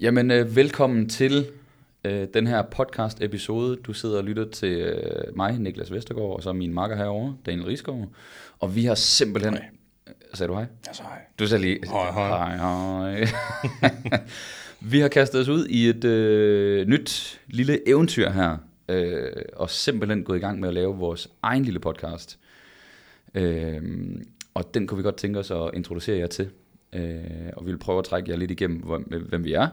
Jamen, øh, velkommen til øh, den her podcast-episode. Du sidder og lytter til øh, mig, Niklas Vestergaard, og så min makker herovre, Daniel Rigsgaard. Og vi har simpelthen... Hej. Sagde du hej? Ja, så hej. Du sagde lige... Hej, hej. hej, hej. vi har kastet os ud i et øh, nyt lille eventyr her, øh, og simpelthen gået i gang med at lave vores egen lille podcast. Øh, og den kunne vi godt tænke os at introducere jer til. Øh, og vi vil prøve at trække jer lidt igennem, hvem, vi er,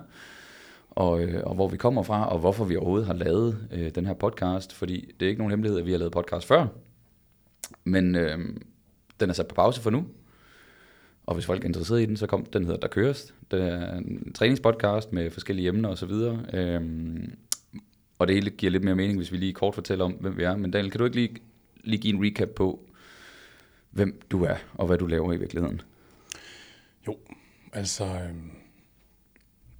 og, øh, og hvor vi kommer fra, og hvorfor vi overhovedet har lavet øh, den her podcast. Fordi det er ikke nogen hemmelighed, at vi har lavet podcast før, men øh, den er sat på pause for nu. Og hvis folk er interesseret i den, så kom den hedder Der Køres. Det er en træningspodcast med forskellige emner osv. Øhm, og det hele giver lidt mere mening, hvis vi lige kort fortæller om, hvem vi er. Men Daniel, kan du ikke lige, lige give en recap på, hvem du er, og hvad du laver i virkeligheden? Jo, altså... øhm,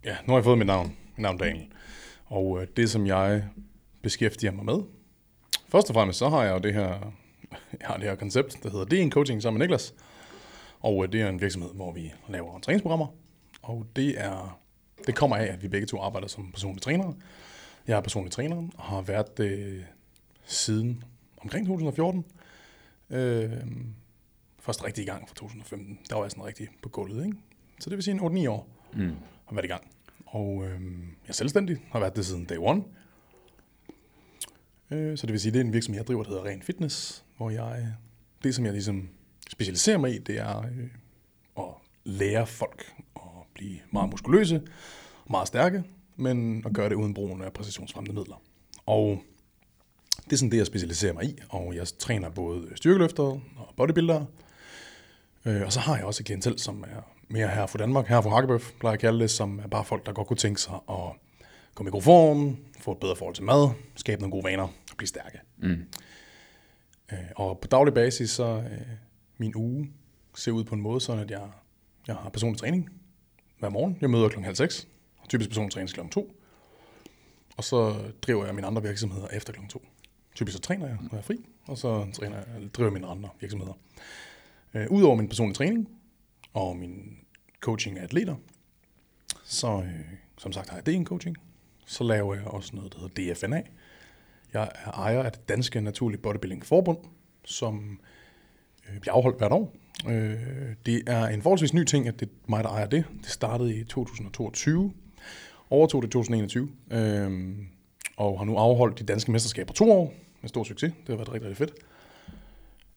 ja, nu har jeg fået mit navn. Mit navn Daniel. Og øh, det, som jeg beskæftiger mig med... Først og fremmest, så har jeg jo det her, jeg har det her koncept, der hedder DN Coaching sammen med Niklas. Og øh, det er en virksomhed, hvor vi laver træningsprogrammer. Og det er det kommer af, at vi begge to arbejder som personlige trænere. Jeg er personlig træner og har været det siden omkring 2014. Øh, først rigtig i gang fra 2015. Der var jeg sådan rigtig på gulvet, ikke? Så det vil sige en 8-9 år Mm. har været i gang. Og øh, jeg er selvstændig, har været det siden day one. Øh, så det vil sige, det er en virksomhed, jeg driver, der hedder Ren Fitness, hvor jeg, det som jeg ligesom specialiserer mig i, det er øh, at lære folk at blive meget muskuløse, meget stærke, men at gøre det uden brugen af præcisionsfremmende midler. Og det er sådan det, jeg specialiserer mig i, og jeg træner både styrkeløftere og bodybuildere, Øh, og så har jeg også et klientel, som er mere her fra Danmark, her fra Hakkebøf, plejer jeg at kalde det, som er bare folk, der godt kunne tænke sig at komme i god form, få et bedre forhold til mad, skabe nogle gode vaner og blive stærke. Mm. Øh, og på daglig basis, så øh, min uge ser ud på en måde, sådan at jeg, jeg har personlig træning hver morgen. Jeg møder klokken halv seks, og typisk personlig træning klokken to. Og så driver jeg mine andre virksomheder efter klokken to. Typisk så træner jeg, når jeg er fri, og så træner jeg, driver jeg mine andre virksomheder. Øh, Udover min personlige træning og min coaching af atleter, så øh, som sagt har jeg en coaching. Så laver jeg også noget, der hedder DFNA. Jeg er ejer af det Danske Naturlige Bodybuilding Forbund, som øh, bliver afholdt hvert år. Øh, det er en forholdsvis ny ting, at det er mig, der ejer det. Det startede i 2022, overtog det i 2021, øh, og har nu afholdt de danske mesterskaber to år med stor succes. Det har været rigtig, rigtig fedt.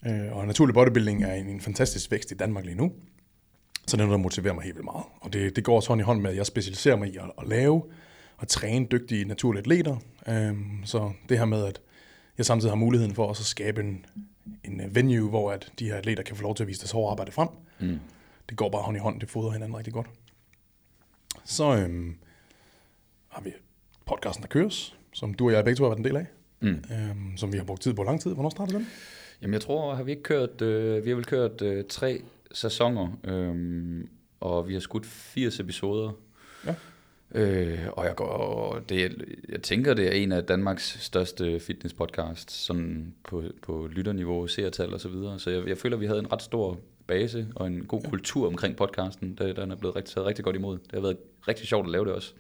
Øh, og naturlig bodybuilding er en, en fantastisk vækst i Danmark lige nu. Så det er noget, der motiverer mig helt vildt meget. Og det, det går også hånd i hånd med, at jeg specialiserer mig i at, at lave og træne dygtige naturlige atleter. Øhm, så det her med, at jeg samtidig har muligheden for også at skabe en, en øh, venue, hvor at de her atleter kan få lov til at vise deres hårde arbejde frem. Mm. Det går bare hånd i hånd, det fodrer hinanden rigtig godt. Så øhm, har vi podcasten, der køres, som du og jeg begge to har været en del af, Mm. øhm, som vi har brugt tid på lang tid. Hvornår startede den? Jamen jeg tror, har vi ikke kørt, øh, vi har vel kørt øh, tre sæsoner, øh, og vi har skudt 80 episoder. Ja. Øh, og jeg, går, det, er- jeg tænker, det er en af Danmarks største fitnesspodcasts, sådan på, på lytterniveau, seertal og så videre. Så jeg, jeg føler, vi havde en ret stor base og en god kultur omkring podcasten. Der, den er blevet rigtig, taget rigtig godt imod. Det har været rigtig sjovt at lave det også.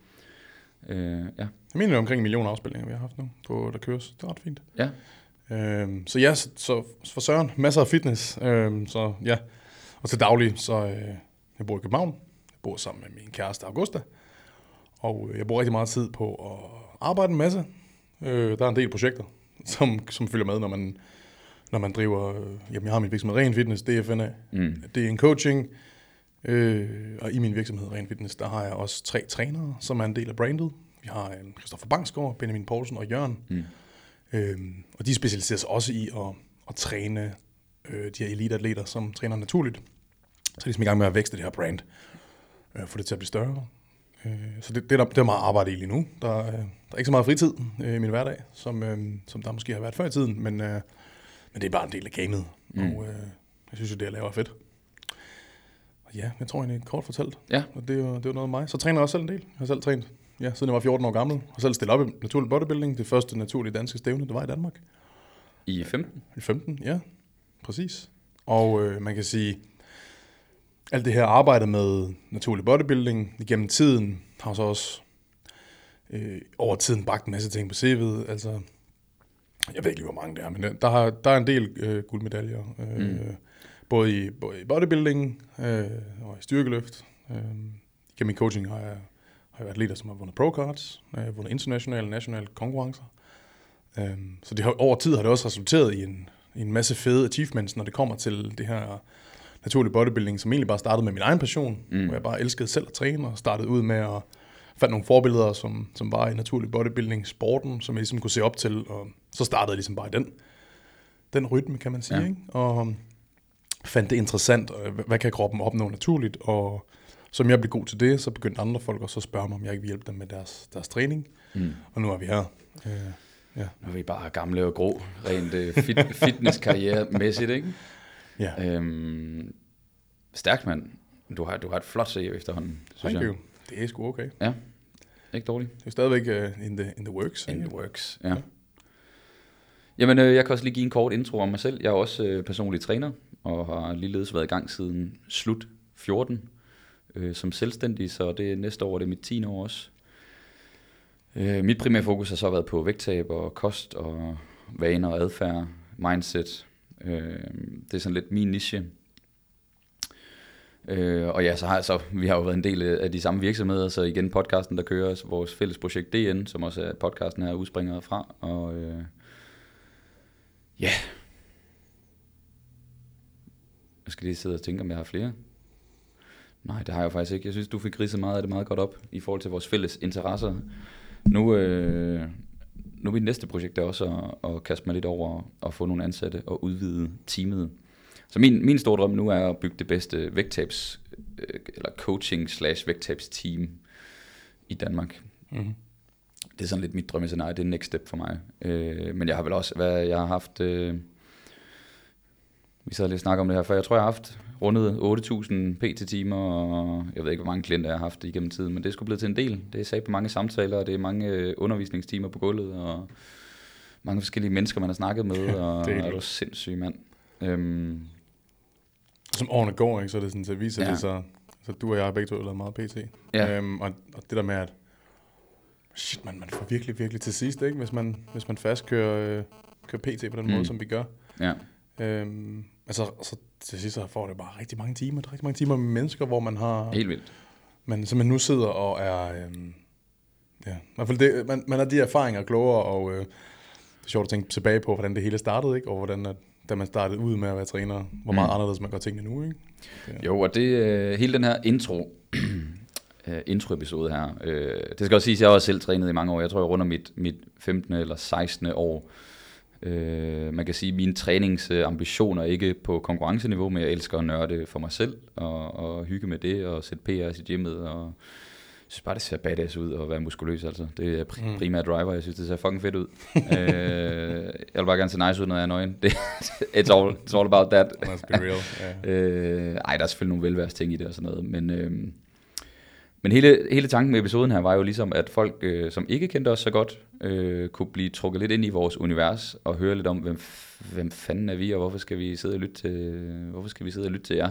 Øh, ja. Jeg mener, det er omkring en million afspilninger, vi har haft nu, på der køres. Det er ret fint. ja. Øhm, så ja, så, så for Søren, masser af fitness. Øhm, så ja, og til daglig, så øh, jeg bor i København. Jeg bor sammen med min kæreste Augusta. Og øh, jeg bruger rigtig meget tid på at arbejde en masse. Øh, der er en del projekter, som, som følger med, når man, når man driver... Øh, jamen, jeg har min virksomhed Ren Fitness, DFNA. Mm. Det er en coaching. Øh, og i min virksomhed Ren Fitness, der har jeg også tre trænere, som er en del af brandet. Vi har en Christoffer Bangsgaard, Benjamin Poulsen og Jørgen. Mm. Øhm, og de specialiserer sig også i at, at træne øh, de her eliteatleter, som træner naturligt. Så er de ligesom i gang med at vækste det her brand, øh, få det til at blive større. Øh, så det, det, er der, det er meget arbejde i lige nu. Der, øh, der er ikke så meget fritid øh, i min hverdag, som, øh, som der måske har været før i tiden, men, øh, men det er bare en del af gamet, mm. og øh, jeg synes jo, det jeg laver er fedt. Og ja, jeg tror egentlig kort fortalt, Ja. og det er jo, det er jo noget af mig. Så træner jeg også selv en del. Jeg har selv trænet, ja, siden jeg var 14 år gammel. Har selv stillet op i naturlig bodybuilding, det første naturlige danske stævne, det var i Danmark. I 15? I 15, ja. Præcis. Og øh, man kan sige, alt det her arbejde med naturlig bodybuilding igennem tiden har så også øh, over tiden bragt en masse ting på CV'et. Altså, jeg ved ikke hvor mange det er, men der, der, har, der er en del øh, guldmedaljer. Øh, mm. både, i, både i bodybuilding øh, og i styrkeløft. Øh, gennem min coaching har jeg, leder, som har vundet pro-cards, øh, vundet internationale og nationale konkurrencer. Øh, så det har, over tid har det også resulteret i en, i en masse fede achievements, når det kommer til det her naturlig bodybuilding, som egentlig bare startede med min egen passion, mm. hvor jeg bare elskede selv at træne, og startede ud med at fandt nogle forbilleder, som, som var i naturlig bodybuilding, sporten, som jeg ligesom kunne se op til, og så startede jeg ligesom bare i den, den rytme, kan man sige, ja. ikke? og um, fandt det interessant, og hvad kan kroppen opnå naturligt, og som jeg blev god til det, så begyndte andre folk også at spørge mig, om jeg ikke vil hjælpe dem med deres, deres træning, mm. og nu er vi her. Uh, ja. Nu er vi bare gamle og grå, rent uh, fit, fitnesskarriere-mæssigt, ikke? Ja. Øhm, stærkt, mand. Du har, du har et flot CV efterhånden, synes Thank jeg. You. Det er sgu okay. Ja, ikke dårligt. Det er stadigvæk uh, in, the, in the works. In the works, ja. ja. Jamen, øh, jeg kan også lige give en kort intro om mig selv. Jeg er også øh, personlig træner, og har ligeledes været i gang siden slut 14 øh, som selvstændig, så det er næste år, det er mit 10. år også. Øh, mit primære fokus har så været på vægttab og kost og vaner og adfærd, mindset. Øh, det er sådan lidt min niche. Øh, og ja, så har så, vi har jo været en del af de samme virksomheder, så igen podcasten, der kører vores fælles projekt DN, som også er podcasten her udspringer fra. Og øh, ja, jeg skal lige sidde og tænke, om jeg har flere. Nej, det har jeg faktisk ikke. Jeg synes, du fik ridset meget af det meget godt op i forhold til vores fælles interesser. Nu, øh, nu er mit næste projekt er også at, at kaste mig lidt over og få nogle ansatte og udvide teamet. Så min, min store drøm nu er at bygge det bedste vægttabs, øh, eller coaching slash vægttabs team i Danmark. Mm-hmm. Det er sådan lidt mit drømmescenarie, det er next step for mig. Øh, men jeg har vel også, hvad jeg har haft, øh, vi sad lige og snakke om det her, for jeg tror, jeg har haft rundet 8.000 PT-timer, og jeg ved ikke, hvor mange klienter jeg har haft igennem tiden, men det er sgu blevet til en del. Det er sagt på mange samtaler, og det er mange øh, undervisningstimer på gulvet, og mange forskellige mennesker, man har snakket med, og det er, er du sindssyg mand. Øhm, som årene går, ikke, så er det sådan, så viser ja. det sig, så du og jeg har begge to lavet meget PT. Ja. Øhm, og, og, det der med, at shit, man, man får virkelig, virkelig til sidst, ikke? Hvis, man, hvis man fast kører, øh, kører PT på den mm. måde, som vi gør. Ja. Øhm, altså, så til sidst så får det bare rigtig mange timer, rigtig mange timer med mennesker, hvor man har... Helt vildt. Man, så man nu sidder og er... Øhm, ja, i hvert fald det, man, man har de erfaringer klogere, og øh, det er sjovt at tænke tilbage på, hvordan det hele startede, ikke? Og hvordan at, da man startede ud med at være træner, hvor meget mm. anderledes man gør tingene nu, ikke? Ja. Jo, og det, øh, hele den her intro, øh, intro-episode her, øh, det skal også sige, at jeg har også selv trænet i mange år. Jeg tror, jeg runder mit, mit 15. eller 16. år. Øh, man kan sige, at mine træningsambitioner er ikke på konkurrenceniveau, men jeg elsker at nørde for mig selv, og, og hygge med det, og sætte PR i gymmet, og jeg synes bare, det ser badass ud at være muskuløs, altså. Det er pr- mm. primært driver, jeg synes, det ser fucking fedt ud. øh, jeg vil bare gerne se nice ud, når jeg er nøgen. Det, it's, all, it's all about that. Let's be real. Yeah. øh, ej, der er selvfølgelig nogle velværs ting i det og sådan noget, men... Øh, men hele, hele tanken med episoden her var jo ligesom, at folk, øh, som ikke kendte os så godt, øh, kunne blive trukket lidt ind i vores univers og høre lidt om, hvem, hvem fanden er vi, og hvorfor skal vi sidde og lytte til, hvorfor skal vi sidde og lytte til jer.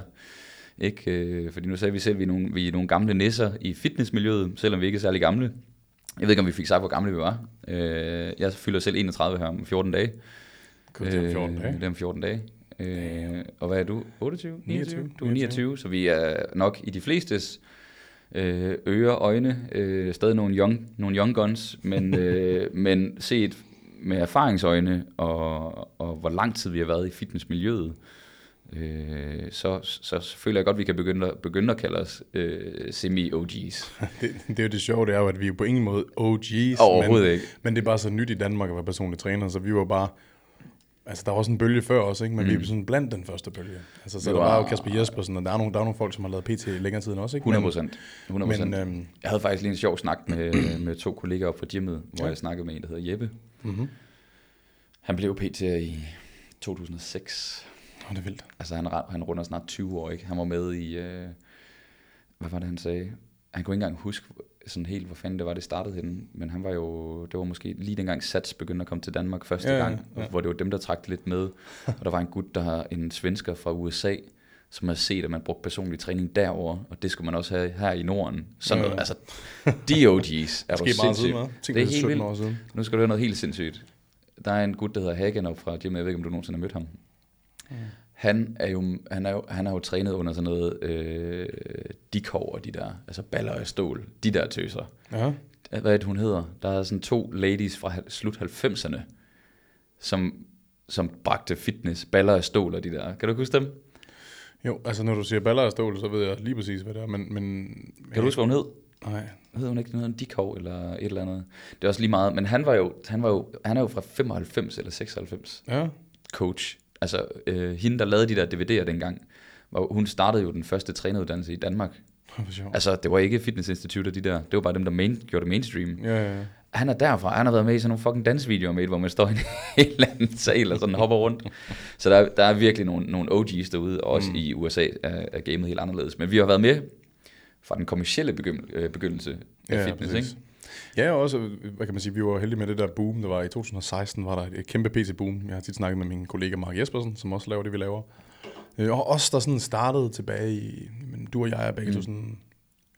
Ikke? Øh, fordi nu sagde vi selv, at vi er, nogle, vi er nogle gamle nisser i fitnessmiljøet, selvom vi ikke er særlig gamle. Jeg ved ikke, om vi fik sagt, hvor gamle vi var. Øh, jeg fylder selv 31 her om 14 dage. Det er om 14 dage. Det er om 14 dage. Øh, og hvad er du? 28? 29? Du er 29, så vi er nok i de flestes øh, ører, øjne, øh, stadig nogle young, nogle young guns, men, øh, men set med erfaringsøjne og, og hvor lang tid vi har været i fitnessmiljøet, øh, så, så, føler jeg godt, at vi kan begynde, at, begynde at kalde os øh, semi-OG's. det, det er jo det sjove, det er jo, at vi er på ingen måde OG's. Overhovedet men, ikke. Men det er bare så nyt i Danmark at være personlig træner, så vi var bare Altså, der var også en bølge før også, ikke? men mm. vi er sådan blandt den første bølge. Altså, så det der var jo Kasper Jespersen, og der er, nogle, der er nogle folk, som har lavet PT længere tid end også. Ikke? 100 procent. 100 men, øhm, jeg havde faktisk lige en sjov snak med, med to kollegaer op fra gymmet, hvor ja. jeg snakkede med en, der hedder Jeppe. Mm-hmm. Han blev PT i 2006. Oh, det er vildt. Altså, han, han runder snart 20 år, ikke? Han var med i... Øh, hvad var det, han sagde? Han kunne ikke engang huske, sådan helt, hvor fanden det var, det startede henne. Men han var jo, det var måske lige dengang Sats begyndte at komme til Danmark første ja, gang, ja. hvor det var dem, der trak lidt med. og der var en gut, der har en svensker fra USA, som har set, at man brugte personlig træning derover, og det skulle man også have her i Norden. Sådan Ja, noget, ja. altså, de OG's er meget sindssygt. Det er det helt 17 vildt. Nu skal du høre noget helt sindssygt. Der er en gut, der hedder Hagen op fra Jim, jeg ved ikke, om du nogensinde har mødt ham. Mm. Han er jo, han er jo, han er jo trænet under sådan noget øh, dikov og de der, altså baller af stål, de der tøser. Ja. Hvad er det, hun hedder? Der er sådan to ladies fra slut 90'erne, som, som bragte fitness, baller af stål og de der. Kan du huske dem? Jo, altså når du siger baller af stål, så ved jeg lige præcis, hvad det er, men... men Kan du huske, hvad hun hed? Nej. Hed hun ikke noget en dikov eller et eller andet? Det er også lige meget, men han var jo, han var jo, han er jo fra 95 eller 96 Ja. coach. Altså øh, hende, der lavede de der DVD'er dengang, var, hun startede jo den første træneruddannelse i Danmark. Altså, det var ikke fitnessinstitutter, de der. Det var bare dem, der main, gjorde det mainstream. Ja, ja, ja. Han er derfra. Han har været med i sådan nogle fucking dansvideoer med, hvor man står i en eller anden sal og sådan hopper rundt. Så der, der er virkelig nogle, nogle OG's derude, og også mm. i USA er, er gamet helt anderledes. Men vi har været med fra den kommercielle begynd, øh, begyndelse af Ja, fitness, præcis. ikke? Ja, og også, hvad kan man sige, vi var heldige med det der boom, der var i 2016, var der et, kæmpe PC-boom. Jeg har tit snakket med min kollega Mark Jespersen, som også laver det, vi laver. Øh, Og os, der sådan startede tilbage i, men du og jeg er begge mm. to sådan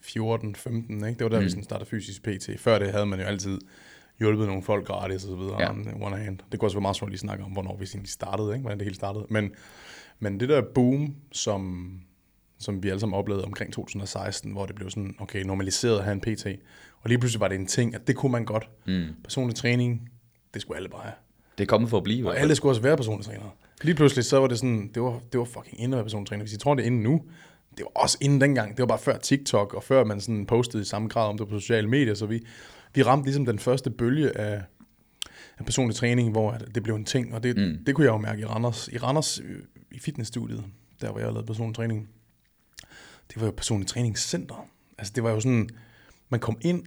14, 15, ikke? Det var der, mm. vi sådan startede fysisk PT. Før det havde man jo altid hjulpet nogle folk gratis og så videre, Ja. ja. one hand. Det kunne også være meget sjovt lige snakke om, hvornår vi egentlig startede, ikke? hvordan det hele startede. Men, men det der boom, som, som vi alle sammen oplevede omkring 2016, hvor det blev sådan, okay, normaliseret at have en PT. Og lige pludselig var det en ting, at det kunne man godt. Mm. Personlig træning, det skulle alle bare have. Det er kommet for at blive. Og alle skulle også være personlige trænere. Lige pludselig så var det sådan, det var, det var fucking inde at være personlig træner. Hvis I tror, det er inde nu, det var også inden dengang. Det var bare før TikTok, og før man sådan postede i samme grad om det på sociale medier. Så vi, vi ramte ligesom den første bølge af, af personlig træning, hvor det blev en ting. Og det, Mm. det kunne jeg jo mærke i Randers. I Randers, i fitnessstudiet, der hvor jeg lavede personlig træning, det var jo personlig træningscenter. Altså det var jo sådan, man kom ind,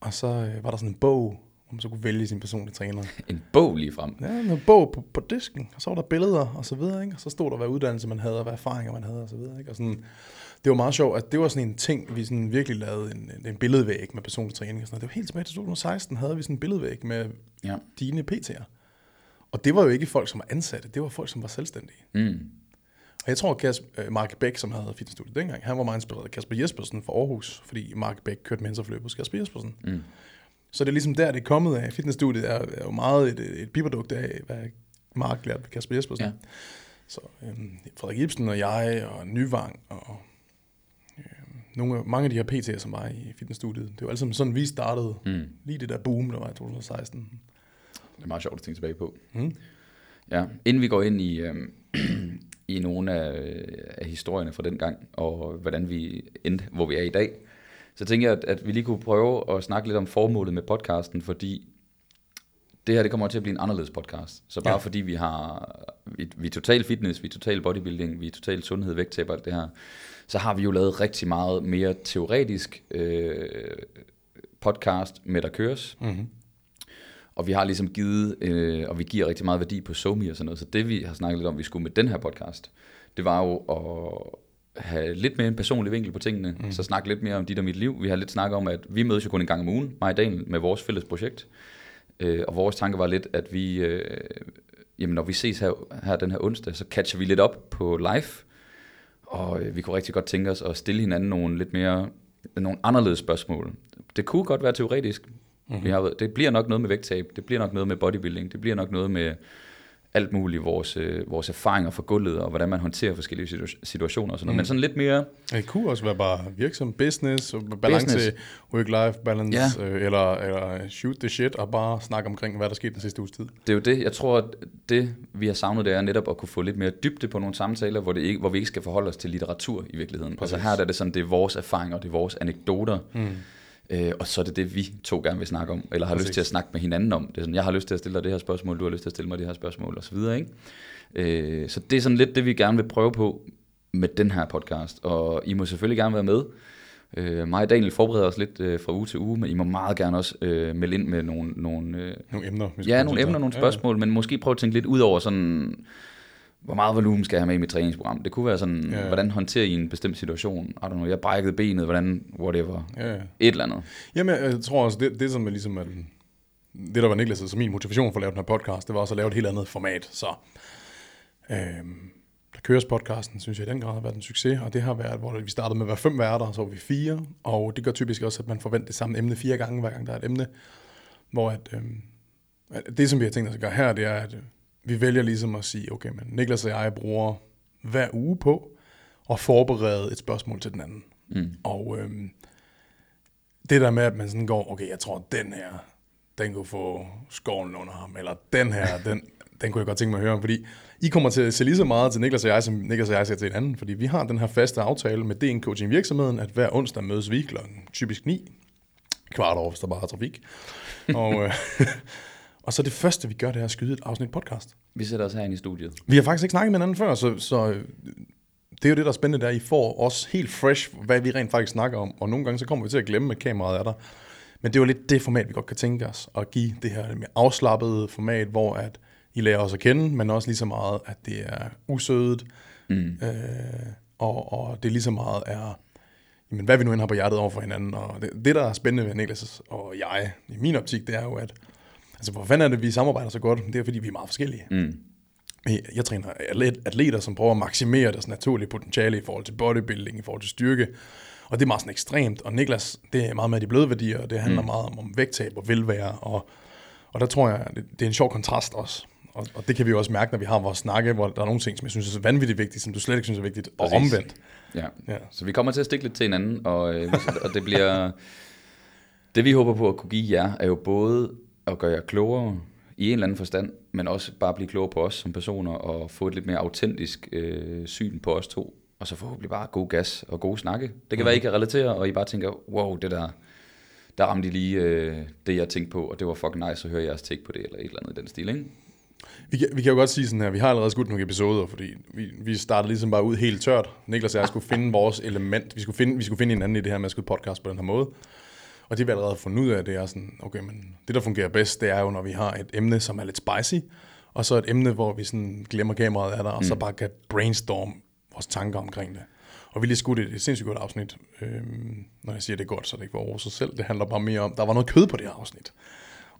og så øh, var der sådan en bog, hvor man så kunne vælge sin personlige træner. En bog lige frem. Ja, en bog på, på disken, og så var der billeder og så videre, ikke? Og så stod der, hvad uddannelse man havde, og hvad erfaringer man havde og så videre, ikke? Og sådan, det var meget sjovt, at det var sådan en ting, vi sådan virkelig lavede en, en, billedvæg med personlig træning og sådan noget. Det var helt tilbage til 2016, havde vi sådan en billedvæg med Ja. dine PT'er. Og det var jo ikke folk, som var ansatte, det var folk, som var selvstændige. Mm. Jeg tror, at øh, Mark Bæk, som havde fitnessstudiet dengang, han var meget inspireret af Kasper Jespersen fra Aarhus, fordi Mark Bæk kørte mentorforløb hos Kasper Jespersen. Mm. Så det er ligesom der, det er kommet af. Fitnessstudiet er, er jo meget et, et biprodukt af, hvad Mark lærte ved Kasper Jespersen. Ja. Så øhm, Frederik Ibsen og jeg og Nyvang og øhm, nogle, mange af de her PT'er, som var i fitnessstudiet, det var sammen sådan, vi startede. Mm. Lige det der boom, der var i 2016. Det er meget sjovt at tænke tilbage på. Mm. Ja, inden vi går ind i, øh, i nogle af, af historierne fra den gang, og hvordan vi endte, hvor vi er i dag, så tænker jeg, at, at vi lige kunne prøve at snakke lidt om formålet med podcasten, fordi det her det kommer til at blive en anderledes podcast. Så bare ja. Fordi vi har, vi, vi er total fitness, vi er total bodybuilding, vi er total sundhed, vægttab og alt det her, så har vi jo lavet rigtig meget mere teoretisk øh, podcast med der køres, Mm-hmm. Og vi har ligesom givet, øh, og vi giver rigtig meget værdi på SoMe og sådan noget. Så det vi har snakket lidt om, vi skulle med den her podcast, det var jo at have lidt mere en personlig vinkel på tingene. Mm. Så snakke lidt mere om dit og mit liv. Vi har lidt snakket om, at vi mødes jo kun en gang om ugen, mig og Daniel, med vores fælles projekt. Øh, og vores tanke var lidt, at vi, øh, jamen når vi ses her, her den her onsdag, så catcher vi lidt op på live. Og øh, vi kunne rigtig godt tænke os at stille hinanden nogle lidt mere, nogle anderledes spørgsmål. Det kunne godt være teoretisk, Mm-hmm. Vi har, det bliver nok noget med vægttab, det bliver nok noget med bodybuilding, det bliver nok noget med alt muligt, vores, øh, vores erfaringer fra gulvet, og hvordan man håndterer forskellige situa- situationer og sådan noget. Mm. Men sådan lidt mere, Det kunne også være bare virksom business, og balance, work-life balance, Ja. øh, eller, eller shoot the shit, og bare snakke omkring, hvad der skete den sidste uges tid. det er jo det, jeg tror, at det vi har savnet, det er netop at kunne få lidt mere dybde på nogle samtaler, hvor, det ikke, hvor vi ikke skal forholde os til litteratur i virkeligheden. Præcis. Altså her er det sådan, det er vores erfaringer, det er vores anekdoter, Mm. Øh, og så er det det, vi to gerne vil snakke om, eller har Præcis. lyst til at snakke med hinanden om. Det er sådan, jeg har lyst til at stille dig det her spørgsmål, du har lyst til at stille mig det her spørgsmål, og så videre, ikke? Øh, så det er sådan lidt det, vi gerne vil prøve på med den her podcast, og I må selvfølgelig gerne være med. Øh, mig og Daniel forbereder os lidt øh, fra uge til uge, men I må meget gerne også øh, melde ind med nogle, nogle, øh, Nogle emner. ja, nogle emner, nogle spørgsmål, men måske prøve at tænke lidt ud over sådan, hvor meget volumen skal jeg have med i mit træningsprogram? Det kunne være sådan, Ja. hvordan håndterer I en bestemt situation? I don't know, jeg brækkede benet, hvordan, whatever. Ja. Et eller andet. Jamen, jeg tror også, det, det som er ligesom, at, det der var Niklas' så min motivation for at lave den her podcast, det var også at lave et helt andet format, så øhm, der Køres podcasten, synes jeg i den grad har været en succes, og det har været, hvor vi startede med at være fem værter, så var vi fire, og det gør typisk også, at man forventer det samme emne fire gange, hver gang der er et emne, hvor at, at det, som vi har tænkt os at gøre her, det er, at øh, vi vælger ligesom at sige, okay, men Niklas og jeg bruger hver uge på at forberede et spørgsmål til den anden. Mm. Og øhm, det der med, at man sådan går, okay, jeg tror, den her, den kunne få skoven under ham, eller den her, den, den kunne jeg godt tænke mig at høre om, fordi I kommer til at se lige så meget til Niklas og jeg, som Niklas og jeg ser til en anden, fordi vi har den her faste aftale med DN Coaching virksomheden, at hver onsdag mødes vi klokken typisk 9, kvart over, hvis der bare er trafik. og, øh, og så det første, vi gør, det er at skyde et afsnit podcast. Vi sætter os herinde i studiet. Vi har faktisk ikke snakket med hinanden før, så, så øh, det er jo det, der er spændende, der I får os helt fresh, hvad vi rent faktisk snakker om, og nogle gange så kommer vi til at glemme, at kameraet er der. Men det er jo lidt det format, vi godt kan tænke os, at give det her mere afslappede format, hvor at I lærer os at kende, men også lige så meget, at det er usødet, Mm. øh, og, og det lige så meget er, jamen, hvad vi nu end har på hjertet over for hinanden. Og det, det, der er spændende ved Niklas og jeg, i min optik, det er jo, at altså, hvor fanden er det, vi samarbejder så godt? Det er, fordi vi er meget forskellige. Mm. Jeg træner atlet- atleter, som prøver at maksimere deres naturlige potentiale i forhold til bodybuilding, i forhold til styrke. Og det er meget sådan ekstremt. Og Niklas, det er meget med de bløde værdier, og det handler mm. meget om, om vægttab og velvære. Og, og der tror jeg, det, det er en sjov kontrast også. Og, og det kan vi jo også mærke, når vi har vores snakke, hvor der er nogle ting, som jeg synes er vanvittigt vigtigt, som du slet ikke synes er vigtigt, og Præcis. omvendt. Ja. Ja. Så vi kommer til at stikke lidt til hinanden, og, øh, og det bliver... Det vi håber på at kunne give jer, er jo både at gøre jer klogere i en eller anden forstand, men også bare blive klogere på os som personer, og få et lidt mere autentisk øh, syn på os to, og så forhåbentlig bare god gas og gode snakke. Det kan være, I kan relatere, og I bare tænker, wow, det der, der ramte lige øh, det, jeg tænkte på, og det var fucking nice at høre jeres take på det, eller et eller andet i den stil, ikke? Vi kan, vi kan jo godt sige sådan her, vi har allerede skudt nogle episoder, fordi vi, vi startede ligesom bare ud helt tørt. Niklas og jeg skulle finde vores element. Vi skulle finde, vi skulle finde hinanden i det her med at skyde podcast på den her måde. Og det vi allerede har fundet ud af, det er sådan, okay, men det der fungerer bedst, det er jo, når vi har et emne, som er lidt spicy, og så et emne, hvor vi sådan glemmer kameraet er der, og mm. så bare kan brainstorm vores tanker omkring det. Og vi lige skudt et, et sindssygt godt afsnit. Øhm, når jeg siger, det er godt, så er det ikke for over sig selv. Det handler bare mere om, der var noget kød på det her afsnit.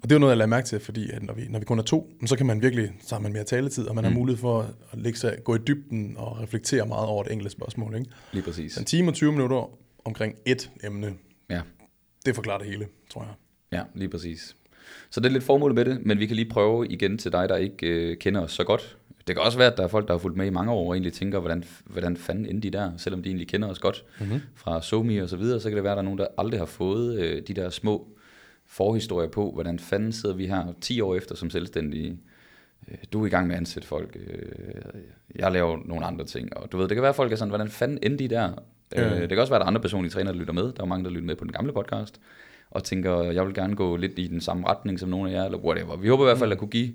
Og det var noget, jeg lagde mærke til, fordi at når, vi, når vi kun er to, så kan man virkelig, så har man mere taletid, og man mm. har mulighed for at lægge sig, gå i dybden og reflektere meget over et enkelt spørgsmål. Ikke? Lige præcis. En time og 20 minutter omkring et emne, Ja. Det forklarer det hele, tror jeg. Ja, lige præcis. Så det er lidt formålet med det, men vi kan lige prøve igen til dig, der ikke øh, kender os så godt. Det kan også være, at der er folk, der har fulgt med i mange år og egentlig tænker, hvordan, hvordan fanden endte de der, selvom de egentlig kender os godt Mm-hmm. fra SoMe og så videre, så kan det være, at der er nogen, der aldrig har fået øh, de der små forhistorier på, hvordan fanden sidder vi her 10 år efter som selvstændige. Øh, Du er i gang med at ansætte folk, øh, jeg laver nogle andre ting, og du ved, det kan være, at folk er sådan, hvordan fanden endte de der? Øh, Det kan også være, at der er andre personlige trænere, der lytter med. Der er mange, der lytter med på den gamle podcast, og tænker, jeg vil gerne gå lidt i den samme retning som nogle af jer, eller whatever. Vi håber i hvert fald at kunne give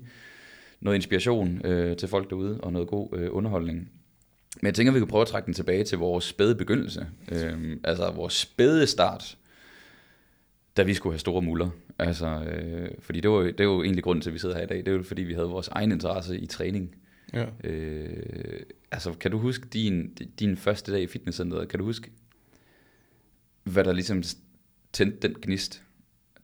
noget inspiration øh, til folk derude, og noget god øh, underholdning. Men jeg tænker, vi kan prøve at trække den tilbage til vores spæde begyndelse. Øh, altså vores spæde start, da vi skulle have store muller. Altså, øh, fordi det var, det er jo egentlig grunden til, at vi sidder her i dag. Det er jo fordi, vi havde vores egen interesse i træning. Ja. Øh, altså, kan du huske din, din første dag i fitnesscenteret? Kan du huske, hvad der ligesom tændte den gnist?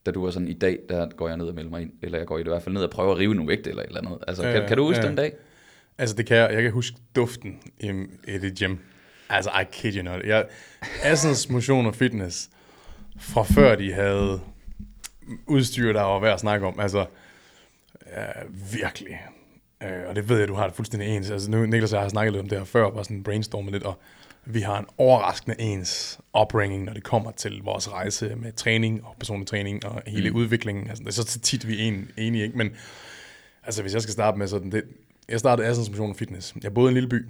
Da du var sådan, i dag, der går jeg ned og melder mig ind. Eller jeg går i hvert fald ned og prøver at rive nogle vægte eller et eller andet. Altså, Ja, kan, kan du huske ja. den dag? Altså, det kan jeg. Jeg kan huske duften i, i det gym. Altså, I kid you not. Jeg, Assens Motion og Fitness, fra før de havde udstyr, der var værd at snakke om. Altså, ja, virkelig. Øh, og det ved jeg, du har det fuldstændig ens. Altså, nu, Niklas og jeg har snakket lidt om det her før, bare sådan brainstormet lidt, og vi har en overraskende ens upbringing, når det kommer til vores rejse med træning og personlig træning og hele mm. udviklingen. Altså, det er så tit, vi er en, enige, ikke? Men altså, hvis jeg skal starte med sådan det, jeg startede Assens Motion og Fitness. Jeg boede i en lille by,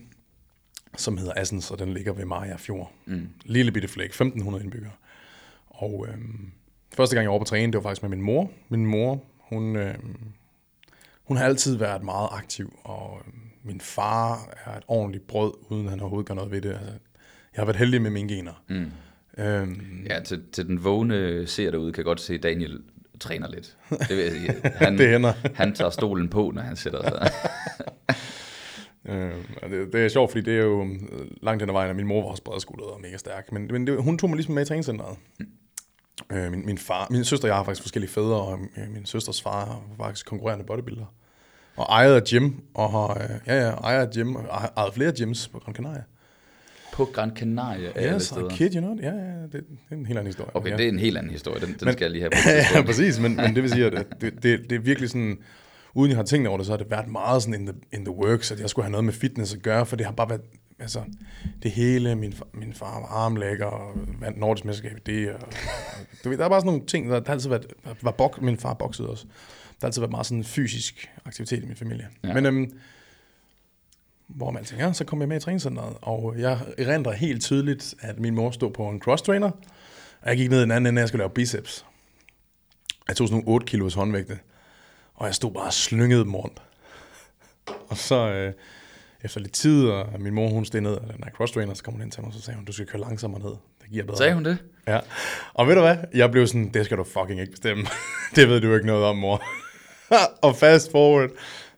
som hedder Assens, og den ligger ved Maja Fjord. Mm. Lille bitte flæk, 1500 indbyggere. Og øhm, første gang jeg var på træne, det var faktisk med min mor. Min mor, hun, øhm, hun har altid været meget aktiv, og øhm, min far er et ordentligt brød, uden han overhovedet gør noget ved det. Altså, jeg har været heldig med mine gener. Mm. Øhm, Ja, til, til den vågne ser derude, kan godt se, Daniel træner lidt. Det vil sige. Han, det hænder. han tager stolen på, når han sætter sig. Øh, det, det er sjovt, fordi det er jo øh, langt hen ad vejen, at min mor var også bredskuldret og mega stærk. Men, men det, hun tog mig ligesom med i træningscenteret. Øh, min, min, far, min søster og jeg har faktisk forskellige fædre, og øh, min søsters far var faktisk konkurrerende bodybuilder. Og ejet af gym, og har, øh, ja, ja, ejer af gym, og ejet flere gyms på Gran Canaria. På Gran Canaria alle Yes, steder. kid you not. Ja, ja, det, det er en helt anden historie. Okay, ja. det er en helt anden historie. Den, den Men- skal jeg lige have på. ja, præcis, men, men det vil sige, at det, det, det er virkelig sådan, uden jeg har tænkt over det, så har det været meget sådan in the, in the works, at jeg skulle have noget med fitness at gøre, for det har bare været, altså, det hele, min, far- min far var armlægger, og vandt nordisk mesterskab i det, og, og, du ved, der er bare sådan nogle ting, der, der altid været, var bok, min far boksede også, der har altid været meget sådan fysisk aktivitet i min familie. Ja. Men øhm, hvor man tænker, så kom jeg med i træningscenteret, og jeg erindrer helt tydeligt, at min mor stod på en cross-trainer, og jeg gik ned i den anden ende, jeg skulle lave biceps. Jeg tog sådan nogle 8 kilos håndvægte, og jeg stod bare og slyngede dem rundt. Og så øh, efter lidt tid, og min mor hun steg ned af den her cross-trainer, så kom hun ind til mig, og så sagde hun, du skal køre langsommere ned. Det giver bedre. Sagde hun det? Ja. Og ved du hvad? Jeg blev sådan, det skal du fucking ikke bestemme. det ved du ikke noget om, mor. og fast forward,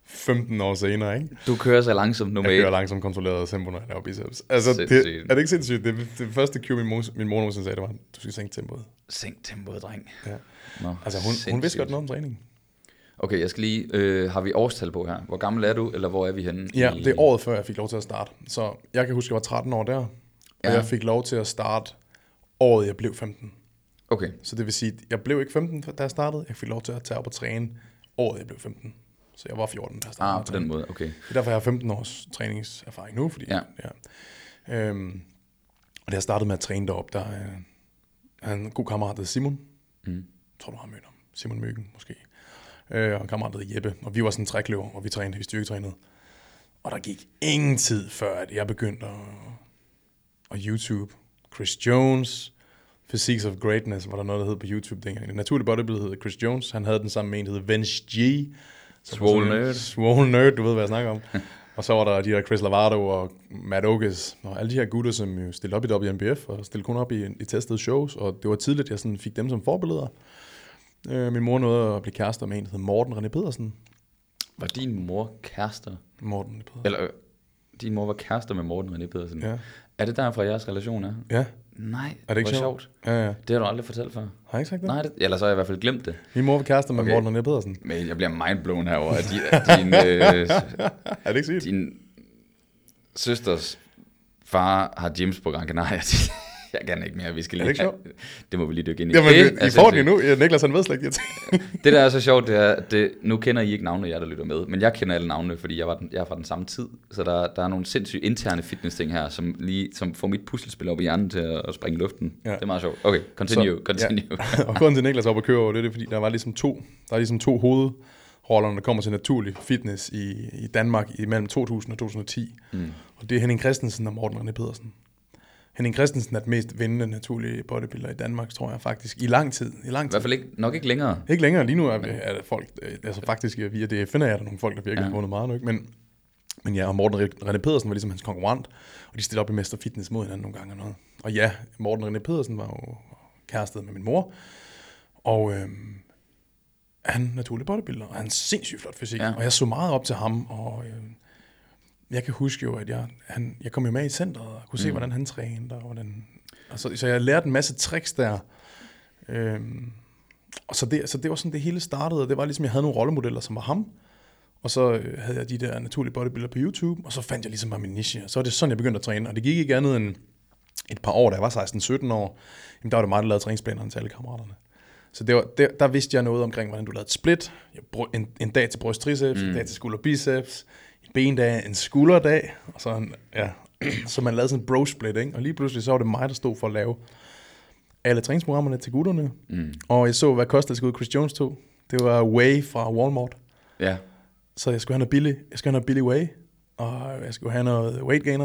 15 år senere, ikke? Du kører så langsomt nu Jeg med. kører langsomt kontrolleret tempo, når jeg laver biceps. Altså, det, Sindssygt. er det ikke sindssygt? Det, det første cue, min mor, min mor nogensinde sagde, det var, du skal sænke tempoet. Sænk tempoet, dreng. Ja. Nå, Altså, hun, hun sindssygt. vidste godt noget om træning. Okay, jeg skal lige... Øh, har vi årstal på her? Hvor gammel er du, eller hvor er vi henne? Ja, i- det er året før, jeg fik lov til at starte. Så jeg kan huske, jeg var 13 år der, og Ja. jeg fik lov til at starte året, jeg blev 15. Okay, Så det vil sige, at jeg blev ikke 15, da jeg startede. Jeg fik lov til at tage op og træne året, jeg blev 15. Så jeg var 14, da jeg startede. ah, på den måde, okay. Det er derfor, jeg har 15 års træningserfaring nu, fordi Ja. ja. Øhm, og da jeg startede med at træne derop, der er er en god kammerat, der Simon. Mm. Jeg tror, du har mødt ham. Simon Møgen, måske. Øh, og en kammerat, der hedder Jeppe. Og vi var sådan trækløver, hvor vi trænede, vi styrketrænede. Og der gik ingen tid før, at jeg begyndte at, at YouTube. Chris Jones, Physiques of Greatness, var der noget, der hed på YouTube dengang. En naturlig bodybuilder hed Chris Jones. Han havde den samme med en, der hed Vince G. Swole nerd. Swole nerd, du ved, hvad jeg snakker om. og så var der de der Chris Lavardo og Matt Oges, og alle de her gutter, som jo stillede op i WNBF, og stillede kun op i, i testede shows, og det var tidligt, jeg sådan fik dem som forbilleder. Øh, min mor nåede at blive kærester med en, der hed Morten René Pedersen. Var din mor kærester? Morten René Pedersen. Eller, øh, din mor var kærester med Morten René Pedersen? Ja. Er det derfor, jeres relation er? Ja, Nej, er det ikke hvor sjovt? Ja, ja. Det har du aldrig fortalt før. Har jeg ikke sagt det? Nej, det, eller så har jeg i hvert fald glemt det. Min mor var kærester med Okay. Morten René Pedersen. Men jeg bliver mindblown herover at din, din, øh, Er det ikke sygt? din søsters far har gyms på Gran Canaria. Jeg kan ikke mere, vi skal Er lige det ikke Det må vi lige dykke ind i. Jamen, Det det, er I får den sindssygt. jo nu. Ja, Niklas, han ved slet ikke. Det der er så sjovt, det er, at det, nu kender I ikke navnene, jeg der lytter med, men jeg kender alle navnene, fordi jeg, var den, jeg er fra den samme tid. Så der, der er nogle sindssygt interne fitness-ting her, som, lige, som får mit puslespil op i hjernen til at, at springe luften. Ja. Det er meget sjovt. Okay, continue, Så, continue. Ja. og grunden til, Niklas er oppe at køre over det, det er, fordi der var ligesom to, der er ligesom to hovedroller, når det kommer til naturlig fitness i, i Danmark imellem 2000 og 2010. Mm. Og det er Henning Christensen og Morten René Pedersen. Henning Christensen er den mest vindende naturlige bodybuilder i Danmark, tror jeg faktisk, i lang tid. I lang I tid. hvert fald ikke, nok ikke længere. Ikke længere. Lige nu er, er der folk, øh, altså faktisk via det finder jeg der nogle folk, der virkelig Ja. har vundet meget nu, ikke? Men, men ja, og Morten René Pedersen var ligesom hans konkurrent, og de stillede op i Mester Fitness mod hinanden nogle gange og noget. Og ja, Morten René Pedersen var jo kærestet med min mor, og øhm, han er naturlig bodybuilder, og han er sindssygt flot fysik, ja. og jeg så meget op til ham, og øhm, jeg kan huske jo, at jeg, han, jeg kom jo med i centret, og kunne se, Mm. hvordan han trænede, og hvordan, altså, så jeg lærte en masse tricks der, øhm, og så det, så det var sådan, det hele startede, og det var ligesom, jeg havde nogle rollemodeller, som var ham, og så øh, havde jeg de der naturlige bodybuilder på YouTube, og så fandt jeg ligesom bare min niche, og så var det sådan, jeg begyndte at træne, og det gik ikke andet end et par år, da jeg var 16-17 år, jamen der var det mig, der lavede træningsplanerne til alle kammeraterne. Så det var, der, der vidste jeg noget omkring, hvordan du lavede et split, Jeg brug- en, en dag til bryst triceps, mm. en dag til skulder biceps, bendag, en skulderdag, og så en, ja, så man lavede sådan en bro split, ikke? og lige pludselig så var det mig, der stod for at lave alle træningsprogrammerne til gutterne, Mm. og jeg så, hvad kosttilskud Chris Jones tog. Det var Whey fra Walmart. Ja, Så jeg skulle have noget billig, jeg skulle have noget billig whey, og jeg skulle have noget weight gainer,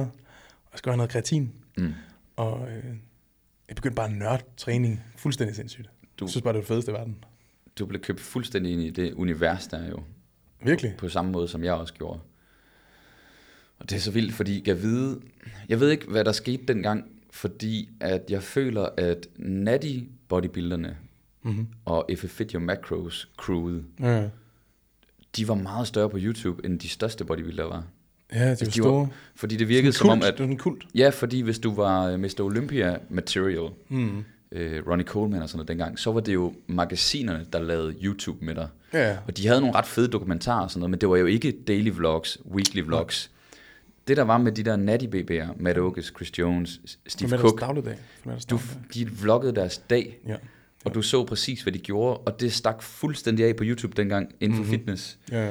og jeg skulle have noget kreatin. mm. Og øh, jeg begyndte bare at nørde træning fuldstændig sindssygt. Du-. Jeg synes bare, det var det fedeste i verden. du blev købt fuldstændig ind i det univers, der er jo. Virkelig. på samme måde, som jeg også gjorde. Og det er så vildt, fordi jeg ved, jeg ved ikke, hvad der skete dengang, fordi at jeg føler, at natty bodybuilderne Mm-hmm. og Your Macros crewet, Ja. de var meget større på YouTube, end de største bodybuildere var. ja, det var de var store. Fordi det virkede som om, kult. at... Det var en kult. Ja, fordi hvis du var øh, Mr. Olympia material, Mm. øh, Ronnie Coleman og sådan noget dengang, så var det jo magasinerne, der lavede YouTube med dig. Ja. Og de havde nogle ret fede dokumentarer og sådan noget, men det var jo ikke daily vlogs, weekly vlogs. Det der var med de der natty BB'er, Matt Oakes, Chris Jones, Steve Cook, dagligdag. Formatters du, de vloggede deres dag, Ja. og du så præcis, hvad de gjorde, og det stak fuldstændig af på YouTube dengang, inden for mm-hmm. fitness. Ja,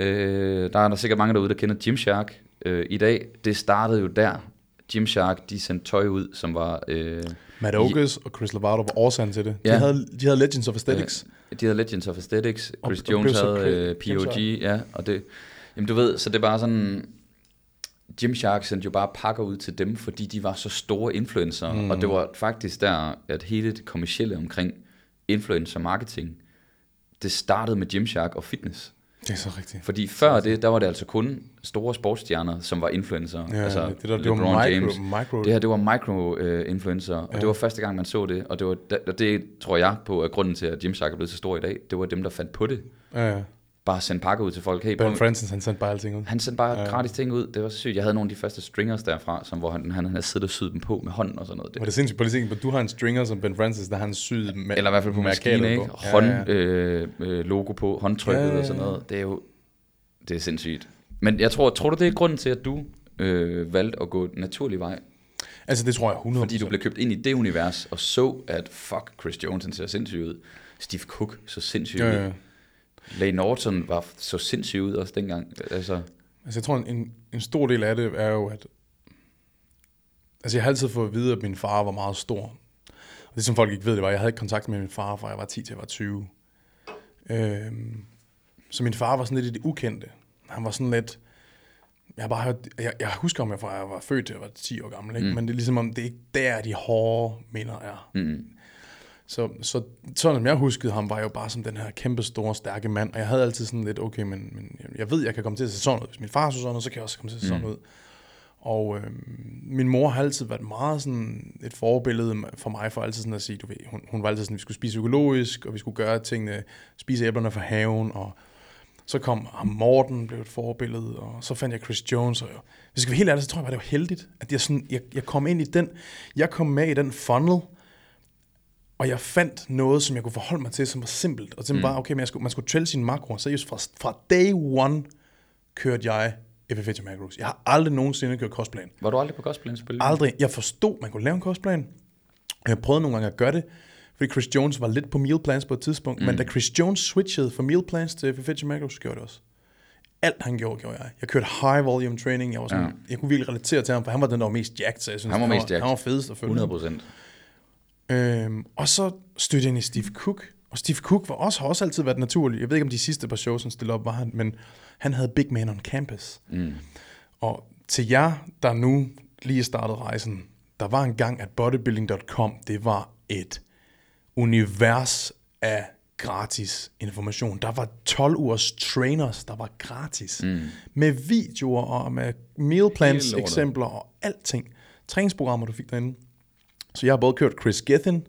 ja. Øh, der er der sikkert mange derude, der kender Gymshark øh, i dag. Det startede jo der. Gymshark, de sendte tøj ud, som var... Øh, Matt Oakes og Chris Lovato var årsagen til det. De, Ja. havde, de havde Legends of Aesthetics. de havde Legends of Aesthetics, Og- Chris og Jones så havde øh, POG, ja, og det... Jamen du ved, så det er bare sådan... Gymshark sendte jo bare pakker ud til dem, fordi de var så store influencer, mm. og det var faktisk der, at hele det kommercielle omkring influencer marketing, det startede med Gymshark og fitness. Det er så rigtigt. Fordi før det, der var det altså kun store sportsstjerner, som var influencer. Ja, altså det, der, det var micro, micro. Det her, det var micro-influencer, og Ja. det var første gang, man så det. Og det, var, og det tror jeg på, at grunden til, at Gymshark er blevet så stor i dag, det var dem, der fandt på det. ja, ja. Bare sende pakker ud til folk. Hey, Ben Francis, han sendte bare alting ud. han sendte bare Ja. ja. gratis ting ud. Det var så sygt. Jeg havde nogle af de første stringers derfra, som, hvor han, han, han havde siddet og syet dem på med hånden og sådan noget. Det, Var det sindssygt? Lige at tænke på, du har en stringer som Ben Francis, der har en syd med, eller i hvert fald på maskinen, ikke? på. Hånd, Ja, ja. øh, øh, logo på, håndtrykket Ja, ja, og sådan ja. noget. Det er jo det er sindssygt. Men jeg tror, tror du, det er grunden til, at du øh, valgte at gå naturlig vej? Altså, det tror jeg 100 Fordi du blev købt ind i det univers, og så, at fuck, Chris Jones han ser sindssyg ud. Steve Cook så sindssyg Ja, ud. ja. Lane Norton var så sindssyg ud også dengang. Altså, Altså, jeg tror, en, en stor del af det er jo, at... Altså, jeg har altid fået at vide, at min far var meget stor. Og det, som folk ikke ved, det var, at jeg havde ikke kontakt med min far, fra jeg var 10 til jeg var 20. Øhm, så min far var sådan lidt i det ukendte. Han var sådan lidt... Jeg, bare jeg, jeg husker om jeg fra jeg var født til jeg var 10 år gammel, ikke? Mm. men det er ligesom om, det er ikke der, de hårde minder er. mm, Så, så sådan som jeg huskede ham, var jeg jo bare som den her kæmpe store, stærke mand. Og jeg havde altid sådan lidt, okay, men, men jeg ved, jeg kan komme til at se sådan ud. Hvis min far så sådan ud, så kan jeg også komme til at se sådan ud. Og øh, min mor har altid været meget sådan et forbillede for mig, for altid sådan at sige, du ved, hun, hun var altid sådan, at vi skulle spise økologisk, og vi skulle gøre tingene, spise æblerne fra haven, og så kom ham Morten, blev et forbillede, og så fandt jeg Chris Jones, og jeg, hvis jeg skal være helt ærlig, så tror jeg bare, det var heldigt, at jeg, sådan, jeg, jeg kom ind i den, jeg kom med i den funnel, og jeg fandt noget, som jeg kunne forholde mig til, som var simpelt. Og som mm. var, okay, men jeg skulle, man skulle tælle sine makroer. Seriøst, fra, fra day one kørte jeg FFA macros. Jeg har aldrig nogensinde kørt kostplan. var du aldrig på gospel spil? Aldrig. Jeg forstod, man kunne lave en kostplan. Jeg prøvede nogle gange at gøre det, fordi Chris Jones var lidt på meal plans på et tidspunkt. Mm. Men da Chris Jones switchede fra meal plans til FFA macros, gjorde det også. Alt han gjorde, gjorde jeg. Jeg kørte high volume training. Jeg, var sådan, Ja. jeg kunne virkelig relatere til ham, for han var den, der var mest jacked. Så jeg synes, Han var mest jacked. Han var fedest at følge. 100 procent. Øhm, og så stødte jeg ind i Steve Cook. Og Steve Cook var også, har også altid været naturlig. Jeg ved ikke, om de sidste par shows, han stillede op, var han, men han havde Big Man on Campus. Mm. Og til jer, der nu lige startede rejsen, der var en gang, at bodybuilding.com, det var et univers af gratis information. Der var 12 ugers trainers, der var gratis. Mm. Med videoer og med meal plans Hele lortet. eksempler og alting. Træningsprogrammer, du fik derinde. Så jeg har både kørt Chris Gethin,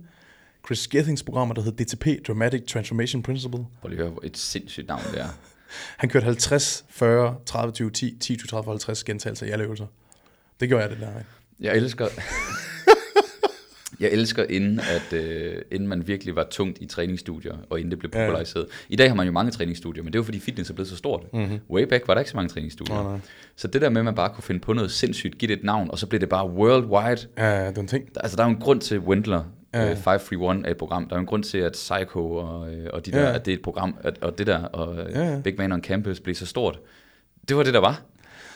Chris Gethings programmer, der hedder DTP, Dramatic Transformation Principle. Prøv lige at høre, hvor et sindssygt navn det er. Han kørte 50, 40, 30, 20, 10, 10, 20, 30, 50 gentagelser i alle øvelser. Det gjorde jeg det der. Ikke? Jeg elsker... jeg elsker, inden, at, øh, inden man virkelig var tungt i træningsstudier, og inden det blev Ja, ja. populariseret. I dag har man jo mange træningsstudier, men det er jo fordi fitness er blevet så stort. Mm-hmm. Way back var der ikke så mange træningsstudier. Mhm. Nej. Så det der med, at man bare kunne finde på noget sindssygt, give det et navn, og så blev det bare worldwide. Ja, det var en ting. Der- Altså, der er jo en grund til Wendler, Ja. ja. øh, 531 er et program. Der er jo en grund til, at Psycho og, øh, og de der, Ja. ja. at det er et program, at, og det der, og øh, Ja, ja. ja. Big Man on Campus blev så stort. Det var det, der var.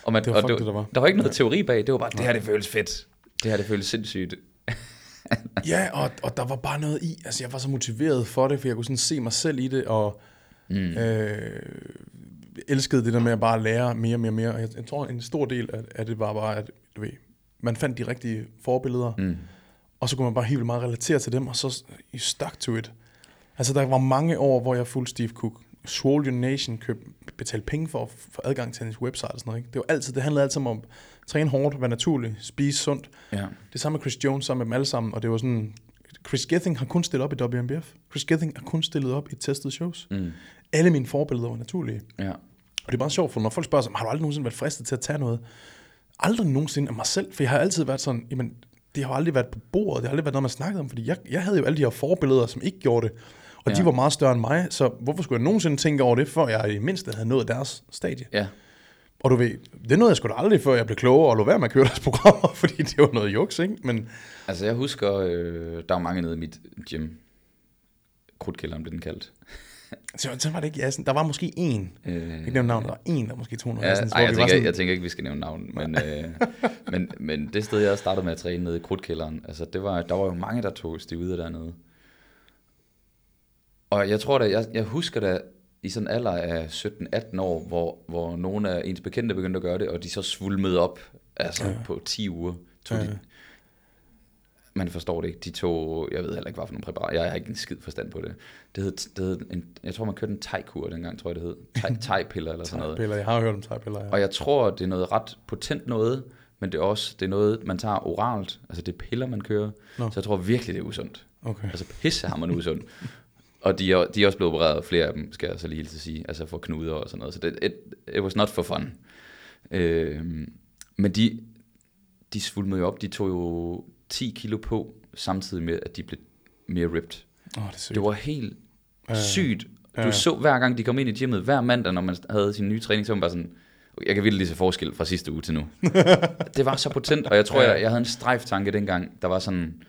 Og man, Det var og fuck det, der var. Der var ikke noget teori bag, det var bare, det her, det føles fedt. Det her, det føles sindssygt. Ja, og, og der var bare noget i. Altså, jeg var så motiveret for det, for jeg kunne sådan se mig selv i det, og mm. øh, elskede det der med at bare lære mere og mere og mere. Og jeg, jeg tror, en stor del af, af det var bare, at du ved, man fandt de rigtige forbilleder, mm. og så kunne man bare helt vildt meget relatere til dem, og så you stuck to it. Altså, der var mange år, hvor jeg fulgte Steve Cook. Swole Nation køb, betalte penge for at få adgang til hans website og sådan noget. Ikke? Det, var altid, det handlede altid om træne hårdt, være naturlig, spise sundt. Ja. Det samme med Chris Jones sammen med dem alle sammen, og det var sådan, Chris Gething har kun stillet op i WMBF. Chris Gething har kun stillet op i testede shows. Mm. Alle mine forbilleder var naturlige. Ja. Og det er meget sjovt, for når folk spørger sig, har du aldrig nogensinde været fristet til at tage noget? Aldrig nogensinde af mig selv, for jeg har altid været sådan, jamen, det har aldrig været på bordet, det har aldrig været noget, man snakkede om, fordi jeg, jeg havde jo alle de her forbilleder, som ikke gjorde det. Og ja. de var meget større end mig, så hvorfor skulle jeg nogensinde tænke over det, før jeg i mindste havde nået deres stadie? Ja, Og du ved, det nåede jeg sgu da aldrig, før jeg blev klogere og lå være med at køre deres programmer, fordi det var noget juks, ikke? Men altså jeg husker, øh, der var mange nede i mit gym. Krudtkælderen blev den kaldt. så, så var det ikke Jassen. Der var måske en. Øh, Ikke nævne navn, der var en, der måske tog noget. Ja, Jassens, ej, jeg, tænker, sådan- jeg tænker ikke, vi skal nævne navn, men, øh, men, men det sted, jeg startede med at træne nede i krudtkælderen, altså det var, der var jo mange, der tog stivuder dernede. Og jeg tror da, jeg, jeg husker da i sådan en alder af 17-18 år, hvor, hvor nogle af ens bekendte begyndte at gøre det, og de så svulmede op, altså ja. på 10 uger, tog ja. de, man forstår det ikke, de tog, jeg ved heller ikke, hvad for nogle præparater, jeg har ikke en skid forstand på det. Det hed, det hed en, jeg tror, man kørte en thai-kur dengang, tror jeg det hed. Thai- Thai-piller eller sådan noget. Piller, jeg har hørt om tegpiller, ja. Og jeg tror, det er noget ret potent noget, men det er også det er noget, man tager oralt. Altså det er piller, man kører. Nå. Så jeg tror virkelig, det er usundt. Okay. Altså pisse har man usundt. og de er, de er også blevet opereret, flere af dem, skal jeg så lige hilse at sige. Altså for knuder og sådan noget. Så det, it, it was not for fun. Øh, men de, de svulmede jo op. De tog jo 10 kilo på, samtidig med, at de blev mere ripped. Åh, det. Det var helt Ja. sygt. Du Ja. så hver gang, de kom ind i gymmet, hver mandag, når man havde sin nye træning, så var man bare sådan, jeg kan virkelig se forskel fra sidste uge til nu. det var så potent, og jeg tror, jeg, jeg havde en strejftanke dengang, der var sådan,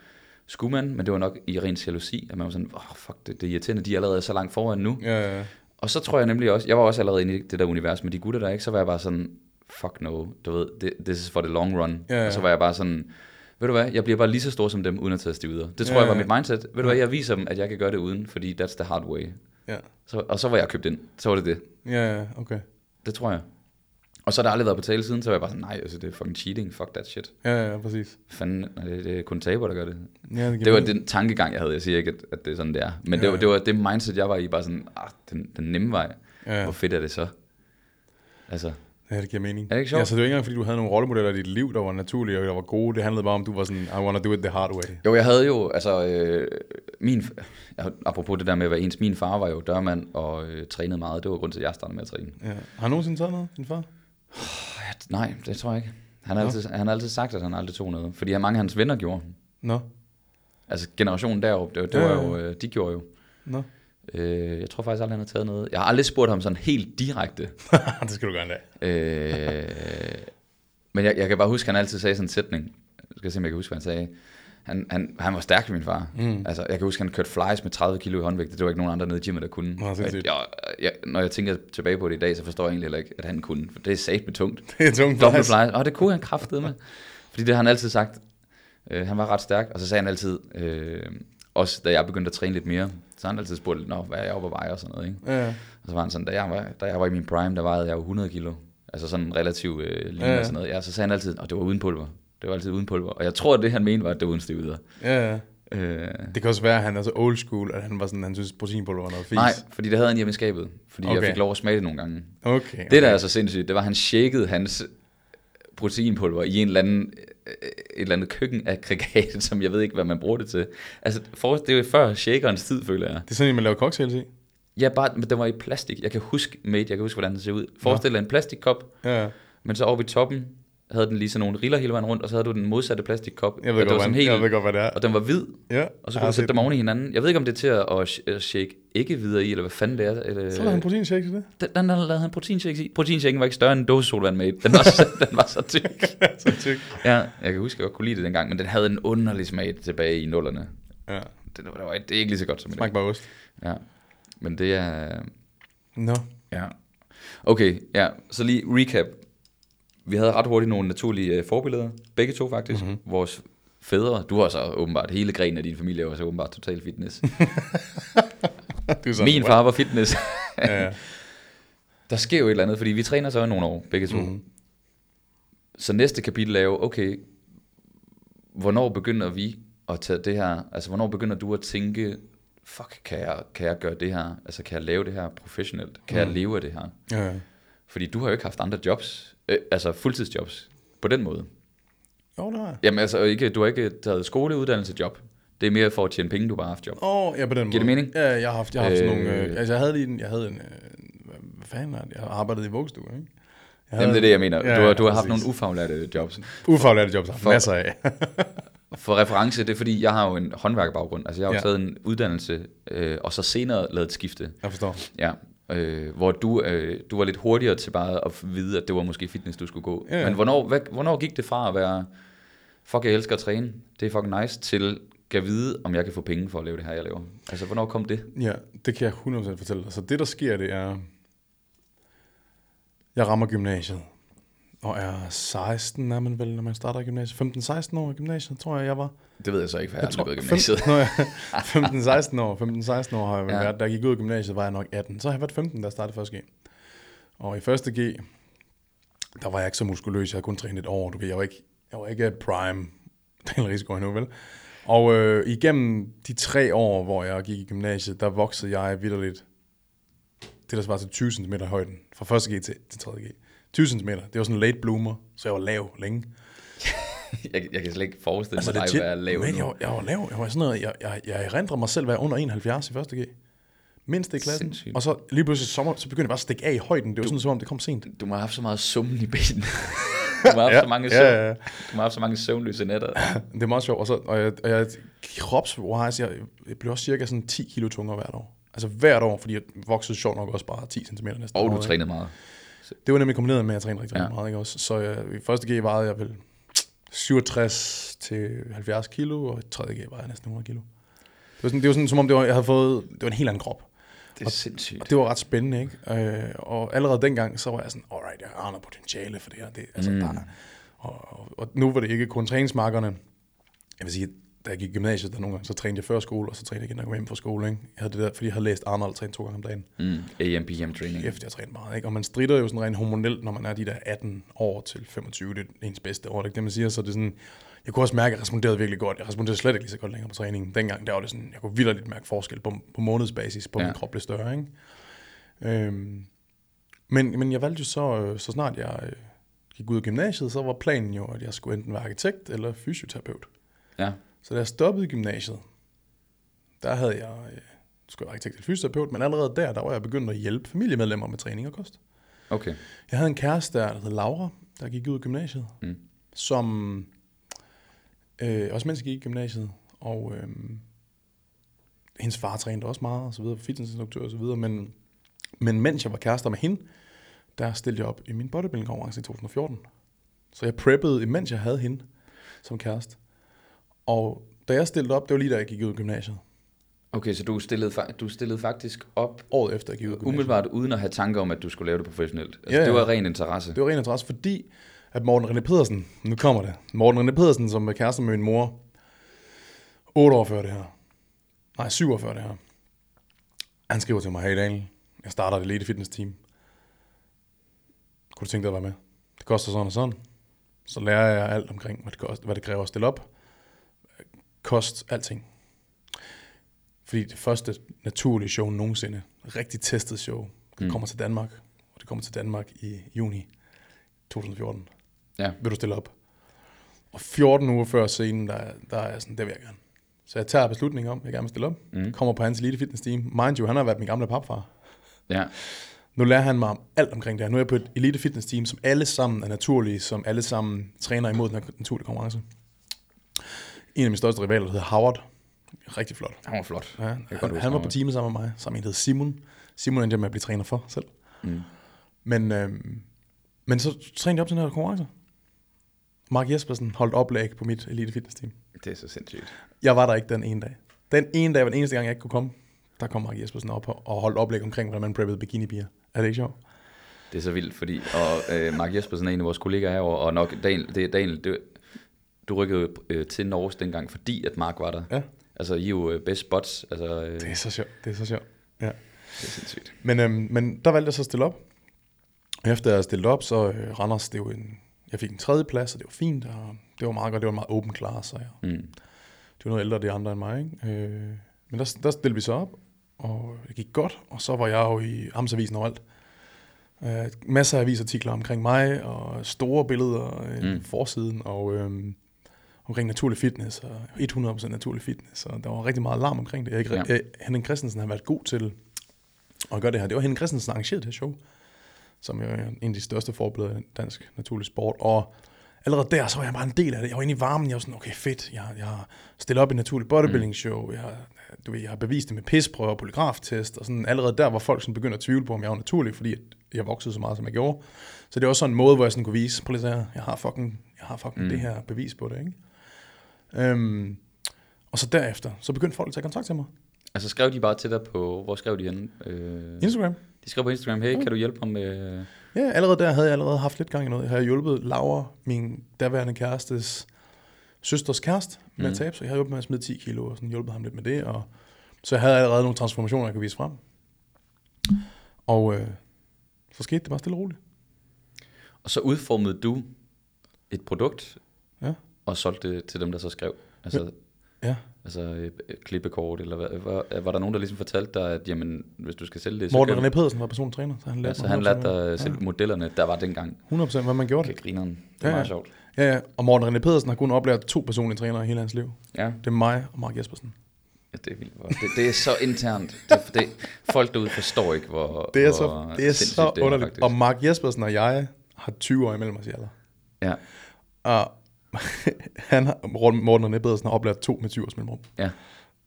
skulle man, men det var nok i ren jalousi, at man var sådan, åh, oh, fuck, det, det er irriterende, de er allerede så langt foran nu. Ja, ja. Og så tror jeg nemlig også, jeg var også allerede inde i det der univers med de gutter der, ikke? Så var jeg bare sådan, fuck no, du ved, this is for the long run. Ja, ja. Og så var jeg bare sådan, ved du hvad, jeg bliver bare lige så stor som dem, uden at tage stivider. Det tror Ja, jeg var ja. mit mindset. Ved du hvad, jeg viser dem, at jeg kan gøre det uden, fordi that's the hard way. Ja, Så, og så var jeg købt ind. Så var det det. ja, ja, okay. Det tror jeg. Og så har der aldrig været på tale siden, så var jeg bare sådan, nej, altså det er fucking cheating, fuck that shit. Ja, ja, præcis. Fanden, det, det er kun taber, der gør det. Ja, det, Det var den tankegang, jeg havde. Jeg siger ikke, at, at det er sådan, det er. Men Ja. det, var, det var det mindset, jeg var i, bare sådan, ah, den, den nemme vej. Ja. Hvor fedt er det så? Altså, Ja, det giver mening. Er det ikke sjovt? Ja, så det var ikke engang, fordi du havde nogle rollemodeller i dit liv, der var naturlige og der var gode. Det handlede bare om, du var sådan, I wanna do it the hard way. Jo, jeg havde jo, altså, øh, min, apropos det der med at være ens, min far var jo dørmand og øh, trænede meget. Det var grund til, at jeg startede med at træne. Ja. Har han nogensinde taget noget, din far? Nej, det tror jeg ikke. Han har, Nå. altid, han har altid sagt, at han aldrig tog noget. Fordi mange af hans venner gjorde. Nå, Altså generationen deroppe, det, det Ja, var jo, øh, de gjorde jo. nå. Øh, jeg tror faktisk aldrig, han har taget noget. Jeg har aldrig spurgt ham sådan helt direkte. det skal du gøre en dag. øh, men jeg, jeg kan bare huske, at han altid sagde sådan en sætning. Jeg skal se, om jeg kan huske, hvad han sagde. Han, han, han var stærk, min far. Mm. Altså, jeg kan huske, han kørte flies med 30 kilo i håndvægt. Det var ikke nogen andre nede i gymmet, der kunne. Nå, sindssygt. jeg, jeg, når jeg tænker tilbage på det i dag, så forstår jeg egentlig heller ikke, at han kunne. For det er sat med tungt. Det er tungt flies. fly. Og det kunne han kraftede med. Fordi det har han altid sagt. Øh, han var ret stærk. Og så sagde han altid, øh, også da jeg begyndte at træne lidt mere, så han altid spurgt, Nå, hvad er jeg oppe at veje og sådan noget. Ikke? Ja, Og så var han sådan, da jeg var, da jeg var i min prime, der vejede jeg jo 100 kilo. Altså sådan relativt øh, lige Ja, ja, og sådan noget. Ja, så sagde han altid, at det var uden pulver. Det var altid uden pulver. Og jeg tror, at det han mente var, at det var uden stivider. ja, ja. Øh, Det kan også være, at han er så old school, at han var sådan, han synes, proteinpulver var noget fis. nej, fordi det havde han hjemme i skabet. Fordi okay. Jeg fik lov at smage det nogle gange. Okay. okay. Det, der er så sindssygt, det var, at han shakede hans proteinpulver i en eller anden, øh, et eller andet køkkenaggregat, som jeg ved ikke, hvad man bruger det til. Altså, for, det er jo før shakerens tid, føler jeg. Det er sådan, at man laver cocktails i. Ja, bare, men den var i plastik. Jeg kan huske, mate, jeg kan huske, hvordan den ser ud. Forestil dig en plastikkop, Ja, men så oppe i toppen havde den lige sådan nogle riller hele vejen rundt, og så havde du den modsatte plastikkop. jeg ved, det var godt, sådan helt, jeg ved godt, hvad det er. og den var hvid, Ja, og så kunne du sætte dem oven i hinanden. Jeg ved ikke, om det er til at, at, at shake ikke videre i, eller hvad fanden det er. Eller, Så lavede han proteinshake til det. den, den lavede han proteinshake i. Proteinshaken var ikke større end en dåse solvand med. Den var, så, den var så tyk. så tyk. Ja, jeg kan huske, at jeg godt kunne lide det dengang, men den havde en underlig smag tilbage i nullerne. Ja, Det, det, var, det er ikke lige så godt som i dag. smag bare ost. Ja, men det er... Nå. Ja. Okay, ja, så lige recap. Vi havde ret hurtigt nogle naturlige øh, forbilleder. Begge to faktisk. Mm-hmm. Vores fædre. Du har så åbenbart, hele grenen af din familie var så åbenbart total fitness. Du sådan, Min far var fitness. Ja, ja. Der sker jo et eller andet, fordi vi træner så i nogle år, begge to. Mhm. Mm-hmm. Så næste kapitel er jo, okay, hvornår begynder vi at tage det her, altså hvornår begynder du at tænke, fuck, kan jeg, kan jeg gøre det her, altså kan jeg lave det her professionelt, kan mm. jeg leve af det her? ja, ja. Fordi du har jo ikke haft andre jobs, øh, altså fuldtidsjobs, på den måde. Jo, det har jeg. Jamen altså, ikke, du har ikke taget skoleuddannelse job. Det er mere for at tjene penge, du bare har haft job. Åh, oh, ja, på den måde. Giver det mening? Ja, jeg har haft, jeg har haft sådan Øh. nogle... Øh, altså, jeg havde lige en... Jeg havde en... Øh, hvad fanden er det? Jeg har arbejdet i vuggestue, ikke? Jeg Jamen det er det, jeg mener. Ja, du har, du har haft nogle ufaglærte jobs. Ufaglærte jobs, har For- masser af. For reference, det er fordi, jeg har jo en håndværkerbaggrund. Altså, jeg har jo Ja. taget en uddannelse, øh, og så senere lavet et skifte. Jeg forstår. Ja, øh, hvor du, øh, du var lidt hurtigere til bare at vide, at det var måske fitness, du skulle gå. Ja. Men hvornår, hvad, hvornår gik det fra at være, fuck, jeg elsker at træne, det er fucking nice, til kan vide, om jeg kan få penge for at lave det her, jeg laver? Altså, hvornår kom det? Ja, det kan jeg 100% fortælle dig. Så det, der sker, det er, jeg rammer gymnasiet, og er 16, er man vel, når man starter i gymnasiet. 15-16 år i gymnasiet, tror jeg, jeg var. Det ved jeg så ikke, for jeg, Jeg har tror, aldrig gymnasiet. 15, 15-16 år, 15-16 år har jeg Ja. været. Da jeg gik ud af gymnasiet, var jeg nok 18. Så har jeg været 15, da jeg startede første G. Og i første G, der var jeg ikke så muskuløs. Jeg havde kun trænet et år. Du ved, jeg var ikke, jeg var ikke prime. Den risiko endnu, vel? Og øh, igennem de tre år, hvor jeg gik i gymnasiet, der voksede jeg vidderligt det, der svarer til 20 cm i højden. Fra første G til, til 3. G. 20 cm. Det var sådan en late bloomer, så jeg var lav længe. Jeg, jeg kan slet ikke forestille Altså, mig dig at være lav men jeg, var- jeg var lav. Jeg var sådan noget, jeg, jeg, jeg erindrer mig selv være under 71 i første G. Mindst i klassen. Sindssygt. Og så lige pludselig så, så begyndte jeg bare at stikke af i højden. Det var sådan, som om det kom sent. Du må have haft så meget summen i benene. du have haft, så, mange søvn, ja, ja. Du må have haft så mange søvnløse nætter. Det er meget sjovt. Og, så, og jeg, og jeg kropswise, jeg, jeg blev også cirka sådan 10 kilo tungere hvert år. Altså hvert år, fordi jeg voksede sjovt nok også bare 10 cm næsten. Og du trænede meget. Det var nemlig kombineret med, at jeg trænede rigtig, Ja. meget. Ikke også? Så jeg, i første G vejede jeg vel 67 til 70 kilo, og i tredje G vejede jeg næsten 100 kilo. Det var sådan, det var sådan som om det var, jeg havde fået, det var en helt anden krop. Det er sindssygt. Og det var ret spændende, ikke? Øh, og allerede dengang, så var jeg sådan, alright, jeg aner potentiale for det her. Det, altså, mm. der, er- og, og, og, nu var det ikke kun træningsmarkerne. Jeg vil sige, da jeg gik i gymnasiet, der nogle gange, så trænede jeg før skole, og så trænede jeg igen, når jeg kom hjem fra skole. Ikke? Jeg havde det der, fordi jeg havde læst Arnold træne to gange om dagen. Mm. AM, PM training. Efter jeg trænede meget. Ikke? Og man strider jo sådan rent hormonelt, når man er de der 18 år til 25. Det er ens bedste år, det er ikke det, man siger. Så det er sådan, jeg kunne også mærke, at jeg responderede virkelig godt. Jeg responderede slet ikke lige så godt længere på træningen. Dengang, der var det sådan, jeg kunne vildt mærke forskel på, på månedsbasis, på ja. Ja. min krop blev større. Ikke? Øhm, men, men jeg valgte jo så, øh, så snart jeg øh, gik ud af gymnasiet, så var planen jo, at jeg skulle enten være arkitekt eller fysioterapeut. Ja. Så da jeg stoppede gymnasiet, der havde jeg, øh, skulle jeg være arkitekt eller fysioterapeut, men allerede der, der var jeg begyndt at hjælpe familiemedlemmer med træning og kost. Okay. Jeg havde en kæreste der, der hed Laura, der gik ud af gymnasiet, Mm. som øh, også mens jeg gik i gymnasiet, og øh, hendes far trænede også meget, og så videre, fitnessinstruktør og så videre, men, men mens jeg var kærester med hende, der stillede jeg op i min bodybuilding konkurrence i 2014. Så jeg preppede, imens jeg havde hende som kæreste. Og da jeg stillede op, det var lige da jeg gik ud af gymnasiet. Okay, så du stillede, du stillede faktisk op Året efter jeg gik ud af gymnasiet. umiddelbart uden at have tanker om, at du skulle lave det professionelt. Altså, Ja, Det ja. var ren interesse. Det var ren interesse, fordi at Morten René Pedersen, nu kommer det, Morten René Pedersen, som er kæreste med min mor, 8 år før det her, nej, 7 år før det her, han skriver til mig, hey Daniel, jeg starter et elite fitness team. Kunne du tænke dig at være med? Det koster sådan og sådan. Så lærer jeg alt omkring, hvad det, koster, hvad det kræver at stille op. Kost, alting. Fordi det første naturlige show nogensinde, rigtig testet show, Mm. kommer til Danmark. Og det kommer til Danmark i juni 2014. Ja. Vil du stille op? Og 14 uger før scenen, der, der er sådan, det vil jeg gerne. Så jeg tager beslutningen om, at jeg gerne vil stille op. Mm. Kommer på hans elite fitness team. Mind you, han har været min gamle papfar. Ja. Nu lærer han mig om alt omkring det her. Nu er jeg på et elite fitness team, som alle sammen er naturlige, som alle sammen træner imod den her naturlige konkurrence. En af mine største rivaler hedder Howard. Rigtig flot. Han var flot. Ja, han, godt han, var på teamet sammen med mig, sammen med en, der hed Simon. Simon endte jeg med at blive træner for selv. Mm. Men, øhm, men så trænede jeg op til den her konkurrence. Mark Jespersen holdt oplæg på mit elite fitness team. Det er så sindssygt. Jeg var der ikke den ene dag. Den ene dag var den eneste gang, jeg ikke kunne komme. Der kom Mark Jespersen op og og holdt oplæg omkring, hvordan man preppede bikini-bier. Er det ikke sjovt? Det er så vildt, fordi og, øh, Mark Jespersen er en af vores kollegaer herovre, og nok Daniel, det, Daniel det, du rykkede jo, øh, til Norge dengang, fordi at Mark var der. Ja. Altså, I er jo øh, best spots. Altså, øh, Det er så sjovt. Det er så sjovt. Ja. det er sindssygt. Men, øhm, men der valgte jeg så at stille op. Og efter jeg stillet op, så øh, Randers, det var en, jeg fik en tredje plads, og det var fint, og det var meget godt. Det var en meget open class, og jeg, Mm. det var noget ældre, de andre end mig. Ikke? Øh, men der, der stillede vi så op, og det gik godt, og så var jeg jo i Amtsavisen overalt. Øh, masser af avisartikler omkring mig, og store billeder øh, Mm. mm. forsiden, og øh, omkring naturlig fitness, og 100% naturlig fitness, og der var rigtig meget larm omkring det. Jeg, Ja. jeg, Henning Christensen har været god til at gøre det her. Det var Henning Christensen, der arrangerede det her show, som jo er en af de største forbilleder i dansk naturlig sport, og allerede der, så var jeg bare en del af det. Jeg var inde i varmen, jeg var sådan, okay fedt, jeg, jeg har stillet op i en naturlig bodybuilding show, jeg, har- du ved, jeg har bevist det med pisprøver og polygraftest, og sådan allerede der var folk sådan begyndte at tvivle på, om jeg var naturlig, fordi at jeg voksede så meget, som jeg gjorde. Så det var også sådan en måde, hvor jeg sådan kunne vise, prøv lige her, jeg har fucking, jeg har fucking mm. det her bevis på det, ikke? Øhm, og så derefter, så begyndte folk at tage kontakt til mig. Altså skrev de bare til dig på, hvor skrev de henne? Øh, Instagram. de skrev på Instagram, hey, kan du hjælpe mig med... Ja, allerede der havde jeg allerede haft lidt gang i noget. Jeg havde hjulpet Laura, min daværende kærestes søsters kæreste, med Mm. at tabe sig. Jeg havde hjulpet med at smide 10 kilo, og sådan hjulpet ham lidt med det. Og så jeg havde allerede nogle transformationer, jeg kunne vise frem. Og øh, så skete det bare stille og roligt. Og så udformede du et produkt, Ja. Og solgte det til dem, der så skrev. Altså, Ja. altså et klippekort, eller hvad, var, var der nogen, der ligesom fortalte dig, at jamen, hvis du skal sælge det, Morten kan René Pedersen var personlig træner, så han lærte ja, så han 100% lærte dig selv modellerne, der var dengang. 100% hvad man gjorde Okay, grineren. Det er Ja, meget ja. sjovt. Ja, ja. Og Morten René Pedersen har kun oplært to personlige trænere i hele hans liv. Ja, Det er mig og Mark Jespersen. ja det er vildt. hvor- Det, det er så internt. Det, det, folk derude forstår ikke, hvor Det er så, det er så det er, underligt. faktisk. og Mark Jespersen og jeg har 20 år imellem os i alder. Ja, Og han har, Morten René Pedersen har oplært to med 20 års mellemrum. ja.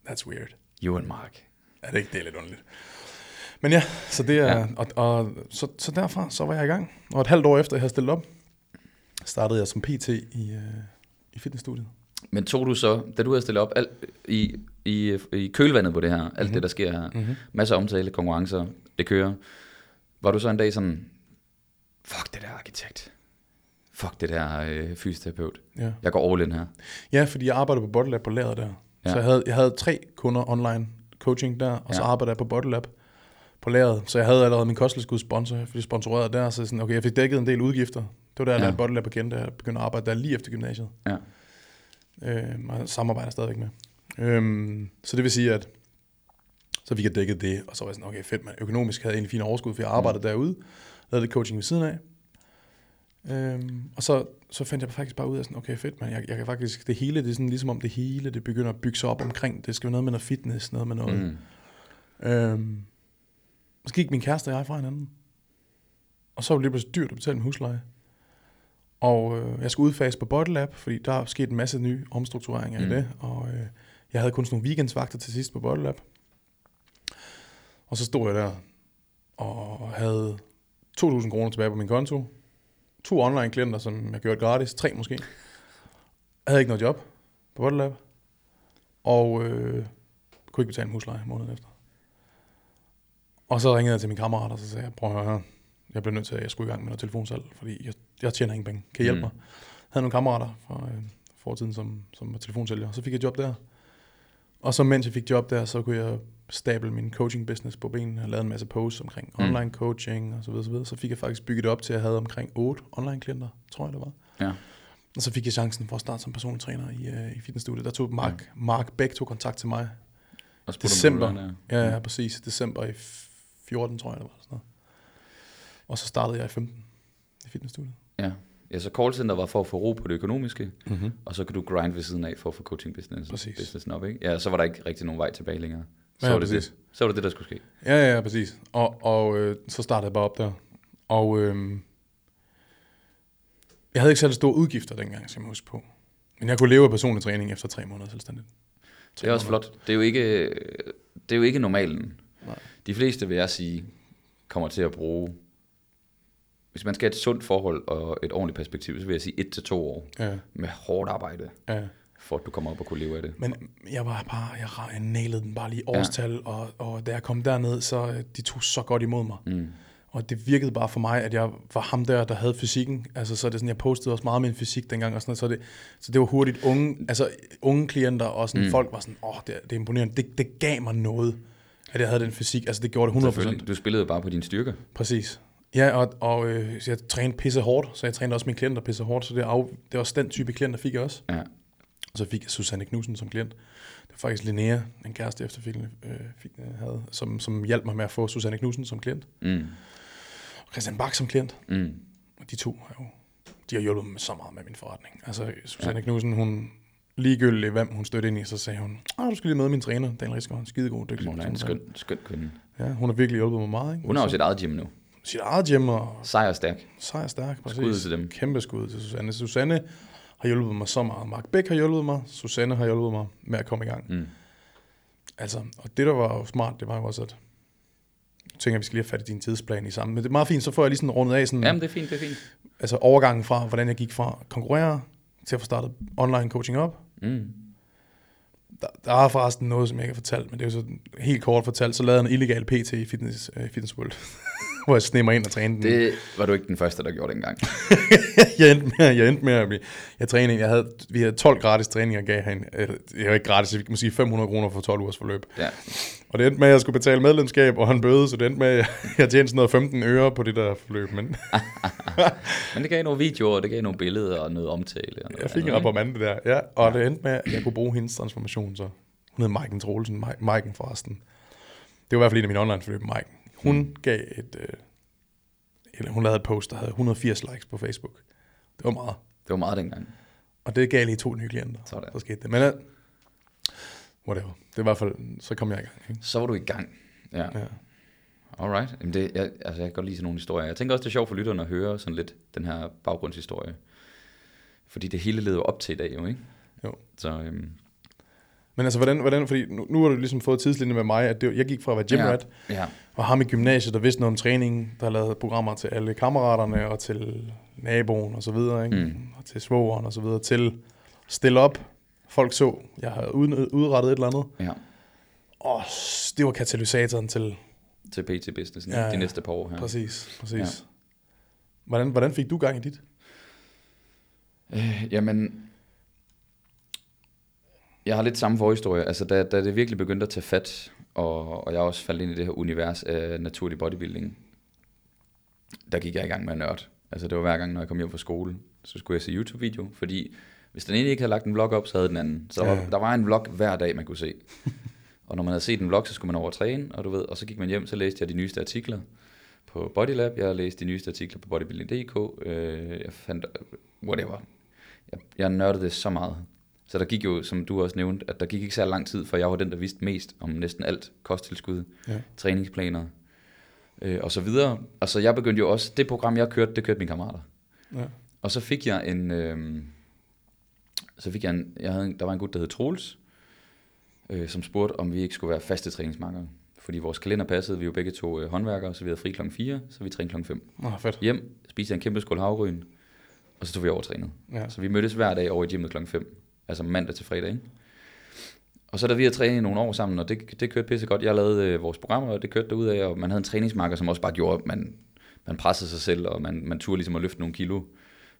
That's weird. You and Mark. Er det ikke? Det er lidt underligt. Men ja, så det er, Ja. ja. og, og så, så derfra, så var jeg i gang. Og et halvt år efter, jeg havde stillet op, startede jeg som PT i, øh, i fitnessstudiet. Men tog du så, da du havde stillet op alt, i, i, i kølvandet på det her, alt Mhm. mm-hmm. det, der sker her, Mm-hmm. masser af omtale, konkurrencer, det kører, var du så en dag sådan, fuck det der arkitekt, fuck det der øh, fysioterapeut, Ja. jeg går all in her. ja, fordi jeg arbejdede på Bottlab på lageret der. Ja. Så jeg havde, jeg havde tre kunder online coaching der, og så Ja. arbejdede jeg på Bottlab på lageret. Så jeg havde allerede min kosttilskud sponsor, fordi sponsoreret der, så sådan, okay, jeg fik dækket en del udgifter. Det var der, jeg Ja. lærte Bottlab at kende, da jeg begyndte at arbejde der lige efter gymnasiet. Ja. øh, og samarbejder stadigvæk med. Øhm, så det vil sige, at så fik jeg dækket det, og så var jeg sådan, okay fedt, man. økonomisk havde jeg egentlig fint overskud, for jeg arbejdede mm. derude, lavede lidt coaching ved siden af. Øhm, og så, så fandt jeg faktisk bare ud af sådan, okay fedt, man. Jeg, jeg kan faktisk, det hele, det er sådan ligesom om det hele, det begynder at bygge sig op omkring, det skal være noget med noget fitness, noget med noget. Mm. Øhm, så gik min kæreste og jeg fra hinanden. Og så var det lige pludselig dyrt at betale min husleje. Og øh, jeg skulle udfase på Bottle Lab, fordi der er sket en masse nye omstruktureringer mm. I det. Og øh, jeg havde kun sådan nogle weekendsvagter til sidst på Bottle Lab. Og så stod jeg der og havde 2.000 kroner tilbage på min konto. To online klienter, som jeg gjorde gratis. Tre måske. Jeg havde ikke noget job på Bottle Lab. Og øh, kunne ikke betale en husleje måneden efter. Og så ringede jeg til min kammerat, og så sagde jeg, prøv at høre her. Jeg bliver nødt til, at jeg skulle i gang med noget telefonsalg, fordi jeg, jeg tjener ingen penge. Kan I hjælpe Mm. mig? Jeg havde nogle kammerater fra øh, fortiden, som, som var telefonsælger. Så fik jeg job der. Og så mens jeg fik job der, så kunne jeg stable min coaching business på benene. Jeg lavede en masse posts omkring Mm. online coaching og så videre, så videre. Så fik jeg faktisk bygget op til, at jeg havde omkring 8 online klienter, tror jeg det var. Ja. Og så fik jeg chancen for at starte som personlig træner i, øh, i fitnessstudiet. Der tog Mark, ja. Mark Bæk tog kontakt til mig Og om December. være Ja, ja, præcis. December i 14, tror jeg, det var. Sådan noget. Og så startede jeg i 15 i fitnessstudiet. Ja. ja, så callcenter var for at få ro på det økonomiske, Mm-hmm. og så kan du grind ved siden af for at få coaching business, businessen op, ikke? Ja, så var der ikke rigtig nogen vej tilbage længere. Så, Ja, var, det præcis. det, så var det det, der skulle ske. Ja, ja, ja, præcis. Og, og øh, så startede jeg bare op der. Og øh, jeg havde ikke særlig store udgifter dengang, skal man huske på. Men jeg kunne leve af personlig træning efter tre måneder selvstændigt. Det er også flot. Det er jo ikke, det er jo ikke normalen. Nej. De fleste, vil jeg sige, kommer til at bruge... Hvis man skal have et sundt forhold og et ordentligt perspektiv, så vil jeg sige et til to år Ja, med hårdt arbejde, ja. For at du kommer op og kunne leve af det. Men jeg var bare, jeg, nailede den bare lige årstal, ja. og, og da jeg kom derned, så øh, de tog så godt imod mig. Mm. Og det virkede bare for mig, at jeg var ham der, der havde fysikken. Altså, så er det sådan, jeg postede også meget en fysik dengang, og sådan noget, så, det, så det var hurtigt unge, altså, unge klienter, og sådan, Mm. folk var sådan, åh, det, er- det er imponerende. Det, det gav mig noget, at jeg havde den fysik. Altså, det gjorde det 100%. Selvfølgelig. Du spillede bare på dine styrker. Præcis. Ja, og, og øh, jeg trænede pisse hårdt, så jeg trænede også mine klienter pisse hårdt, så det, er af, det var også den type klienter, fik jeg også. Ja. Og så fik jeg Susanne Knudsen som klient. Det var faktisk Linnea, en kæreste efterfølgende, øh, fik, øh, havde, som, som hjalp mig med at få Susanne Knudsen som klient. Mm. Og Christian Bak som klient. Mm. Og de to har jo, de har hjulpet mig så meget med min forretning. Altså, Susanne ja. Knudsen, hun ligegyldigt, hvem hun stødte ind i, så sagde hun, ah, du skal lige møde min træner, Daniel Rigsgaard, en skidegod, dygtig. Hun er en person." skøn, skøn kvinde. Ja, hun har virkelig hjulpet mig meget. Ikke? Hun har jo Så- sit eget gym nu. sit eget gym, og Sejr stærk. sejr stærk. Præcis. Skud til dem. Kæmpe skud til Susanne. Susanne har hjulpet mig så meget. Mark Bæk har hjulpet mig. Susanne har hjulpet mig med at komme i gang. Mm. Altså, og det, der var jo smart, det var jo også, at jeg tænker, at vi skal lige have fat i din tidsplan i sammen. Men det er meget fint, så får jeg lige sådan rundet af sådan, Jamen, det er fint, det er fint. altså overgangen fra, hvordan jeg gik fra konkurrere til at få startet online coaching op. Mm. Der, der er forresten noget, som jeg ikke har fortalt, men det er jo så helt kort fortalt. Så lavede jeg en illegal PT i Fitness, uh, fitness World, hvor jeg sneg mig ind og trænede den. Det var du ikke den første, der gjorde det engang. jeg, endte med, jeg endte med at blive... Jeg trænede en, jeg havde, vi havde 12 gratis træninger, gav han. Det var ikke gratis, jeg kan sige 500 kroner for 12 ugers forløb. Ja. Og det endte med, at jeg skulle betale medlemskab og han bøde, så det endte med, at jeg tjente sådan noget 15 øre på det der forløb. Men Men det gav nogle videoer, det gav nogle billeder og noget omtale. Og noget jeg fik en andet, ikke? reprimande der, ja. Og det endte med, at jeg kunne bruge hendes transformation, så hun hed Maiken Troelsen, Ma- Maiken forresten. Det var i hvert fald en af mine online forløb, Maiken. Hun Mm. gav et... Øh, eller hun lavede et post, der havde 180 likes på Facebook. Det var meget. Det var meget dengang. Og det gav lige to nye klienter. Sådan. Så skete det. Men uh, whatever. Det er i hvert fald, så kom jeg i gang. Ikke? Så var du i gang. Ja. Ja. Alright. Jamen det, jeg, altså jeg kan godt lide sådan nogle historier. Jeg tænker også, det er sjovt for lytterne at høre sådan lidt den her baggrundshistorie. Fordi det hele leder op til i dag, jo ikke? Jo. Så øhm, Men altså, hvordan, hvordan fordi nu, nu har du ligesom fået tidslinjen med mig, at det, jeg gik fra at være gymrat, ja. ja. Og ham i gymnasiet, der vidste noget om træning, der lavede programmer til alle kammeraterne, og til naboen og så videre, ikke? Mm. og til svogeren og så videre, til stille op. Folk så, jeg havde ud- udrettet et eller andet, ja. og det var katalysatoren til, Til PT Business Ja, de næste par år her. præcis, præcis. Ja. Hvordan, hvordan fik du gang i dit? Øh, jamen, jeg har lidt samme forhistorie. Altså, da, da det virkelig begyndte at tage fat, og, og jeg også faldt ind i det her univers af naturlig bodybuilding, der gik jeg i gang med at nørde. Altså, det var hver gang, når jeg kom hjem fra skole, så skulle jeg se YouTube-video, fordi hvis den ene ikke havde lagt en vlog op, så havde den anden. Så der, Ja. var, der var en vlog hver dag, man kunne se. og når man havde set en vlog, så skulle man over træne, og du ved, og så gik man hjem, så læste jeg de nyeste artikler på Bodylab, jeg læste de nyeste artikler på bodybuilding.dk, øh, jeg fandt, whatever, jeg, jeg nørdede det så meget. Så der gik jo, som du også nævnte, at der gik ikke så lang tid, for jeg var den, der vidste mest om næsten alt. Kosttilskud, Ja. træningsplaner øh, og så videre. Og så jeg begyndte jo også, det program jeg kørte, det kørte mine kammerater. Ja. Og så fik jeg en, øh, så fik jeg en, jeg havde, en- der var en gut, der hed Troels, øh, som spurgte, om vi ikke skulle være faste træningsmarkere. Fordi vores kalender passede, vi jo begge to øh, håndværkere, så vi havde fri klokken 4, så vi trænede klokken 5. Nå, fedt. Hjem, spiste en kæmpe skål havregryn, og så tog vi overtrænet. Ja. Så vi mødtes hver dag over i gymmet klokken 5. Altså mandag til fredag, ikke? Og så da vi havde trænet i nogle år sammen, og det, det kørte pisse godt. Jeg lavede øh, vores programmer, og det kørte derud af, og man havde en træningsmarker, som også bare gjorde, at man, man pressede sig selv, og man, man turde ligesom at løfte nogle kilo,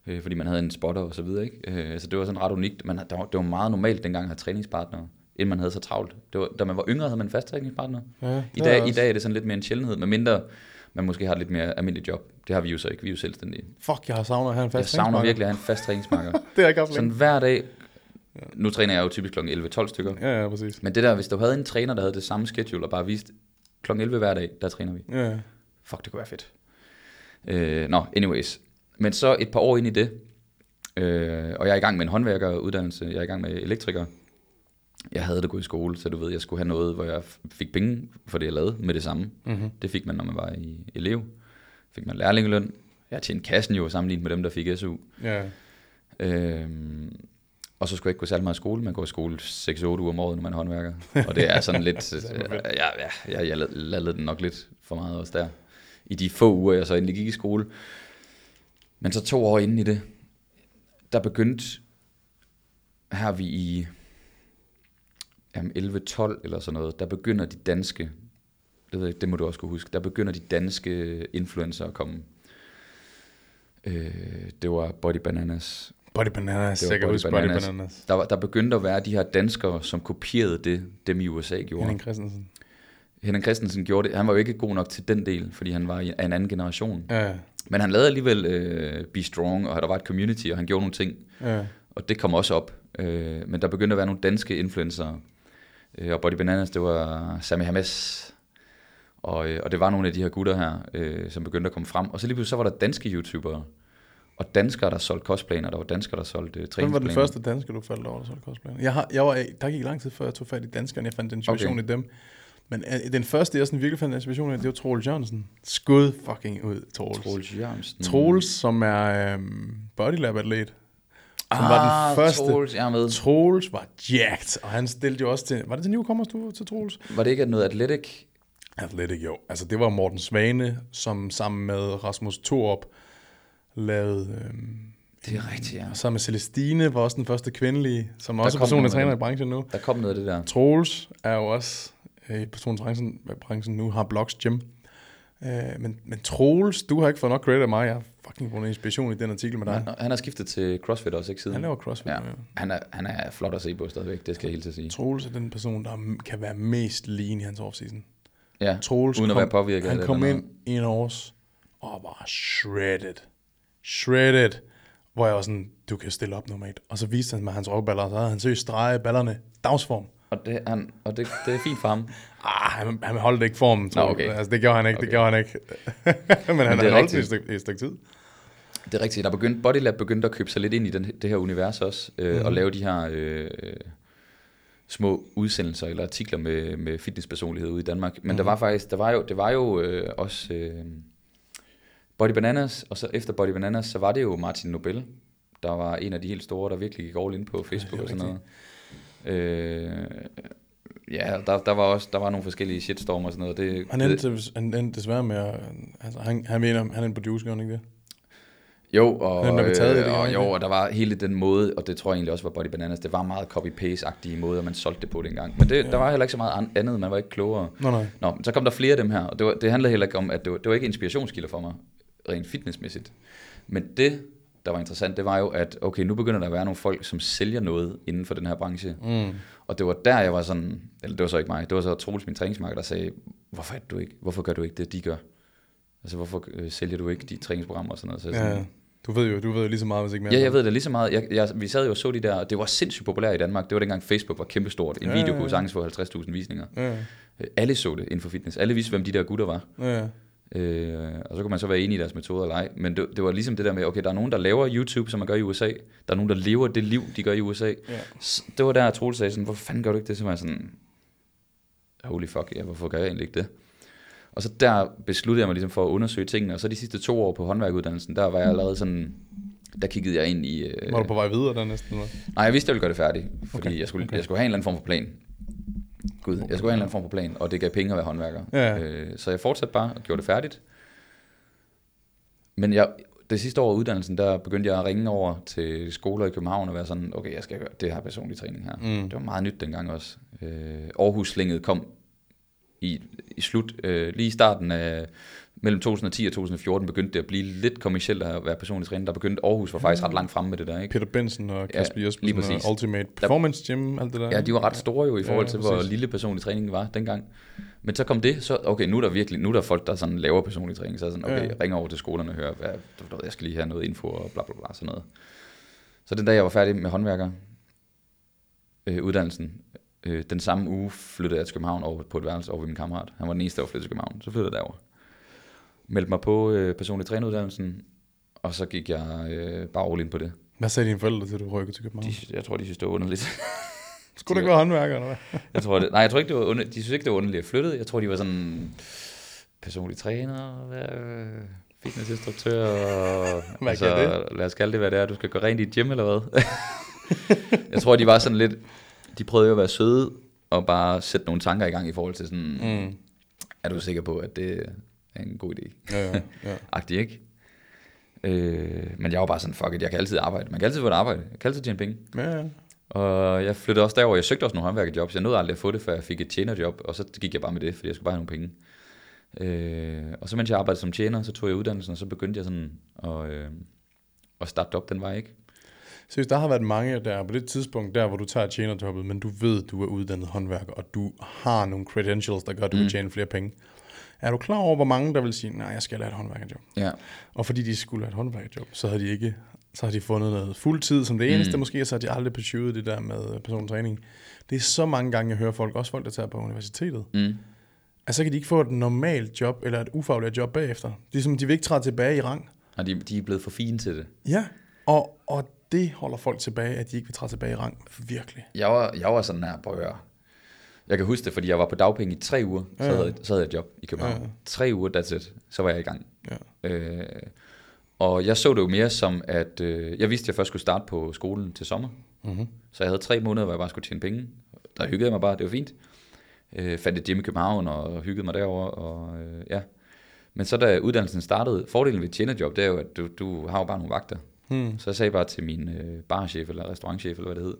øh, fordi man havde en spotter og så videre, ikke? Øh, så det var sådan ret unikt. Man, der var, det var meget normalt dengang at have træningspartnere, inden man havde så travlt. Det var, da man var yngre, havde man en fast træningspartner. Ja, I dag, er I dag er det sådan lidt mere en sjældenhed, med mindre man måske har et lidt mere almindeligt job. Det har vi jo så ikke, vi er jo selvstændige. Fuck, jeg har savnet at have en fast Jeg savner virkelig at have en fast træningsmarker. Det jeg ikke Sådan hver dag, nu træner jeg jo typisk kl. 11-12 stykker, Ja, ja, præcis. men det der, hvis du havde en træner, der havde det samme schedule, og bare viste kl. 11 hver dag, der træner vi. Ja, Fuck, det kunne være fedt. Øh, Nå, anyways. Men så et par år ind i det, øh, og jeg er i gang med en håndværkeruddannelse, jeg er i gang med elektriker. Jeg havde det gået i skole, så du ved, jeg skulle have noget, hvor jeg fik penge for det, jeg lavede med det samme. mm-hmm. Det fik man, når man var i elev. Fik man lærlingeløn. Jeg tjente kassen jo sammenlignet med dem, der fik SU. ja. Øhm, og så skulle jeg ikke gå særlig meget i skole. Man går i skole 6-8 uger om året, når man er håndværker. Og det er sådan lidt... ja, ja, ja, jeg lavede den nok lidt for meget også der. I de få uger, jeg så endelig gik i skole. Men så to år inden i det, der begyndte... Her er vi i jamen 11-12 eller sådan noget, der begynder de danske, det, ved jeg, det må du også kunne huske, der begynder de danske influencer at komme. Øh, det var Body Bananas, Body Bananas. Det var Jeg kan huske Body Bananas. Der, var, der begyndte at være de her danskere, som kopierede det, dem i USA gjorde. Henning. Christensen. Henning Christensen gjorde det. Han var jo ikke god nok til den del, fordi han var af en anden generation. Ja, Men han lavede alligevel øh, Be Strong, og der var et community, og han gjorde nogle ting. ja. Og det kom også op. Øh, men der begyndte at være nogle danske influencer. Øh, og Body Bananas, det var Sami Hames. Og, øh, og det var nogle af de her gutter her, øh, som begyndte at komme frem. Og så lige pludselig så var der danske YouTubere. Og danskere, der solgte cosplaner. Der var danskere, der solgte øh, Hvem var den første dansker, du faldt over, der solgte cosplayer? Jeg har, jeg var, der gik lang tid før, jeg tog fat i danskerne. Jeg fandt inspiration Okay. i dem. Men øh, den første, jeg sådan virkelig fandt inspiration af, det var Troels Jørgensen. Skud fucking ud, Troels. Troels Jørgensen. Troels, som er øhm, bodylab-atlet. Som ah, var den første. Troels, jeg med. Troels var jacked, og han stillede jo også til... Var det til Newcomers, du til Troels? Var det ikke noget Athletic? Athletic, jo. Altså, det var Morten Svane, som sammen med Rasmus Thorup lavede... Øhm, Det er rigtigt, ja. og sammen med Celestine var også den første kvindelige, som også er personlig træner i branchen nu. Der kom noget af det der. Troels er jo også øh, i personlig branchen, branchen nu, har Blogs Gym. Øh, men, men Troels, du har ikke fået nok credit af mig. Jeg har fucking fundet inspiration i den artikel med dig. Han, han har skiftet til CrossFit også, ikke siden? Han laver CrossFit. Ja. Ja. Han er, han er flot at se på stadigvæk, det skal jeg helt til at sige. Troels er den person, der kan være mest lean i hans offseason. Ja, Troels uden at kom, være påvirket Han kom ind i en års og var shredded. Shredded. Hvor jeg var sådan, du kan stille op normalt. Og så viste han mig hans rockballer, og så havde han søgt strege ballerne. Dagsform. Og, det, han, og det, det er fint for ham. Ah, han, han holdt ikke formen, tror Nå, jeg. okay. Altså, det gjorde han ikke, okay. det gjorde han ikke. Men han det er har holdt det i et stykke, et stykke tid. Det er rigtigt. Der begyndte, Bodylab begyndte at købe sig lidt ind i den, det her univers også, øh, Mhm. og lave de her øh, små udsendelser eller artikler med, med fitnesspersonlighed ude i Danmark. Men Mhm. der var faktisk, der var jo, det var jo øh, også øh, Body Bananas, og så efter Body Bananas, så var det jo Martin Nobel, der var en af de helt store, der virkelig gik all in på Facebook og sådan noget. Øh, ja, der, der var også der var nogle forskellige shitstorm og sådan noget. Det, Han det, endte, han endte desværre med at... Altså, han, han mener, han er en producer, han ikke det? Jo, og, det, øh, gjorde og, jo, det? og der var hele den måde, og det tror jeg egentlig også var Body Bananas, det var meget copy-paste-agtige måde, man solgte det på dengang. Men det, ja. der var heller ikke så meget an- andet, man var ikke klogere. Nå, nej. Nå, så kom der flere af dem her, og det, var, det handlede heller ikke om, at det var, det var ikke inspirationskilder for mig, rent fitnessmæssigt. Men det, der var interessant, det var jo, at okay, nu begynder der at være nogle folk, som sælger noget inden for den her branche. Mm. Og det var der, jeg var sådan, eller det var så ikke mig, det var så Troels, min træningsmarked, der sagde, hvorfor, er du ikke, hvorfor gør du ikke det, de gør? Altså, hvorfor øh, sælger du ikke de træningsprogrammer og sådan noget? Så sådan, Ja, du ved jo, du ved jo lige så meget, hvis ikke mere. Ja, jeg ved det lige så meget. Jeg, jeg, vi sad jo og så de der, og det var sindssygt populært i Danmark. Det var dengang Facebook var kæmpestort. En Ja, video kunne sagtens få 50.000 visninger. Ja, Øh, Alle så det inden for fitness. Alle vidste, hvem de der gutter var. ja. Øh, og så kunne man så være enig i deres metoder eller ej. Men det, det var ligesom det der med, okay, der er nogen, der laver YouTube, som man gør i USA. Der er nogen, der lever det liv, de gør i USA. Ja. Så det var der, Troels sagde sådan, hvorfor fanden gør du ikke det? Så var jeg sådan, holy fuck, ja, hvorfor gør jeg egentlig ikke det? Og så der besluttede jeg mig ligesom for at undersøge tingene, og så de sidste to år på håndværkuddannelsen, der var jeg allerede sådan, der kiggede jeg ind i... Øh, Var du på vej videre der næsten? Eller? Nej, jeg vidste, jeg ville gøre det færdigt, fordi Okay, jeg, skulle, okay. jeg skulle have en eller anden form for plan. Gud, jeg skulle have en eller anden form for plan, og det gav penge at være håndværker. Ja. Øh, så jeg fortsatte bare og gjorde det færdigt. Men jeg, det sidste år af uddannelsen, der begyndte jeg at ringe over til skoler i København og være sådan, okay, jeg skal gøre det her personlige træning her. Mm. Det var meget nyt dengang også. Øh, Aarhus-slænget kom i, i slut, øh, lige i starten af mellem 2010 og 2014 begyndte det at blive lidt kommercielt at være personlig træner. Der begyndte Aarhus var faktisk ret langt fremme med det der, ikke? Peter Benson og Kasper lige Jespersen og Ultimate Performance Gym, alt det der. Ja, de var ret store jo i forhold Ja, til, hvor lille personlig træning var dengang. Men så kom det, så okay, nu er der virkelig, nu er der folk, der sådan laver personlig træning, så er sådan, okay, Ja. ringer over til skolerne og hører, hvad, jeg skal lige have noget info og bla bla bla, sådan noget. Så den dag, jeg var færdig med håndværker, øh, uddannelsen, øh, den samme uge flyttede jeg til København over på et værelse over ved min kammerat. Han var den eneste, der var flyttet til København. Så flyttede jeg derover. Meldte mig på øh, personlig træneruddannelsen, og så gik jeg øh, bare all in på det. Hvad sagde dine forældre til, du rykkede til København? De, jeg tror, de synes, det var underligt. Skulle du ikke være håndværker, eller hvad? Jeg tror det, nej, jeg tror ikke, det var under, de synes ikke, det var underligt at flytte. Jeg tror, de var sådan personlig træner, hvad, fitnessinstruktør, og, Hvad altså, det? lad os kalde det, hvad det er. Du skal gå rent i et gym, eller hvad? jeg tror, de var sådan lidt, de prøvede jo at være søde, og bare sætte nogle tanker i gang i forhold til sådan. Mm. er du sikker på, at det er en god idé? Ja, ja, ja. Agtig, ikke? Øh, men jeg var bare sådan, fuck it, jeg kan altid arbejde. Man kan altid få et arbejde. Jeg kan altid tjene penge. ja, ja. Og jeg flyttede også derover. Jeg søgte også nogle håndværkerjobs. Jeg nåede aldrig at få det, før jeg fik et tjenerjob, og så gik jeg bare med det, fordi jeg skulle bare have nogle penge. Øh, og så mens jeg arbejdede som tjener, så tog jeg uddannelsen, og så begyndte jeg sådan at, øh, at starte op den vej, ikke? Seriøst, der har været mange der på det tidspunkt, der hvor du tager tjenerjobbet, men du ved, du er uddannet håndværker, og du har nogle credentials, der gør, at du mm. kan tjene flere penge. Er du klar over, hvor mange der vil sige, nej, jeg skal lade et håndværkerjob? Ja. Og fordi de skulle have et håndværkerjob, så har de ikke så har de fundet noget fuldtid som det eneste, mm. måske, og så har de aldrig pursued det der med personlig træning. Det er så mange gange, jeg hører folk, også folk, der tager på universitetet, Mm. at så kan de ikke få et normalt job, eller et ufaglært job bagefter. Det er som, de vil ikke træde tilbage i rang. Og de, de er blevet for fine til det. Ja, og, og det holder folk tilbage, at de ikke vil træde tilbage i rang. Virkelig. Jeg var, jeg var sådan her, prøv at høre. Jeg kan huske det, fordi jeg var på dagpenge i tre uger, så, Ja, havde, jeg- så havde jeg job i København. Ja. Tre uger, that's it. Så var jeg i gang. Ja. Øh, og jeg så det jo mere som, at øh, jeg vidste, at jeg først skulle starte på skolen til sommer. Mm-hmm. Så jeg havde tre måneder, hvor jeg bare skulle tjene penge. Der hyggede jeg mig bare, det var fint. Øh, fandt et gym i København og hyggede mig derover og øh, ja. Men så da uddannelsen startede, fordelen ved et tjenerjob, det er jo, at du, du har jo bare nogle vagter. Hmm. Så jeg sagde bare til min øh, barchef eller restaurantchef, eller hvad det hed,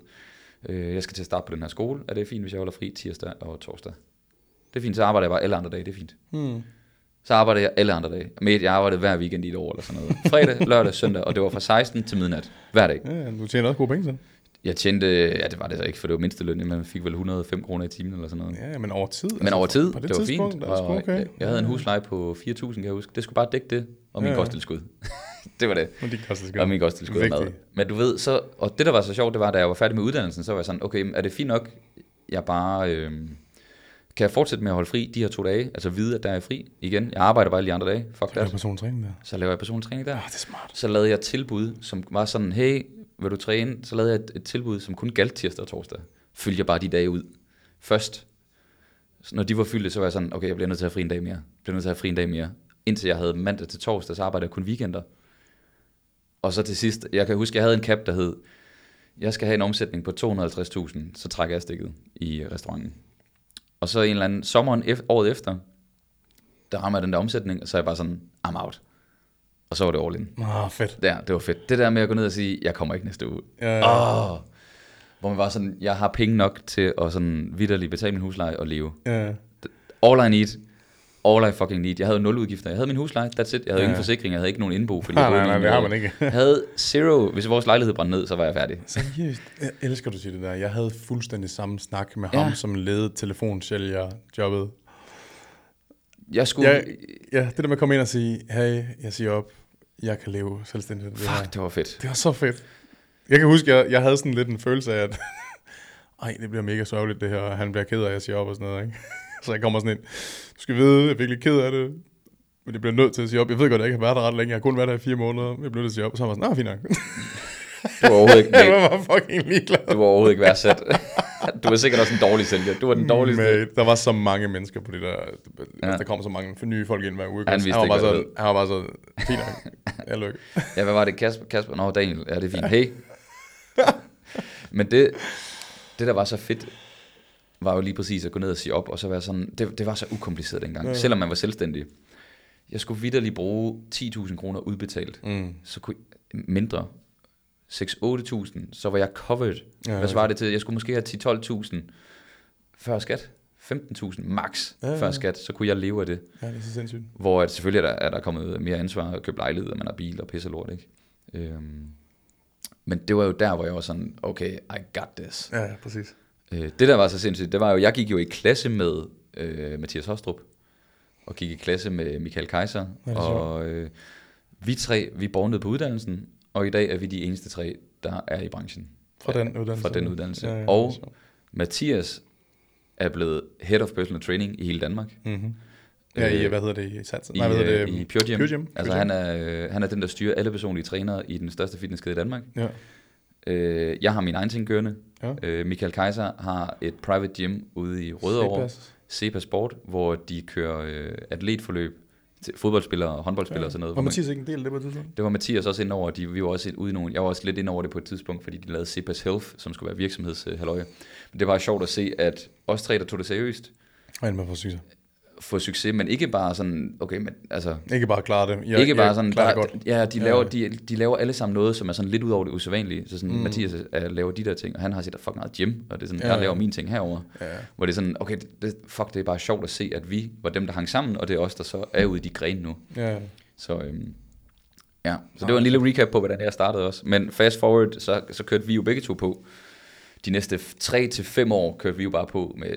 øh, jeg skal til at starte på den her skole. Er det fint, hvis jeg holder fri tirsdag og torsdag? Det er fint, så arbejder jeg bare alle andre dage, det er fint. Hmm. Så arbejder jeg alle andre dage. Med jeg arbejdede hver weekend i et år eller sådan noget. Fredag, lørdag, søndag, og det var fra 16 til midnat. Hver dag. Ja, du tjener også gode penge, så. Jeg tjente, ja det var det så ikke, for det var mindste løn, man fik vel 105 kroner i timen eller sådan noget. Ja, men over tid. Men over tid, på det, det, var fint. sgu Og okay. jeg, jeg havde en husleje på 4.000, kan jeg huske. Det skulle bare dække det, og min Ja, ja, kosttilskud. det var det. Men de koster skønt. Og min kosttilskud af mad. Vigtigt. Men du ved, så, og det der var så sjovt, det var, da jeg var færdig med uddannelsen, så var jeg sådan, okay, er det fint nok, jeg bare, øh, kan jeg fortsætte med at holde fri de her to dage, altså vide, at der er fri igen. Jeg arbejder bare alle de andre dage, fuck Det er that. personlig træning der. Så laver jeg personlig træning der. Ja, det er smart. Så lavede jeg tilbud, som var sådan, hey, vil du træne? Så lavede jeg et, et tilbud, som kun galt tirsdag og torsdag. Fyldte jeg bare de dage ud. Først, når de var fyldte, så var jeg sådan, okay, jeg bliver nødt til at have fri en dag mere. Jeg bliver nødt til at have fri en dag mere. Indtil jeg havde mandag til torsdag, så arbejdede jeg kun weekender. Og så til sidst, jeg kan huske, jeg havde en cap, der hed, jeg skal have en omsætning på 250.000, så trækker jeg stikket i restauranten. Og så en eller anden sommeren året efter, der rammer jeg den der omsætning, og så er jeg bare sådan, I'm out. Og så var det all in. Ah, fedt. Der, det var fedt. Det der med at gå ned og sige, jeg kommer ikke næste uge. Ja, ja. Åh, hvor man var sådan, jeg har penge nok til at sådan vidderligt betale min husleje og leve. ja. All I need, all I fucking need. Jeg havde nul udgifter. Jeg havde min husleje, that's it. Jeg havde Ja. ingen forsikring, jeg havde ikke nogen indbo. Fordi Nej, nej, nej, det har man ikke. Jeg havde zero. Hvis vores lejlighed brændte ned, så var jeg færdig. Seriøst, jeg elsker du siger det der. Jeg havde fuldstændig samme snak med Ja. ham, som ledede telefonsælger jobbet. Jeg skulle... Ja, ja, det der med at komme ind og sige, hey, jeg siger op, jeg kan leve selvstændigt. af Det. Fuck, det var fedt. det var så fedt. Jeg kan huske, jeg, jeg havde sådan lidt en følelse af, at ej, det bliver mega sørgeligt det her, og han bliver ked af, at jeg siger op og sådan noget. Ikke? Så jeg kommer sådan ind, du skal vide, jeg er virkelig ked af det, men jeg bliver nødt til at sige op. Jeg ved godt, at jeg ikke har været der ret længe, jeg har kun været der i fire måneder, jeg bliver nødt til at sige op. Og så var jeg sådan, nej, fint nok. Du var overhovedet ikke, jeg var fucking ligeglad. du var overhovedet ikke værdsat. Du var sikkert også en dårlig sælger. Du var den dårligste. Mate, der var så mange mennesker på det der, Ja. ja. der kom så mange nye folk ind hver uge. Han vidste han var ikke, bare så, han var bare så, fint jeg lykke. Ja, hvad var det? Kasper? Kasper? Nå, Daniel. Ja, det er fint. Hey. Men det, det, der var så fedt, var jo lige præcis at gå ned og sige op, og så være sådan, det, det var så ukompliceret dengang, ja. selvom man var selvstændig. Jeg skulle vidderligt bruge 10.000 kroner udbetalt, Mm. så kunne mindre, 6-8.000, så var jeg covered. Ja, Hvad svarer det til? Jeg skulle måske have 10-12.000 før skat. 15.000 max Ja, ja, ja. før skat, så kunne jeg leve af det. Ja, det er så sindssygt. Hvor at selvfølgelig er der, er der kommet mere ansvar at købe lejlighed, og man har bil og pisse lort, ikke? Øhm, men det var jo der, hvor jeg var sådan, okay, I got this. Ja, ja, præcis. Øh, det der var så sindssygt, det var jo, jeg gik jo i klasse med øh, Mathias Hostrup, og gik i klasse med Michael Kaiser, Ja, og øh, vi tre, vi bornede på uddannelsen, og i dag er vi de eneste tre, der er i branchen. Fra den uddannelse. Fra den uddannelse. Ja, ja, og sjovt. Mathias er blevet Head of Personal Training i hele Danmark. Mhm. Ja, i, Øh, hvad hedder det, i Sats? I, Nej, hvad hedder det? i Pure Gym. Pure Gym. Altså Pure han er, øh, han er den, der styrer alle personlige trænere i den største fitnesskæde i Danmark. Ja. Øh, jeg har min egen ting kørende. Ja. Øh, Michael Kaiser har et private gym ude i Rødovre. Sepa Sport, hvor de kører øh, atletforløb fodboldspillere og håndboldspillere ja. og sådan noget. Var hvor man- Mathias ikke en del af det på et tidspunkt? det var Mathias også ind over, de, vi var også ude i nogle, jeg var også lidt ind over det på et tidspunkt, fordi de lavede Sepas Health, som skulle være virksomhedshalløje. Men det var sjovt at se, at os tre, der tog det seriøst, Nej, med for succes. Få succes, men ikke bare sådan, okay, men altså, Ikke bare klare det. Jeg, ikke bare sådan, klare der, det godt. ja, de Ja. laver, de, de laver alle sammen noget, som er sådan lidt ud over det usædvanlige. Så sådan, Mm. Mathias er, laver de der ting, og han har sit fucking eget gym, og det er sådan, Ja, ja, jeg ja. laver mine ting herover. Ja. Hvor det er sådan, okay, det, fuck, det er bare sjovt at se, at vi var dem, der hang sammen, og det er os, der så er ude i de grene nu. Ja. Så øhm, ja, så det var en lille recap på, hvordan jeg startede også. Men fast forward, så, så kørte vi jo begge to på. De næste 3 til fem år kørte vi jo bare på med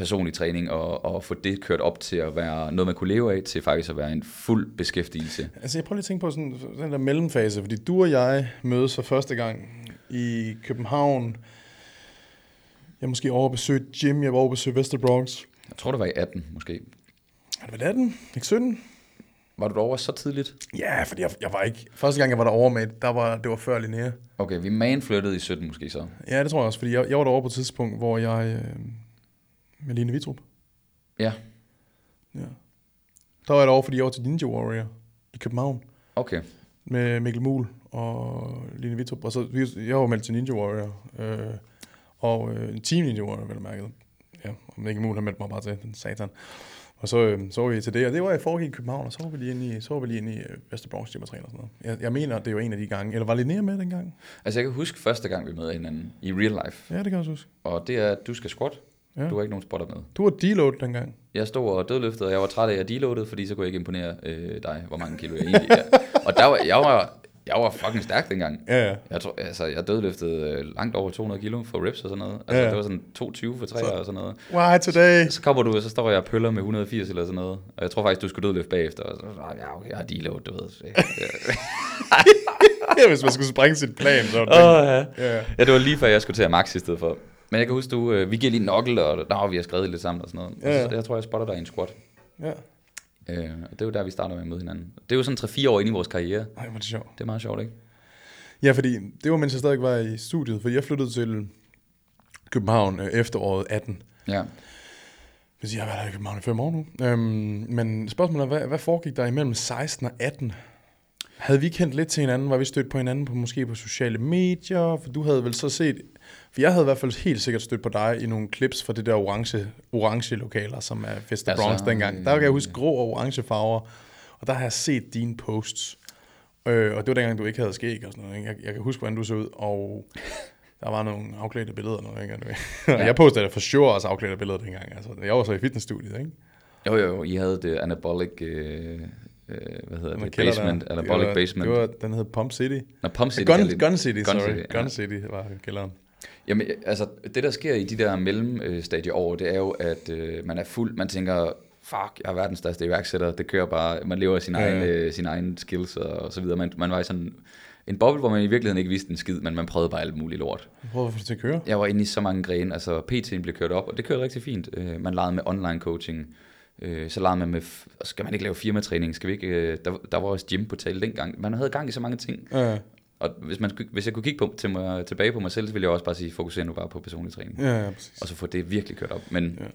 personlig træning, og, og få det kørt op til at være noget, man kunne leve af, til faktisk at være en fuld beskæftigelse. Altså, jeg prøver lige at tænke på sådan, den der mellemfase, fordi du og jeg mødes for første gang i København. Jeg måske over at besøge Jim, jeg var over at besøge Vesterbronx. Jeg tror, det var i 18 måske. Er det været 18? Ikke 17? Var du derovre så tidligt? Ja, fordi jeg, jeg var ikke... Første gang, jeg var derovre med, der var, det var før Linnea. Okay, vi manflyttede i 17 måske så. Ja, det tror jeg også, fordi jeg, jeg var derovre på et tidspunkt, hvor jeg... Øh, med Line Vitrup. Ja, Ja. Der var jeg derovre, fordi jeg var til Ninja Warrior i København okay. med Mikkel Muhl og Line Vitrup. Og så, jeg var meldt til Ninja Warrior. Øh, og øh, Team Ninja Warrior, vel mærket. Ja, og Mikkel Muhl har meldt mig bare til, den satan. Og så, øh, så var vi til det, og det var i foregik i København, og så var vi lige inde i, så var vi lige inde i øh, træne og sådan noget. Jeg, jeg mener, det var en af de gange. Eller var Linnea med dengang? Altså jeg kan huske første gang, vi mødte hinanden i real life. Ja, det kan jeg også huske. Og det er, at du skal squat. Ja. Du har ikke nogen spotter med. Du var deload dengang. Jeg stod og dødløftede, og jeg var træt af, at jeg deloadede, fordi så kunne jeg ikke imponere øh, dig, hvor mange kilo jeg egentlig er. Og der var, jeg, var, jeg var fucking stærk dengang. Ja, ja. Jeg, tror, altså, jeg dødløftede øh, langt over 200 kilo for reps og sådan noget. Altså, Ja, ja. det var sådan 220 for 3 Så- og sådan noget. Why today? Så kommer du, og så står jeg og pøller med 180 eller sådan noget. Og jeg tror faktisk, du skulle dødløfte bagefter. Og så, "Ah, ja, okay, jeg har deload, du ved. Så, ja, hvis man skulle sprænge sit plan, så Åh, ja. Ja. ja, det var lige før, jeg skulle til at max i stedet for. Men jeg kan huske, du, øh, vi giver lige en knuckle, og der har vi har skrevet lidt sammen og sådan noget. Ja, ja. Så, jeg tror, jeg spotter dig i en squat. ja. Øh, og det er jo der, vi starter med at møde hinanden. Det er jo sådan 3-4 år inde i vores karriere. Ej, hvor er det sjovt. Det er meget sjovt, ikke? Ja, fordi det var, mens jeg stadig var i studiet, fordi jeg flyttede til København øh, efteråret 18. Ja. Hvis jeg har været her i København i fem år nu. Øhm, men spørgsmålet er, hvad, hvad foregik der imellem 16 og 18? Havde vi kendt lidt til hinanden? Var vi stødt på hinanden på måske på sociale medier? For du havde vel så set... For jeg havde i hvert fald helt sikkert stødt på dig i nogle clips fra det der orange, orange lokaler, som er Festa Altså, Bronx dengang. Der kan jeg huske grå og orange farver, og der har jeg set dine posts. Øh, og det var dengang, du ikke havde skæg og sådan noget. Ikke? Jeg, jeg kan huske, hvordan du så ud, og der var nogle afklædte billeder. og Noget, ikke? Og Ja. jeg postede for sure også afklædte billeder dengang. Altså, jeg var så i fitnessstudiet, ikke? Jo, jo, jo. I havde det anabolic... Øh, øh, hvad hedder det? Basement. der. Anabolic det var, basement. Det var, den hed Pump City. Nå, Pump City. Gun, Gun. City, Gun sorry. City, ja. Gun City var kælderen. Jamen, altså, det der sker i de der mellemstadier år, det er jo, at øh, man er fuld, man tænker, fuck, jeg er verdens største iværksætter, det kører bare, man lever af sine, Ja, egne, øh, sine egne skills og, og så videre. Man, man var i sådan en boble, hvor man i virkeligheden ikke vidste en skid, men man prøvede bare alt muligt lort. Få det til at køre. Jeg var inde i så mange grene, altså PT'en blev kørt op, og det kørte rigtig fint. Øh, man legede med online coaching, øh, så legede man med, skal man ikke lave firmatræning, skal vi ikke, øh, der, der var også gym på tale dengang. Man havde gang i så mange ting, Ja, og hvis, man, hvis jeg kunne kigge på, til mig, tilbage på mig selv, så ville jeg også bare sige, fokuser nu bare på personlig træning ja, ja præcis. og så få det virkelig kørt op. Men, Ja.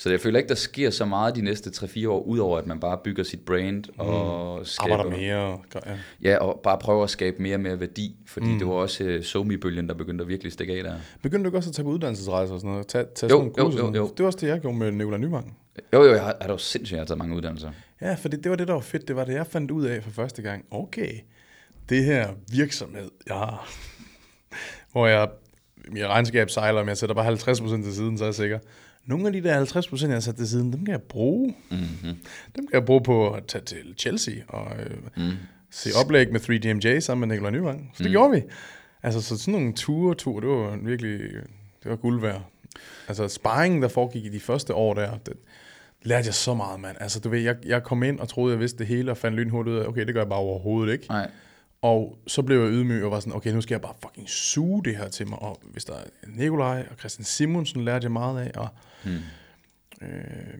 Så jeg føler ikke, der sker så meget de næste 3-4 år, udover at man bare bygger sit brand og skaber, Arbejder mere. Ja. Ja, og bare prøver at skabe mere og mere værdi, fordi Mm. mm. det var også uh, SoMe-bølgen, der begyndte at virkelig stikke af der. Begyndte du ikke også at tage på uddannelsesrejser og sådan noget? Tage, tage Jo, sådan jo, kurser? jo, jo. Det var også det, jeg gjorde med Nicolai Nyvang. Jo, jo, jeg har, er da jo sindssygt, jeg har taget mange uddannelser. Ja, for det, det var det, der var fedt. Det var det, jeg fandt ud af for første gang. Okay, det her virksomhed, jeg har, hvor jeg, mit regnskab sejler, men jeg sætter bare 50% til siden, så er jeg sikker. Nogle af de der 50%, jeg har sat til siden, dem kan jeg bruge. Mm-hmm. Dem kan jeg bruge på at tage til Chelsea og øh, Mm. se oplæg med 3DMJ sammen med Nicolai Nyvang. Så det mm. gjorde vi. Altså, så sådan nogle ture, ture, det var virkelig, det var guld værd. Altså, sparringen, der foregik i de første år der, det lærte jeg så meget, mand. Altså, du ved, jeg, jeg kom ind og troede, jeg vidste det hele, og fandt lynhurtigt ud af, okay, det gør jeg bare overhovedet ikke. Nej, Og så blev jeg ydmyg og var sådan, okay, nu skal jeg bare fucking suge det her til mig. Og hvis der er Nikolaj og Christian Simonsen lærte jeg meget af, og mm. øh,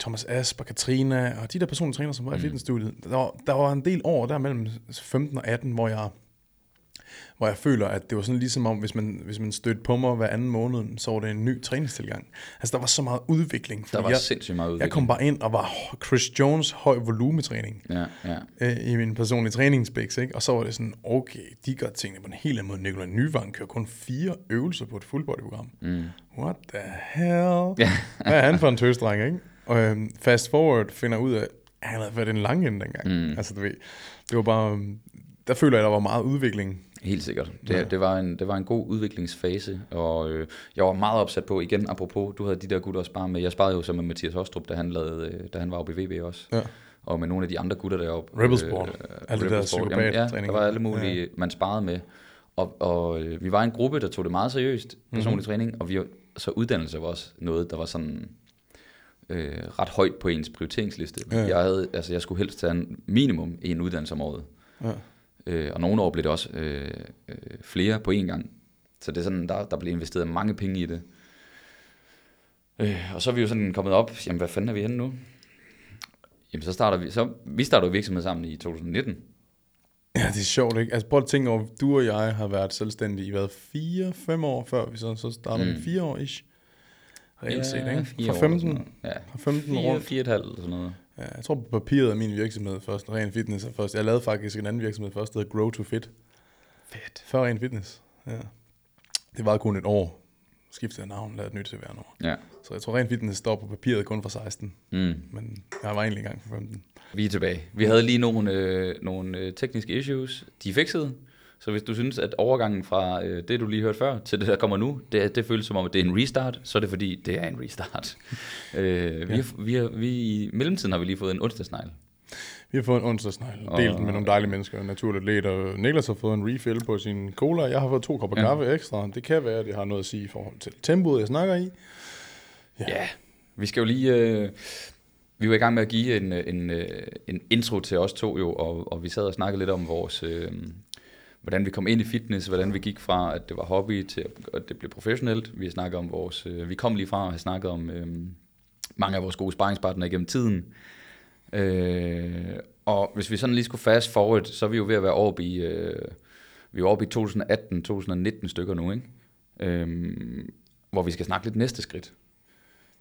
Thomas Asp og Katrina, og de der personlige træner, som var i fitnessstudiet, der, var- der var en del år der mellem 15 og 18, hvor jeg, hvor jeg føler, at det var sådan ligesom om, hvis man, hvis man stødte på mig hver anden måned, så var det en ny træningstilgang. Altså, der var så meget udvikling. der var jeg, sindssygt meget udvikling. jeg kom bare ind og var Chris Jones høj volumetræning Ja, ja. øh, i min personlige træningsbæks, ikke? Og så var det sådan, okay, de gør tingene på en helt anden måde. Nikolaj Nyvang kører kun fire øvelser på et full body program. Mm. What the hell? Ja. Hvad er han for en tøsdreng, ikke? Og øhm, fast forward finder ud af, at han havde været en lang ende dengang. Mm. Altså, du ved, det var bare, øhm, der føler jeg, der var meget udvikling. Helt sikkert. Det, Ja. det, var en, det var en god udviklingsfase, og øh, jeg var meget opsat på, igen apropos, du havde de der gutter at spare med. Jeg sparede jo så med Mathias Hostrup, da han, lavede, øh, da han var oppe i VB også. Ja. Og med nogle af de andre gutter deroppe. Rebelsport. Alt det der Rebelsport. Jamen, Ja, der var alle mulige, ja. man sparede med. Og, og øh, vi var en gruppe, der tog det meget seriøst, personlig mm-hmm. træning, og vi, så uddannelse var også noget, der var sådan øh, ret højt på ens prioriteringsliste. Ja. Jeg, havde, altså, jeg skulle helst tage en minimum en uddannelse om året. Ja. Øh, og nogle år blev det også øh, øh, flere på én gang. Så det er sådan, der, der blev investeret mange penge i det. Øh, og så er vi jo sådan kommet op, jamen hvad fanden er vi henne nu? Jamen så starter vi, så, vi starter jo virksomhed sammen i 2019. ja, det er sjovt, ikke? Altså, prøv at tænke over, du og jeg har været selvstændige i hvad, fire, fem år før vi så, så starter mm. Mm. vi fire år ish. reelt set, ikke? Fra år 15, eller sådan noget. Ja, fra 15 fire, rundt. fire og et halvt eller sådan noget. Ja, jeg tror på papiret er min virksomhed først, ren fitness er først. Jeg lavede faktisk en anden virksomhed først, der hedder Grow to Fit, Fedt. før ren fitness. Ja. Det var kun et år. Skiftede jeg navn, lavede et nyt CVR-nummer. Ja. Så jeg tror, ren fitness står på papiret kun fra 16, Mm. men jeg var egentlig i gang fra 15. Vi er tilbage. Vi havde lige nogle, øh, nogle øh, tekniske issues. De er fikset. Så hvis du synes, at overgangen fra øh, det, du lige hørte før, til det, der kommer nu, det, det føles som om, at det er en restart, så er det fordi, det er en restart. øh, vi, Ja. har, vi, har, vi, I mellemtiden har vi lige fået en onsdagsnegl. Vi har fået en onsdagsnegl, Og- delt den med nogle dejlige mennesker, naturatleter. Niklas har fået en refill på sin cola, jeg har fået to kopper Ja. ja. kaffe ekstra. Det kan være, at det har noget at sige i forhold til tempoet, jeg snakker i. Ja. ja, vi skal jo lige... Øh, vi var i gang med at give en, øh, en, øh, en intro til os to jo, og, og vi sad og snakkede lidt om vores... Øh, hvordan vi kom ind i fitness, hvordan vi gik fra, at det var hobby, til at det blev professionelt. Vi har snakket om vores... Øh, vi kom lige fra at have snakket om øh, mange af vores gode sparringspartnere igennem tiden. Øh, og hvis vi sådan lige skulle fast forward, så er vi jo ved at være oppe i... Øh, vi er oppe i 2018-2019 stykker nu, ikke? Øh, hvor vi skal snakke lidt næste skridt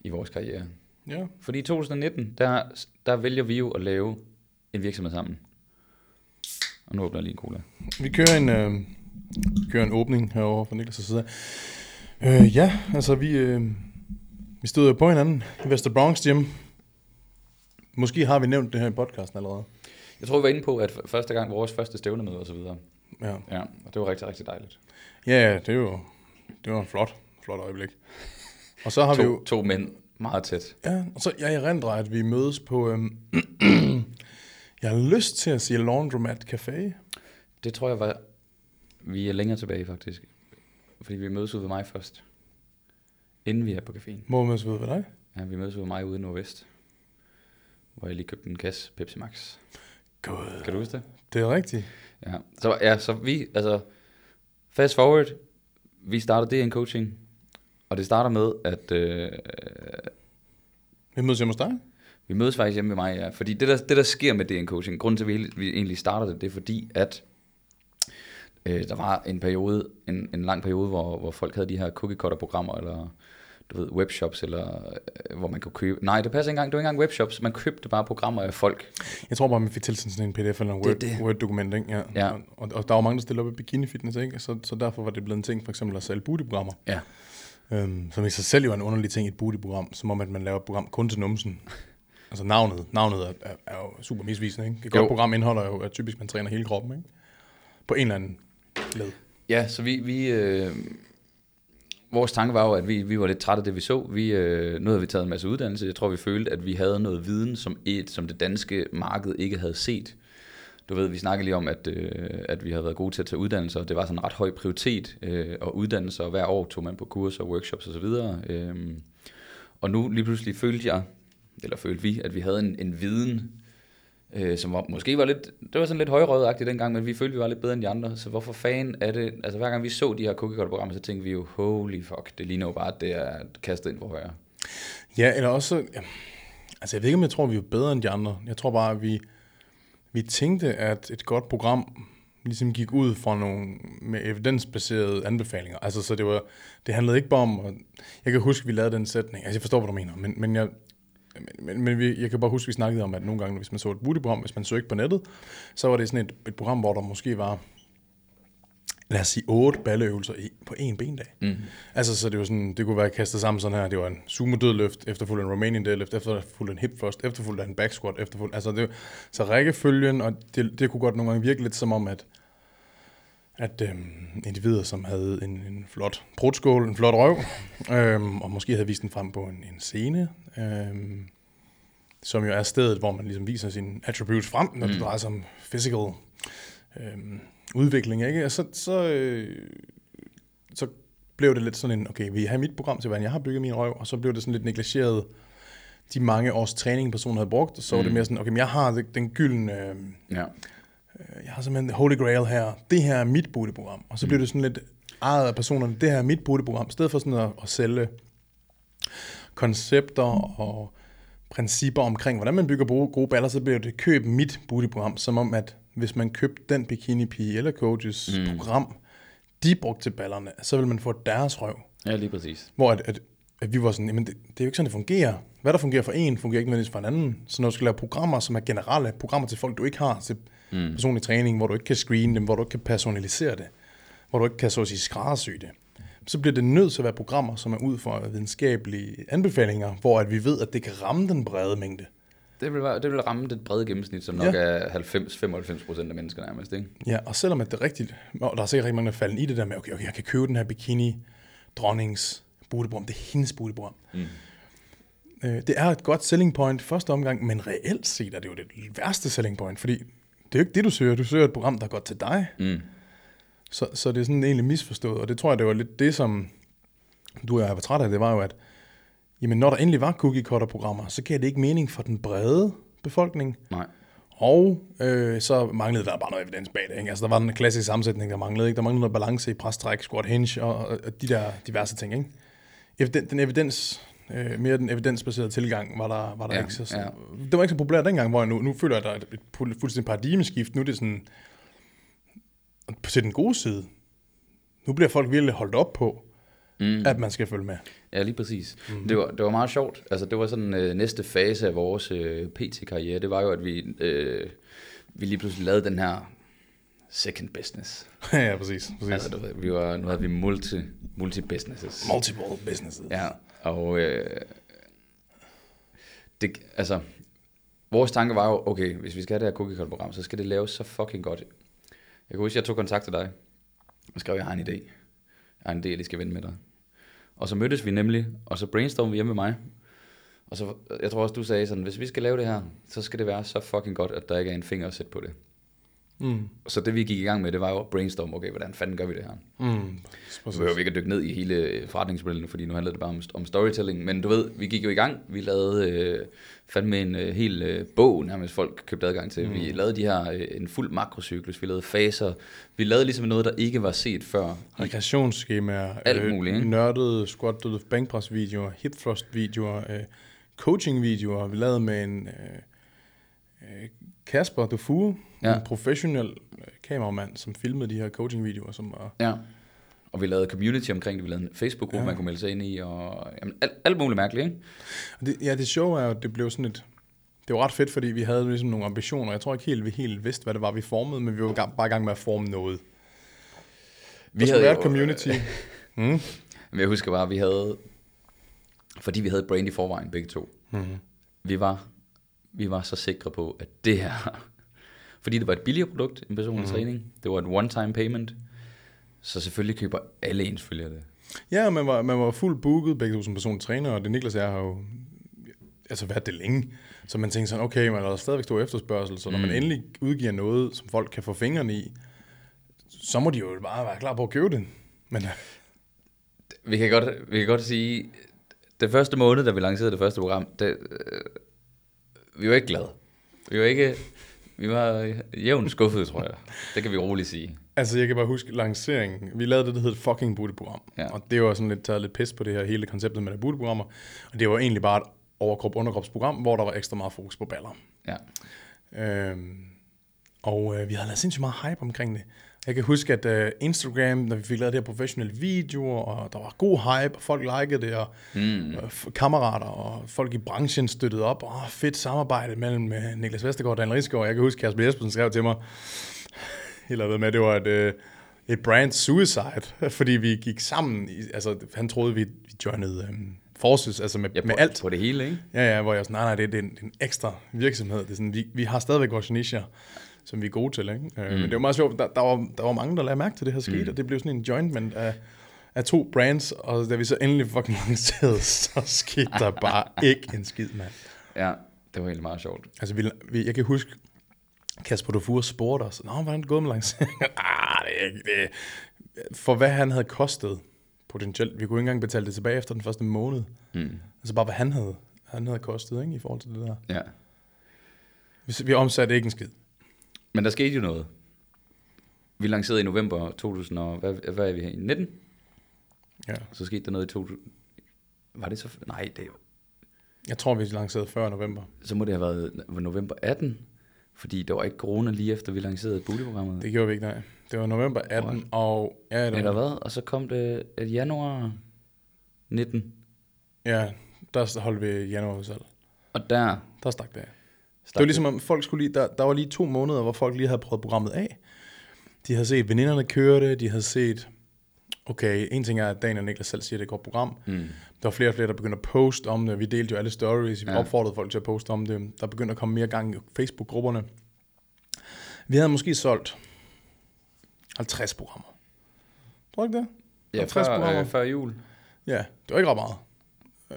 i vores karriere. Ja, Fordi i 2019, der, der vælger vi jo at lave en virksomhed sammen. Og nu åbner jeg lige en cola. vi kører en, øh, kører en åbning herovre fra Niklas' side. Øh, ja, altså vi, øh, vi stod jo på hinanden i Vester Bronx Gym. Måske har vi nævnt det her i podcasten allerede. Jeg tror, vi var inde på, at første gang vores første stævnemøde og så videre. Ja, Ja, og det var rigtig, rigtig dejligt. ja det er jo det var en flot, flot øjeblik. Og så har vi jo... To, to mænd meget tæt. Ja, og så jeg erindrer, at vi mødes på... Øhm, jeg har lyst til at sige Laundromat Café. Det tror jeg var... Vi er længere tilbage, faktisk. Fordi vi mødes ude ved mig først. Inden vi er på caféen. Må vi mødes ved ved dig? Ja, vi mødes ude ved mig ude i Nordvest. Hvor jeg lige købte en kasse Pepsi Max. God. Kan du huske det? Det er rigtigt. Ja, så, ja, så vi, altså, fast forward, vi starter DN Coaching, og det starter med, at øh, Vi mødes hjemme hos dig. Vi mødes faktisk hjemme med mig, ja, fordi det der, det der sker med DN Coaching, grunden til, at vi, vi egentlig starter det, det er fordi, at øh, der var en periode, en, en lang periode, hvor, hvor folk havde de her cookie cutter programmer, eller du ved, webshops, eller øh, hvor man kunne købe, nej, det passer ikke engang, det var ikke engang webshops, man købte bare programmer af folk, Jeg tror bare, man fik tilsendt sådan en pdf eller en Word, det. Word-dokument, ikke? Ja. Ja. Og, og, der var mange, der stillede op i bikini fitness, ikke? Så, så derfor var det blevet en ting, for eksempel at sælge booty-programmer. ja, Øhm, som i sig selv jo er en underlig ting i et booty-program, som om at man laver et program kun til numsen. Altså navnet, navnet er, er, er jo super misvisende, ikke? Et godt Jo. program indeholder jo, at typisk man træner hele kroppen, ikke? På en eller anden led. Ja, så vi, vi øh, vores tanke var jo, at vi, vi var lidt trætte af det, vi så. Vi, øh, nu havde vi taget en masse uddannelse. Jeg tror, vi følte, at vi havde noget viden, som, et, som det danske marked ikke havde set. Du ved, vi snakkede lige om, at, øh, at vi havde været gode til at tage uddannelser, og det var sådan en ret høj prioritet øh, at uddanne sig, og hver år tog man på kurser, workshops osv. Øh, og nu lige pludselig følte jeg, eller følte vi, at vi havde en, en viden, øh, som var, måske var lidt, det var sådan lidt højrødagtigt dengang, men vi følte, vi var lidt bedre end de andre, så hvorfor fanden er det, altså hver gang vi så de her cookie programmer så tænkte vi jo, holy fuck, det ligner jo bare, at det er kastet ind for højre. Ja, eller også, ja, altså jeg ved ikke, om jeg tror, vi er bedre end de andre. Jeg tror bare, at vi, vi tænkte, at et godt program ligesom gik ud fra nogle med evidensbaserede anbefalinger. Altså, så det var, det handlede ikke bare om, at, jeg kan huske, at vi lavede den sætning, altså jeg forstår, hvad du mener, men, men jeg, men, men, men vi, jeg kan bare huske, at vi snakkede om, at nogle gange, hvis man så et booty-program, hvis man søgte på nettet, så var det sådan et, et program, hvor der måske var, lad os sige, otte balleøvelser i, på én bendag. Mm. Altså, så det var sådan, det kunne være kastet sammen sådan her. Det var en sumo dødløft, efterfulgt en Romanian deadlift, efterfulgt en hip thrust, efterfulgt en back squat, efterfulgt, altså det, så rækkefølgen, og det, det kunne godt nogle gange virke lidt som om, at, at øhm, individer, som havde en, en flot brudskål, en flot røv, øhm, og måske havde vist den frem på en, en scene, øhm, som jo er stedet, hvor man ligesom viser sine attributes frem, når mm. det drejer sig om physical øhm, udvikling, ikke? Og så, så, øh, så blev det lidt sådan en, okay, vil I have mit program til, hvordan jeg har bygget min røv? Og så blev det sådan lidt negligeret de mange års træning, personen havde brugt, og så var det Mm. mere sådan, okay, men jeg har den gyldne, øh, Ja. Jeg har simpelthen Holy Grail her, det her er mit booty-program. Og så blev det sådan lidt ejet af personerne, det her er mit booty-program, i stedet for sådan at, at sælge koncepter og principper omkring, hvordan man bygger gode, gode baller, så blev det køb mit booty-program, som om, at hvis man købte den bikini pige eller coaches mm. program, de brugte til ballerne, så vil man få deres røv. ja, lige præcis. Hvor at, at at vi var sådan, jamen det, det er jo ikke sådan, det fungerer. Hvad der fungerer for en, fungerer ikke nødvendigvis for en anden. Så når du skal lave programmer, som er generelle, programmer til folk, du ikke har, til mm. personlig træning, hvor du ikke kan screene dem, hvor du ikke kan personalisere det, hvor du ikke kan så at sige skræddersy det, så bliver det nødt til at være programmer, som er ud fra videnskabelige anbefalinger, hvor at vi ved, at det kan ramme den brede mængde. Det vil, være, det vil ramme det brede gennemsnit, som nok Ja. er 90-95 procent af mennesker nærmest, ikke? Ja, og selvom at det er rigtigt, og der er sikkert rigtig mange, der falder i det der med, okay, okay, jeg kan købe den her bikini dronnings bootebrum, det er hendes bootebrum. Mm. Øh, det er et godt selling point første omgang, men reelt set er det jo det værste selling point, fordi det er jo ikke det, du søger. Du søger et program, der er godt til dig. Mm. Så, så det er sådan egentlig misforstået, og det tror jeg, det var lidt det, som du og jeg var træt af, det var jo, at jamen, når der endelig var cookie cutter programmer, så gav det ikke mening for den brede befolkning, Nej. og øh, så manglede der bare noget evidens bag det. Ikke? Altså, der var den klassiske sammensætning, der manglede. Ikke? Der manglede noget balance i pres-træk, squat hinge og, og, de der diverse ting. Ikke? Eviden, den evidens, øh, mere den evidensbaserede tilgang var der, var der Ja, ikke så, ja. Det var ikke så populært dengang, hvor jeg nu, nu føler jeg, at der er et fuldstændig paradigmeskift. Nu er det sådan, til den gode side. Nu bliver folk virkelig holdt op på, mm. at man skal følge med. Ja, lige præcis. Mm. Det, var, det var meget sjovt. Altså, det var sådan øh, næste fase af vores øh, PT-karriere. Det var jo, at vi, øh, vi lige pludselig lavede den her second business. ja, præcis. præcis. Altså, du ved, vi var, nu havde vi multi, multi-businesses. Multiple businesses. Ja, og øh, det, altså, vores tanke var jo, okay, hvis vi skal have det her cookie cutter program, så skal det laves så fucking godt. Jeg kan huske, jeg tog kontakt til dig, og skrev, jeg har en idé. Jeg har en idé, jeg lige skal vende med dig. Og så mødtes vi nemlig, og så brainstormede vi hjemme med mig. Og så, jeg tror også, du sagde sådan, hvis vi skal lave det her, så skal det være så fucking godt, at der ikke er en finger at sætte på det. Mm. Så det vi gik i gang med, det var jo at brainstorme, okay, hvordan fanden gør vi det her? Mm. Så Præcis. behøver vi ikke at dykke ned i hele forretningsmodellen, fordi nu handler det bare om, om storytelling. Men du ved, vi gik jo i gang. Vi lavede øh, fandme en øh, hel øh, bog, nærmest folk købte adgang til. Mm. Vi lavede de her, øh, en fuld makrocyklus, vi lavede faser. Vi lavede ligesom noget, der ikke var set før. Regressionsskemaer, Alt muligt, ikke? nørdede squat deadlift bænkpres videoer, hip thrust videoer, øh, coaching videoer, vi lavede med en øh, øh, Kasper Dufour, Ja. en professionel øh, kameramand, som filmede de her coaching videoer, som var Ja. Og vi lavede community omkring det. Vi lavede en Facebook-gruppe, ja. Man kunne melde sig ind i. Og jamen, alt, alt muligt mærkeligt, ikke? Det, ja, det sjove er jo, at det blev sådan et... Det var ret fedt, fordi vi havde ligesom nogle ambitioner. Jeg tror ikke helt, vi helt vidste, hvad det var, vi formede, men vi var bare i gang med at forme noget. Vi være et community. mm. Men jeg husker bare, at vi havde, fordi vi havde brand i forvejen begge to, Mm-hmm. vi var, vi var så sikre på, at det her, fordi det var et billigere produkt, en personlig mm. træning, det var et one-time payment, så selvfølgelig køber alle ens følgere det. Ja, man var, man var fuldt booket, begge to som personlig træner, og det Niklas og jeg har jo altså været det længe. Så man tænkte sådan, okay, man der stadigvæk stor efterspørgsel, så når man endelig udgiver noget, som folk kan få fingrene i, så må de jo bare være klar på at købe det. Men Vi kan godt, vi kan godt sige, det første måned, da vi lancerede det første program, det, øh, vi var ikke glade. Vi var ikke, vi var jævnt skuffede, tror jeg. Det kan vi roligt sige. altså, jeg kan bare huske lanceringen. Vi lavede det, der hed fucking booty-program. Ja. Og det var sådan lidt taget lidt pis på det her hele konceptet med de booty-programmer. Og det var egentlig bare et overkrop-underkropsprogram, hvor der var ekstra meget fokus på baller. Ja. Øhm, og øh, vi havde lavet sindssygt meget hype omkring det. Jeg kan huske, at øh, Instagram, når vi fik lavet de her professionelle videoer, og der var god hype, og folk likede det, og mm. f- kammerater og folk i branchen støttede op. Åh, fedt samarbejde mellem øh, Niklas Vestergaard og Daniel Rigsgaard. Jeg kan huske, Kasper Jespersen skrev til mig, helt ved med, at det var et, øh, et brand suicide, fordi vi gik sammen. I, altså, han troede, vi, vi joinede øh, forces, altså med, Ja, på, med alt. på det hele, ikke? Ja, ja, hvor jeg er sådan, nej, nej, det, det, er en, det er en ekstra virksomhed. Det er sådan, vi, vi har stadigvæk vores nicher, som vi er gode til. Ikke? Mm. Men det var meget sjovt, der, der, var, der var mange, der lagde mærke til det her skete, mm. og det blev sådan en jointment af, af to brands, og da vi så endelig fucking lancerede, så skete der bare ikke en skid, mand. Ja, det var helt meget sjovt. Altså, vi, vi, jeg kan huske, Kasper Dufour spurgte os, Nå, hvordan er det gået med lanceringen? ah, det er ikke det. For hvad han havde kostet, potentielt, vi kunne ikke engang betale det tilbage efter den første måned. Mm. Altså bare, hvad han havde, han havde kostet, ikke, i forhold til det der. Ja. Vi, vi omsatte ikke en skid. Men der skete jo noget. Vi lancerede i november 2000, og hvad, hvad er vi her i 19? Ja. Så skete der noget i 2000. Var det så? Nej, det, Jeg tror, vi lancerede før november. så må det have været november 18. Fordi der var ikke corona lige efter, vi lancerede boligprogrammet. Det gjorde vi ikke, nej. Det var november 18, Right. og ja, det Eller hvad? Og så kom det et januar 19. Ja, der holdt vi januarudsalg. Og der Der stak det af. Stak Det var ligesom, om folk skulle lige, der, der var lige to måneder, hvor folk lige havde prøvet programmet af. De havde set veninderne køre det, de havde set, okay, en ting er, at Daniel og Niklas selv siger, at det er et godt program. Mm. Der var flere og flere, der begyndte at poste om det. Vi delte jo alle stories, vi Ja. opfordrede folk til at poste om det. Der begyndte at komme mere gang i Facebook-grupperne. Vi havde måske solgt 50 programmer. Tror du ikke det? Ja, 50 før, programmer. øh, før jul. Ja, det var ikke ret meget.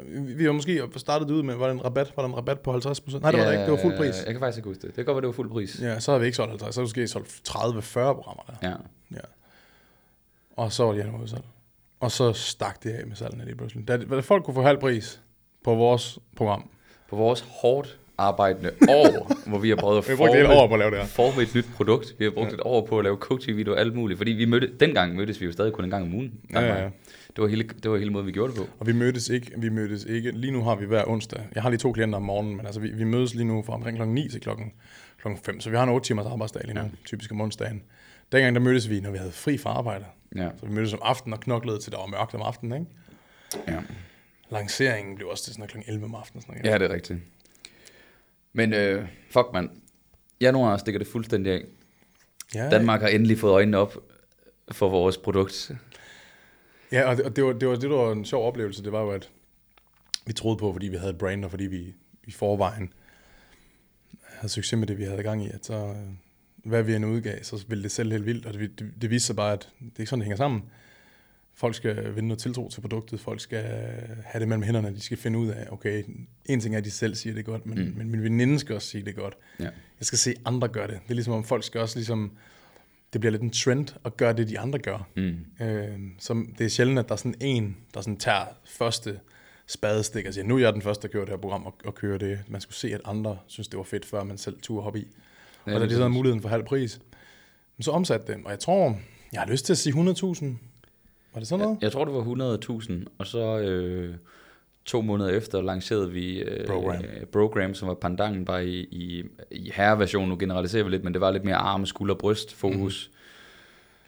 Vi- Vi har måske startet det ud med, var det en rabat? Var der en rabat på 50% Nej, det var det ikke. Det var fuld pris. Jeg kan faktisk ikke huske det. Det kan godt være, det var fuld pris. Ja, så har vi ikke solgt 50. Så har vi måske solgt 30-40 programmer der. Ja. Ja. Og så var det januarudsalg. Og så stak det af med salgene lige pludselig. Da, da folk kunne få halv pris på vores program. På vores hårdt arbejdende år, hvor vi har prøvet at brugte et år på at lave det her. forme et nyt produkt. Vi har brugt ja. et år på at lave coaching-videoer og alt muligt. Fordi vi mødte, dengang mødtes vi jo stadig kun en gang om ugen. Ja, ja, ja. Det var hele, det var hele måden, vi gjorde det på. Og vi mødtes ikke. Vi mødtes ikke. Lige nu har vi hver onsdag. Jeg har lige to klienter om morgenen, men altså vi, vi mødes lige nu fra omkring klokken 9 til klokken, klokken 5. Så vi har en 8 timers arbejdsdag lige nu, ja. typisk om onsdagen. Dengang der mødtes vi, når vi havde fri fra arbejde. Ja. Så vi mødtes om aftenen og knoklede til der var mørkt om aftenen, ikke? Ja. Lanceringen blev også til sådan klokken 11 om aftenen. Sådan noget. ja, det er rigtigt. Men øh, fuck mand. Januar stikker det fuldstændig af. ja, Danmark har endelig fået øjnene op for vores produkt. Ja, og det, og det, var, det, var, det var en sjov oplevelse, det var jo, at vi troede på, fordi vi havde et brand, og fordi vi i forvejen havde succes med det, vi havde gang i, at så, øh, hvad vi end udgav, så ville det sælge helt vildt, og det, det, det viste sig bare, at det er ikke sådan, det hænger sammen. Folk skal vinde noget tiltro til produktet, folk skal have det mellem hænderne, de skal finde ud af, okay, en ting er, at de selv siger det godt, men, Mm. men min veninde skal også sige det godt. Ja. Jeg skal se andre gøre det. Det er ligesom, om folk skal også ligesom, det bliver lidt en trend at gøre det, de andre gør. Mm. Øh, som det er sjældent, at der er sådan en, der sådan tager første spadestik og siger, nu er jeg den første, der kører det her program og, og kører det. Man skulle se, at andre synes, det var fedt, før man selv turde hoppe i. Ja, og da de så havde muligheden for halv pris, så omsatte det. Og jeg tror, jeg har lyst til at sige 100.000. Var det sådan noget? Jeg tror, det var 100.000, og så øh, to måneder efter lancerede vi øh, Program. øh, Program, som var pandangen bare i, i, i herreversion. Nu generaliserer vi lidt, men det var lidt mere arme, skulder, bryst, fokus. Mm.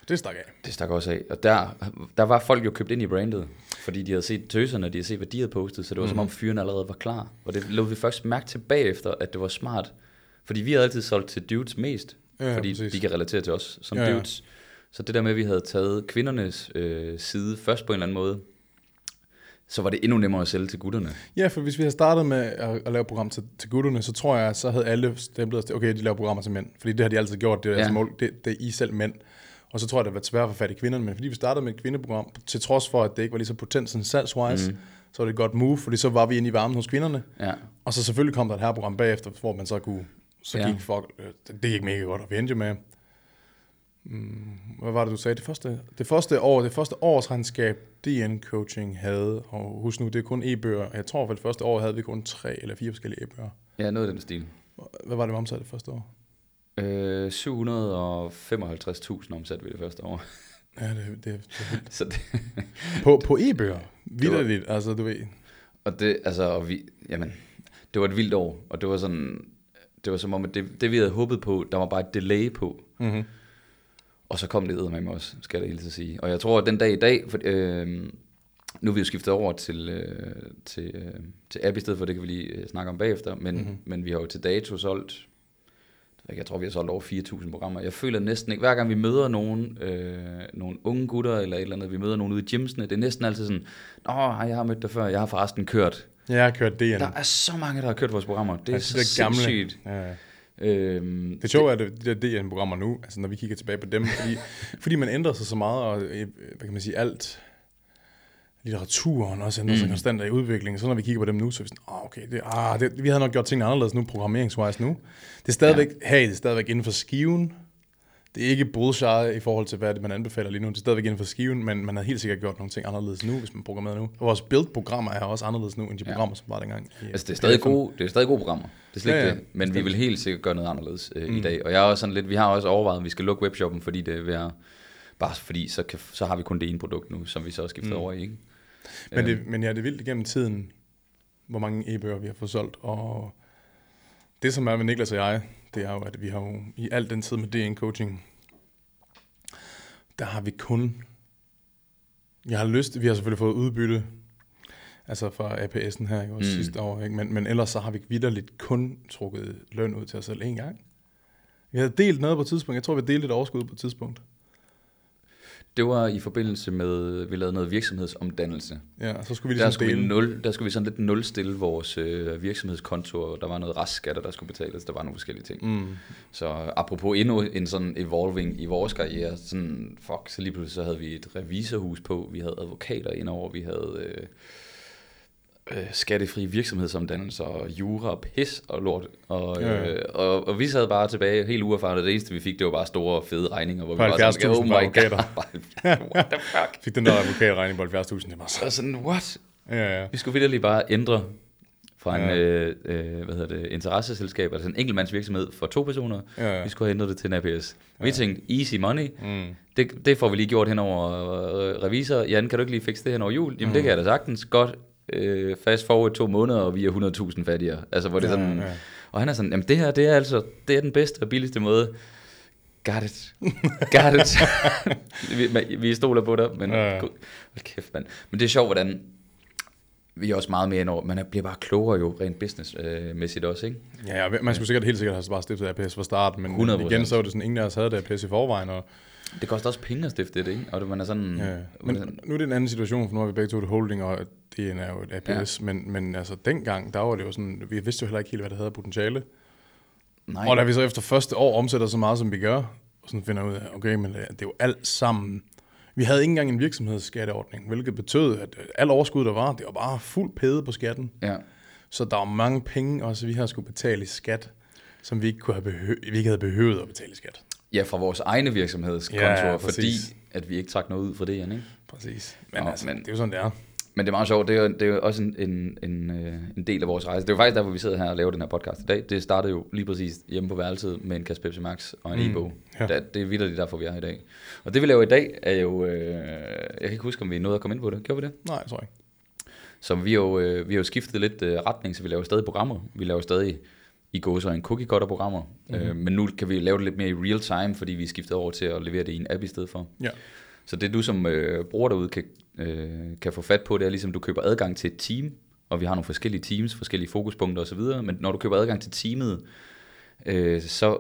Det stak af. Det stak også af. Og der, der var folk jo købt ind i brandet, fordi de havde set tøserne, de havde set, hvad de havde postet, så det var mm. som om fyren allerede var klar. Og det lå vi først mærke til bagefter, at det var smart. Fordi vi havde altid solgt til dudes mest, Ja, fordi præcis. de kan relatere til os som Ja, ja, ja. dudes. Så det der med, at vi havde taget kvindernes øh, side først på en eller anden måde, så var det endnu nemmere at sælge til gutterne. Ja, for hvis vi havde startet med at, at lave program til, til gutterne, så tror jeg, så havde alle stemplet os okay, de laver programmer til mænd. Fordi det har de altid gjort, det er, Ja. ja. altså mål, det, det er I selv mænd. Og så tror jeg, det været svært at få fat i kvinderne, men fordi vi startede med et kvindeprogram, til trods for, at det ikke var lige så potent sådan salgswise, mm. så var det et godt move, fordi så var vi inde i varmen hos kvinderne. Ja. Og så selvfølgelig kom der et her program bagefter, hvor man så kunne, så Ja. gik folk, øh, det, gik mega godt, og vi endte med, hvad var det, du sagde? Det første, det første år, det første årsregnskab, DN Coaching havde, og husk nu, det er kun e-bøger. Jeg tror, for det første år havde vi kun tre eller fire forskellige e-bøger. ja, noget af den stil. Hvad var det, vi omsatte det første år? Øh, 755.000 omsat vi det første år. Ja, det, det, det så det, på, på e-bøger, vidderligt, altså du ved. Og det, altså, og vi, jamen, det var et vildt år, og det var sådan, det var som om, at det, det vi havde håbet på, der var bare et delay på, Mm-hmm. Og så kom det med mig også, skal jeg da helt sige. Og jeg tror, at den dag i dag, for, øh, nu er vi jo skiftet over til, øh, til, øh, til app i stedet for, det kan vi lige øh, snakke om bagefter, men, Mhm. mm-hmm. men vi har jo til dato solgt, jeg tror, vi har solgt over 4.000 programmer. Jeg føler næsten ikke, hver gang vi møder nogen, øh, nogle unge gutter eller et eller andet, vi møder nogen ude i gymsene, det er næsten altid sådan, åh, jeg har mødt dig før, jeg har forresten kørt. Jeg har kørt DN. Der er så mange, der har kørt vores programmer. Det er Altså, så det er gamle. sindssygt. Ja. Øhm, Det sjove er, at de der DN-programmer nu, altså når vi kigger tilbage på dem, fordi, fordi man ændrer sig så meget, og øh, hvad kan man sige, alt litteraturen også ændrer sig Mm. konstant i udvikling. Så når vi kigger på dem nu, så er vi sådan, ah, okay, det, ah, det, vi havde nok gjort tingene anderledes nu, programmeringswise nu. Det er stadigvæk, ja. hey, det er stadigvæk inden for skiven. Det er ikke bullshit i forhold til, hvad det, man anbefaler lige nu. Det er stadigvæk inden for skiven, men man har helt sikkert gjort nogle ting anderledes nu, hvis man programmerer nu. Og vores build-programmer er også anderledes nu, end de Ja. programmer, som var dengang. i- Altså, det er stadig gode, det er stadig gode programmer. Det er slet Ja, ikke ja, det. Men vi bestemt. vil helt sikkert gøre noget anderledes øh, Mm. i dag. Og jeg er også sådan lidt, vi har også overvejet, at vi skal lukke webshoppen, fordi det er at, bare fordi, så, kan, så har vi kun det ene produkt nu, som vi så har skiftet Mm. over i. Ikke? Men, Øh, det, men ja, det er vildt igennem tiden, hvor mange e-bøger vi har fået solgt. Og det, som er med Niklas og jeg, det er jo, at vi har jo i al den tid med DN Coaching, der har vi kun... Jeg har lyst, vi har selvfølgelig fået udbytte, Altså fra APS'en her, ikke? Også mm. sidste år, ikke? Men, men ellers så har vi vidderligt kun trukket løn ud til os selv en gang. Vi havde delt noget på et tidspunkt. Jeg tror, vi delte et overskud på et tidspunkt. Det var i forbindelse med, vi lavede noget virksomhedsomdannelse. Ja, så skulle vi Der ligesom skulle, vi dele. nul, der skulle vi sådan lidt nulstille vores øh, virksomhedskonto, og der var noget restskatter, der skulle betales, der var nogle forskellige ting. Mm. Så apropos endnu en sådan evolving i vores karriere, sådan, fuck, så lige pludselig så havde vi et revisorhus på, vi havde advokater indover, vi havde øh, øh, skattefri virksomhedsomdannelser, og jura og pis og lort. Og, Ja, ja. øh, og, og vi sad bare tilbage helt uerfarne, det eneste vi fik, det var bare store fede regninger, hvor vi På sådan, 70.000 oh my advokater. god, what the fuck? Fik den der advokatregning på 70.000. Det var så... Sådan, what? Ja, ja. Vi skulle virkelig bare ændre fra en Ja. øh, øh, hvad hedder det, interesseselskab, altså en enkeltmandsvirksomhed for to personer. Ja, ja. Vi skulle have ændret det til en APS. Vi tænkte, easy money, Mm. det, det får vi lige gjort hen over øh, revisor. Jan, kan du ikke lige fikse det hen over jul? Jamen, mm. det kan jeg da sagtens. Godt. Øh, fast forward to måneder, og vi er 100.000 fattigere. Altså, hvor det er sådan, ja. Og han er sådan, jamen det her, det er altså, det er den bedste og billigste måde. Got it. Got it. vi, vi stoler på dig, men Ja, hold kæft, mand. Men det er sjovt, hvordan vi er også meget mere ind over, man er- bliver bare klogere jo rent businessmæssigt også, ikke? Ja, ja, man skulle sikkert helt sikkert have bare stiftet APS fra start, men 100%. igen så var det sådan, ingen af os havde det APS i forvejen, og Det koster også penge at stifte det, ikke? Og det, man er sådan... Ja, men sådan nu er det en anden situation, for nu har vi begge to et holding, og det er jo et APS, ja. men, men altså dengang, der var det jo sådan, vi vidste jo heller ikke helt, hvad det havde potentiale. nej, Og da vi så efter første år omsætter så meget, som vi gør, og sådan finder ud af, okay, men øh, det er jo alt sammen. Vi havde ikke engang en virksomhedsskatteordning, hvilket betød, at øh, al overskud, der var, det var bare fuld pæde på skatten. ja. Så der var mange penge, også vi har skulle betale i skat, som vi ikke, kunne have behø- vi ikke havde behøvet at betale i skat. Ja, fra vores egne virksomhedskontor, Ja, ja, fordi at vi ikke trak noget ud fra det, Jan, ikke? Præcis. Men, Nå, altså, men- det er jo sådan, det er. Men det er meget sjovt, det er det er jo også en, en, en, øh, en del af vores rejse. Det er jo faktisk der, hvor vi sidder her og laver den her podcast i dag. Det startede jo lige præcis hjemme på værelset med en kasse Pepsi Max og en Mm, e-bog. Ja. Det, det er vildt derfor, vi er her i dag. Og det vi laver i dag er jo... Øh, jeg kan ikke huske, om vi nåede at komme ind på det. Gjorde vi det? Nej, jeg tror ikke. Så vi har jo, øh, vi har jo skiftet lidt øh, retning, så vi laver stadig programmer. Vi laver stadig i går så en cookie cutter programmer. Mm-hmm. Øh, men nu kan vi lave det lidt mere i real time, fordi vi er skiftet over til at levere det i en app i stedet for. Ja. Så det du som øh, bruger derude kan, øh, kan få fat på, det er ligesom, du køber adgang til et team, og vi har nogle forskellige teams, forskellige fokuspunkter osv., men når du køber adgang til teamet, øh, så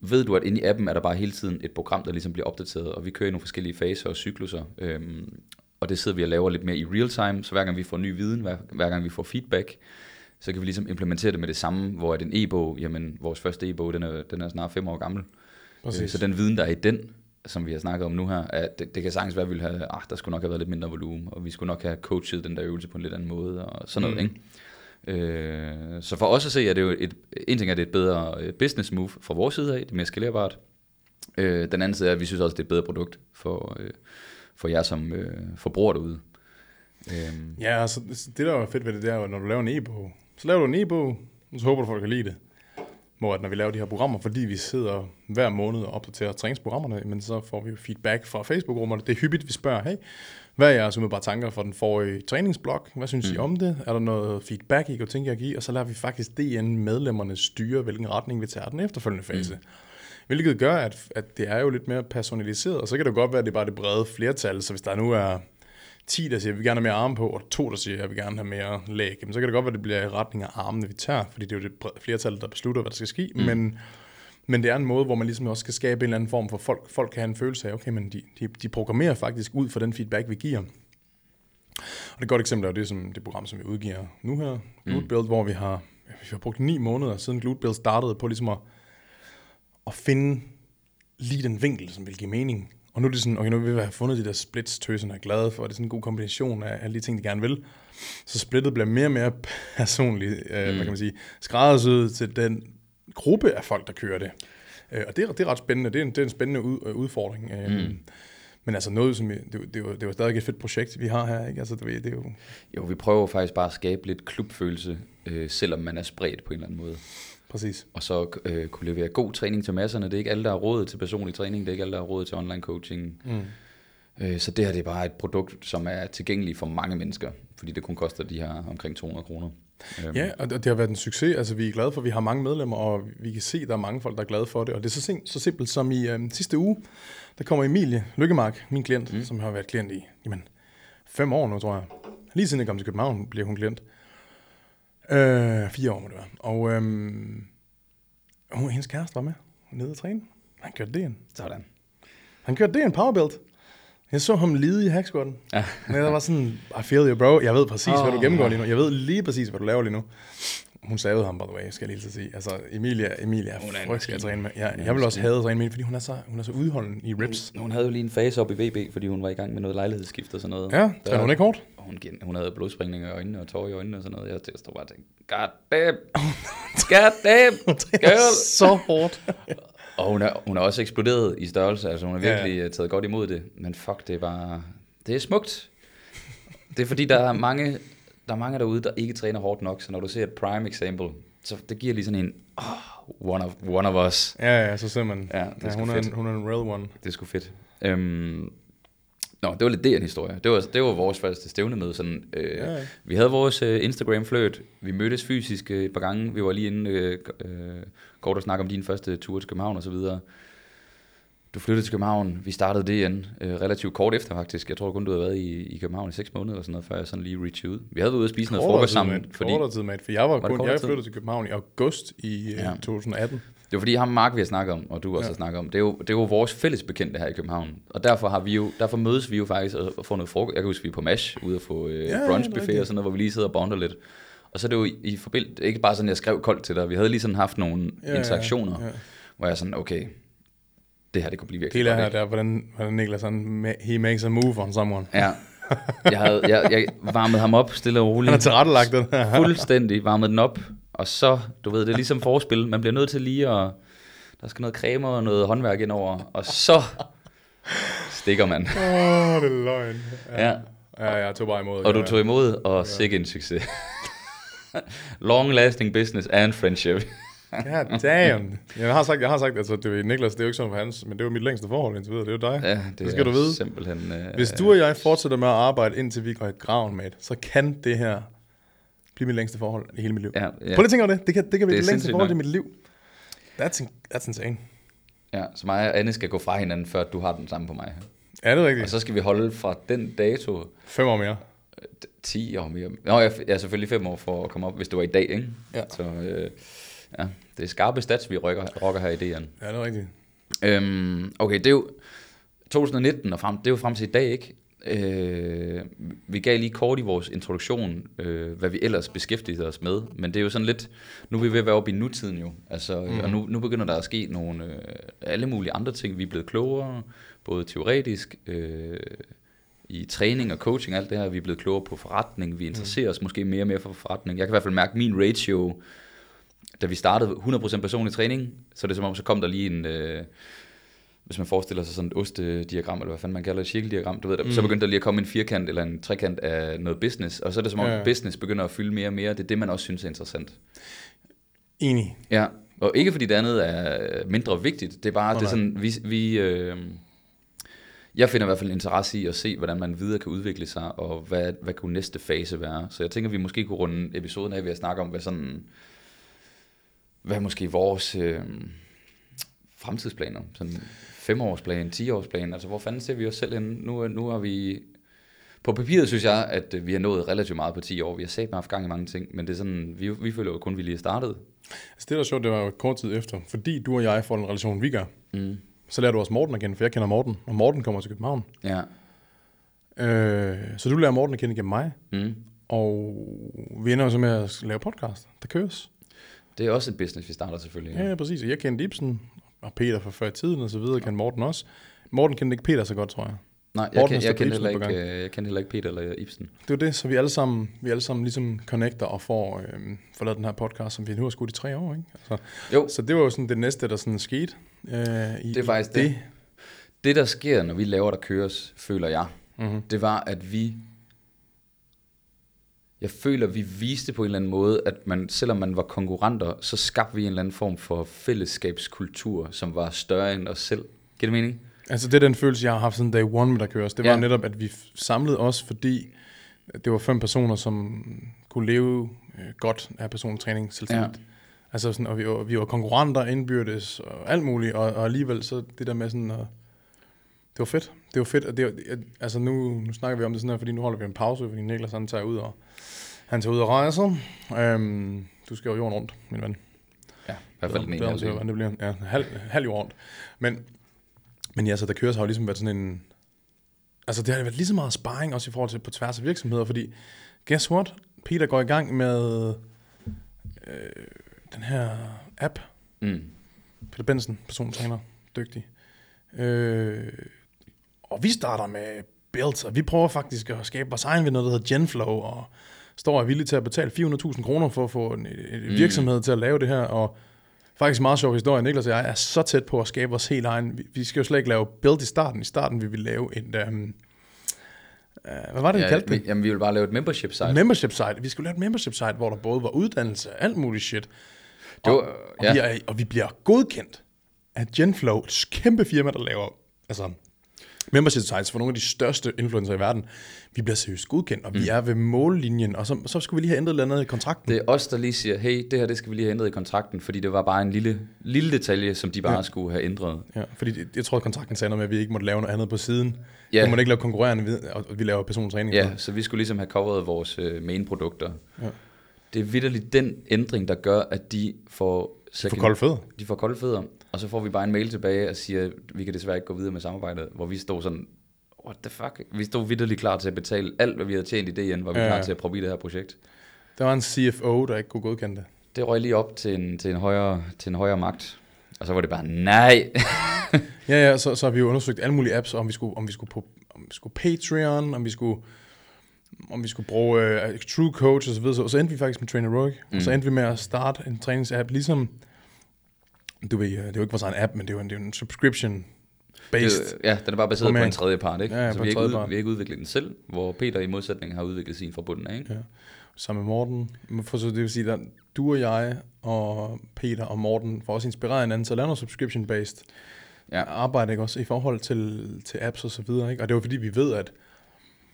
ved du, at inde i appen er der bare hele tiden et program, der ligesom bliver opdateret, og vi kører i nogle forskellige faser og cykluser, øhm, og det sidder vi og laver lidt mere i real time, så hver gang vi får ny viden, hver, hver gang vi får feedback, så kan vi ligesom implementere det med det samme, hvor at en e-bog, jamen vores første e-bog, den er, den er snart fem år gammel, Præcis. Øh, Så den viden, der er i den, som vi har snakket om nu her, at det, det kan sagtens være, at vi ville have, ah, der skulle nok have været lidt mindre volumen, og vi skulle nok have coachet den der øvelse på en lidt anden måde, og sådan noget, Mm. ikke? Øh, så for os at se, er det jo et, en ting er, det er et bedre øh, business move fra vores side af, det er mere skalerbart. Øh, den anden side er, at vi synes også, det er et bedre produkt for, øh, for jer som øh, forbruger derude. Øh, Ja, altså, det der er fedt ved det, er at når du laver en e-bog, så laver du en e-bog, og så håber du, folk kan lide det. Hvor at når vi laver de her programmer, fordi vi sidder hver måned og opdaterer træningsprogrammerne, men så får vi jo feedback fra Facebook-grupperne. Det er hyppigt, vi spørger, hey, hvad er jeres umiddelbare tanker for den forrige træningsblog? Hvad synes mm. I om det? Er der noget feedback, I kunne tænke jer at give? Og så lader vi faktisk DN-medlemmerne styre, hvilken retning vi tager den efterfølgende fase. Mm. Hvilket gør, at, at det er jo lidt mere personaliseret, og så kan det godt være, at det er bare det brede flertal. Så hvis der nu er 10, der siger, at vi gerne have mere arme på, og to, der siger, at jeg vil gerne have mere læg, jamen, så kan det godt være, at det bliver i retning af armene, vi tager, fordi det er jo det flertal, der beslutter, hvad der skal ske. Mm. Men, men det er en måde, hvor man ligesom også skal skabe en eller anden form for folk. Folk kan have en følelse af, okay, men de, de, de programmerer faktisk ud fra den feedback, vi giver. Og et godt eksempel er jo det, som, det program, som vi udgiver nu her, Glute Build, hvor vi har, vi har brugt ni måneder siden Glute Build startede på ligesom at, at finde lige den vinkel, som vil give mening. Og nu er det sådan, okay, nu vil vi have fundet de der splits, tøserne er glade for, og det er sådan en god kombination af alle de ting, de gerne vil. Så splittet bliver mere og mere personligt, øh, mm. hvad kan man sige, skræddersyet til den gruppe af folk, der kører det. Øh, og det er, det er ret spændende, det er en, det er en spændende ud, øh, udfordring. Øh, mm. Men altså noget, som det, det, er jo, det er jo stadig et fedt projekt, vi har her, ikke? Altså, det, det er jo, jo, vi prøver faktisk bare at skabe lidt klubfølelse, øh, selvom man er spredt på en eller anden måde. Præcis. og så øh, kunne levere god træning til masserne. Det er ikke alle, der har råd til personlig træning, det er ikke alle, der har råd til online coaching. Mm. Øh, så det her det er bare et produkt, som er tilgængeligt for mange mennesker, fordi det kun koster de her omkring 200 kroner. Øhm, Ja, og det har været en succes. Altså, vi er glade for, at vi har mange medlemmer, og vi kan se, at der er mange folk, der er glade for det. Og det er så, sim- så simpelt som i øhm, sidste uge, der kommer Emilie Lykkemark, min klient, mm. som har været klient i jamen, fem år nu, tror jeg. Lige siden jeg kom til København, blev hun klient. Øh, fire år må det være. Og øhm, hun, hendes kæreste var med nede og træne. Han kørte det ind. Sådan. Han kørte det en powerbelt. Jeg så ham lide i hacksquatten. Ja. Men jeg var sådan, I feel you, bro. Jeg ved præcis, oh, hvad du gennemgår lige nu. Jeg ved lige præcis, hvad du laver lige nu. Hun savede ham, by the way, skal jeg lige så sige. Altså, Emilia, Emilia Hun er frygtelig at træne med. Jeg, Hun jeg vil også have at træne med hende, fordi hun er så, hun er så udholden i rips. Hun havde jo lige en fase op i VB, fordi hun var i gang med noget lejlighedsskift og sådan noget. Ja, træner hun ikke hårdt? Hun, hun havde blodspringninger i øjnene og tårer i øjnene og sådan noget. Jeg stod bare og tænkte, god damn, god damn, girl. så hårdt. Og hun er, hun er også eksploderet i størrelse, altså hun har Ja, virkelig ja. taget godt imod det. Men fuck, det er bare, det er smukt. Det er fordi, der er mange, der er mange derude, der ikke træner hårdt nok, så når du ser et prime example, så det giver lige sådan en, oh, one, of, one of us. Ja, ja, så ser man. Ja, det er ja, hun, er en, hun er en real one. Det er sgu fedt. Øhm, nå, det var lidt det en historie. Det var, det var vores første stævnemøde. Sådan, øh, Ja, ja. Vi havde vores øh, instagram fløt. Vi mødtes fysisk øh, et par gange. Vi var lige inde øh, øh, kort og snakke om din første tur til København og så videre. Du flyttede til København. Vi startede det igen øh, relativt kort efter faktisk. Jeg tror kun, du havde været i, i København i seks måneder eller sådan noget, før jeg sådan lige reachede ud. Vi havde været ude og spise noget frokost sammen. mate. Fordi, Kortere tid, mate, for jeg var, det kun, jeg flyttede til København i august i Ja. ja. 2018. Det var fordi ham Mark, vi har snakket om, og du også Ja. har snakket om, det er, jo, det er jo vores fælles bekendte her i København. Og derfor, har vi jo, derfor mødes vi jo faktisk og får noget frokost. Jeg kan huske, vi er på MASH, ude at få øh, Ja, brunchbuffet og sådan noget, hvor vi lige sidder og bonder lidt. Og så er det jo i, i forbindelse, ikke bare sådan, jeg skrev koldt til dig, vi havde lige sådan haft nogle Ja, interaktioner, ja. ja. hvor jeg sådan, okay, det her det kunne blive virkelig godt, her, der, hvordan, hvordan Niklas, han, he makes a move on someone. Ja, jeg, havde, jeg, jeg varmede ham op stille og Han har roligt. tilrettelagt den her. Fuldstændig varmede den op. Og så, du ved, det er ligesom forspil. Man bliver nødt til lige at... Der skal noget creme og noget håndværk ind over. Og så stikker man. Åh, oh, det er løgn. Ja. Ja, jeg tog bare imod. Og du ja. tog imod, og sikke en succes. Long lasting business and friendship. God damn. Jeg har sagt, jeg har sagt altså, det er Niklas, det er jo ikke sådan for hans, men det er jo mit længste forhold indtil videre, det er jo dig. Ja, det, Det skal er du vide. simpelthen... Øh, Hvis du og jeg fortsætter med at arbejde, indtil vi går i graven, mate, så kan det her blive mit længste forhold i hele mit liv. Ja, ja. Prøv lige at tænke over det. Det kan, det kan blive Det er det, længste forhold i nok. mit liv. That's, that's insane. Ja, så mig og Anne skal gå fra hinanden, før du har den samme på mig. Er det Og rigtigt? så skal vi holde fra den dato Fem år mere. 10 år mere. Nå, jeg er selvfølgelig 5 år for at komme op, hvis det var i dag, ikke? Ja. Så øh, ja, det er skarpe stats, vi rocker, rocker her i DN. Ja, det er rigtigt. Øhm, okay, det er jo 2019 og frem, det er jo frem til i dag, ikke? Øh, vi gav lige kort i vores introduktion, øh, hvad vi ellers beskæftigede os med, men det er jo sådan lidt, nu er vi ved at være oppe i nutiden jo, altså, mm. og nu, nu begynder der at ske nogle, øh, alle mulige andre ting, vi er blevet klogere, både teoretisk, øh, i træning og coaching, alt det her, vi er blevet klogere på forretning, vi interesserer os måske mere og mere for forretning. Jeg kan i hvert fald mærke min ratio, da vi startede 100% personlig træning, så er det som om, så kom der lige en, øh, hvis man forestiller sig sådan et ostediagram, eller hvad fanden man kalder det, et cirkeldiagram, du ved, mm. så begyndte der lige at komme en firkant eller en trekant af noget business, og så er det som om, Ja, business begynder at fylde mere og mere, det er det, man også synes er interessant. Enig. Ja, og ikke fordi det andet er mindre vigtigt, det er bare, Nå, det er sådan, vi, vi øh, jeg finder i hvert fald interesse i at se, hvordan man videre kan udvikle sig, og hvad, hvad kunne næste fase være. Så jeg tænker, vi måske kunne runde episoden af ved at snakke om, hvad sådan, hvad måske vores øh, fremtidsplaner, sådan femårsplan, 10-årsplan, altså hvor fanden ser vi os selv henne? Nu, nu har vi, på papiret synes jeg, at vi har nået relativt meget på 10 år, vi har sat haft gang i mange ting, men det er sådan, vi, vi føler jo kun, at vi lige er startet. Altså, det, der er sjovt, det var jo kort tid efter. Fordi du og jeg får den relation, vi gør, Mm. så lærer du også Morten at kende, for jeg kender Morten, og Morten kommer til København. Ja. Øh, så du lærer Morten at kende gennem mig, Mm. og vi ender jo så med at lave podcast, der køres. Det er også et business, vi starter selvfølgelig. Ja, ja præcis. Jeg kendte Ibsen, og Peter fra før i tiden og så videre, kendte Morten også. Morten kendte ikke Peter så godt, tror jeg. Nej, jeg, Morten kan, jeg, kendte heller ikke, jeg kendte heller ikke Peter eller Ibsen. Det er det, så vi alle sammen, vi alle sammen ligesom connecter og får, øh, får lavet den her podcast, som vi nu har skudt i tre år, ikke? Altså, Jo, så det var jo sådan det næste, der sådan skete. Øh, i, Det er faktisk i det. det der sker, når vi laver der køres, føler jeg, Mm-hmm. det var, at vi... Jeg føler, vi viste på en eller anden måde, at man, selvom man var konkurrenter, så skabte vi en eller anden form for fællesskabskultur, som var større end os selv. Giver det mening? Altså det er den følelse, jeg har haft siden day one med der køres. Det var Ja. netop, at vi samlede os, fordi det var fem personer, som kunne leve øh, godt af personlig træning selvstændigt. Ja. Altså sådan, og vi var, vi var konkurrenter indbyrdes og alt muligt, og, og alligevel så det der med sådan at, var fedt. Det var fedt, og det var, altså nu, nu snakker vi om det sådan her, fordi nu holder vi en pause, fordi Niklas han tager ud og, han tager ud og rejser. Øhm, du skal jo jorden rundt, min ven. Ja, i hvert fald den ene. Det, det, det, sige. det bliver ja, halv, halv jord rundt. Men, men ja, så der køres har jo ligesom været sådan en... Altså det har været lige så meget sparring også i forhold til på tværs af virksomheder, fordi guess what? Peter går i gang med øh, den her app, Mm. Peter Benson, persontræner, dygtig. Øh, og vi starter med builds, og vi prøver faktisk at skabe vores egen ved noget, der hedder Genflow, og står og er villige til at betale 400.000 kroner for at få en, en Mm. virksomhed til at lave det her, og faktisk en meget sjov historie. Niklas og jeg er så tæt på at skabe vores helt egen. Vi, vi skal jo slet ikke lave build i starten. I starten vil vi lave et... Um, uh, hvad var det, vi Ja, kaldte det? jamen, vi vil bare lave et membership site. Membership site. Vi skulle lave et membership site, hvor der både var uddannelse og alt muligt shit. Det var- og, og, ja. vi er, og vi bliver godkendt af Genflow, et kæmpe firma, der laver altså, membership sites for nogle af de største influencer i verden. Vi bliver seriøst godkendt, og vi er ved mållinjen, og så, så skulle vi lige have ændret et eller andet i kontrakten. Det er os, der lige siger, hey, det her det skal vi lige have ændret i kontrakten, fordi det var bare en lille, lille detalje, som de bare ja. skulle have ændret. Ja, fordi jeg tror, at kontrakten sagde noget med, at vi ikke måtte lave noget andet på siden. Ja. Vi måtte ikke lave konkurrerende, og vi laver persontræning. Ja, så vi skulle ligesom have coveret vores øh, main-produkter. Ja. Det er vidderligt den ændring, der gør, at de får... For kolde fødder. De får kolde fødder, og så får vi bare en mail tilbage og siger, at vi kan desværre ikke gå videre med samarbejdet, hvor vi stod sådan, what the fuck? Vi stod vidderligt klar til at betale alt, hvad vi havde tjent i igen, var vi Ja, klar til at proppe i det her projekt. Der var en CFO, der ikke kunne godkende det. Det røg lige op til en, til en, højere, til en højere magt, og så var det bare, nej. Ja, ja, så, så har vi jo undersøgt alle mulige apps, om vi skulle, om vi skulle på om vi skulle Patreon, om vi skulle om vi skulle bruge uh, True Coach og så videre, så, så endte vi faktisk med Traineroic, mm. og så Mm. endte vi med at starte en træningsapp, ligesom, du ved, øh, det er jo ikke vores egen app, men det er jo en, det er en subscription based. Det, ja, den er bare baseret på en tredje part, ikke? Ja, ja, så vi har, ikke ud, part. vi har ikke udviklet den selv, hvor Peter i modsætning har udviklet sin fra bunden af, ikke? Ja. Sammen med Morten. For så det vil sige, at du og jeg og Peter og Morten får også inspireret hinanden til at lave noget subscription-based Ja. arbejde, ikke? Også i forhold til, til apps og så videre, ikke? Og det er jo fordi, vi ved, at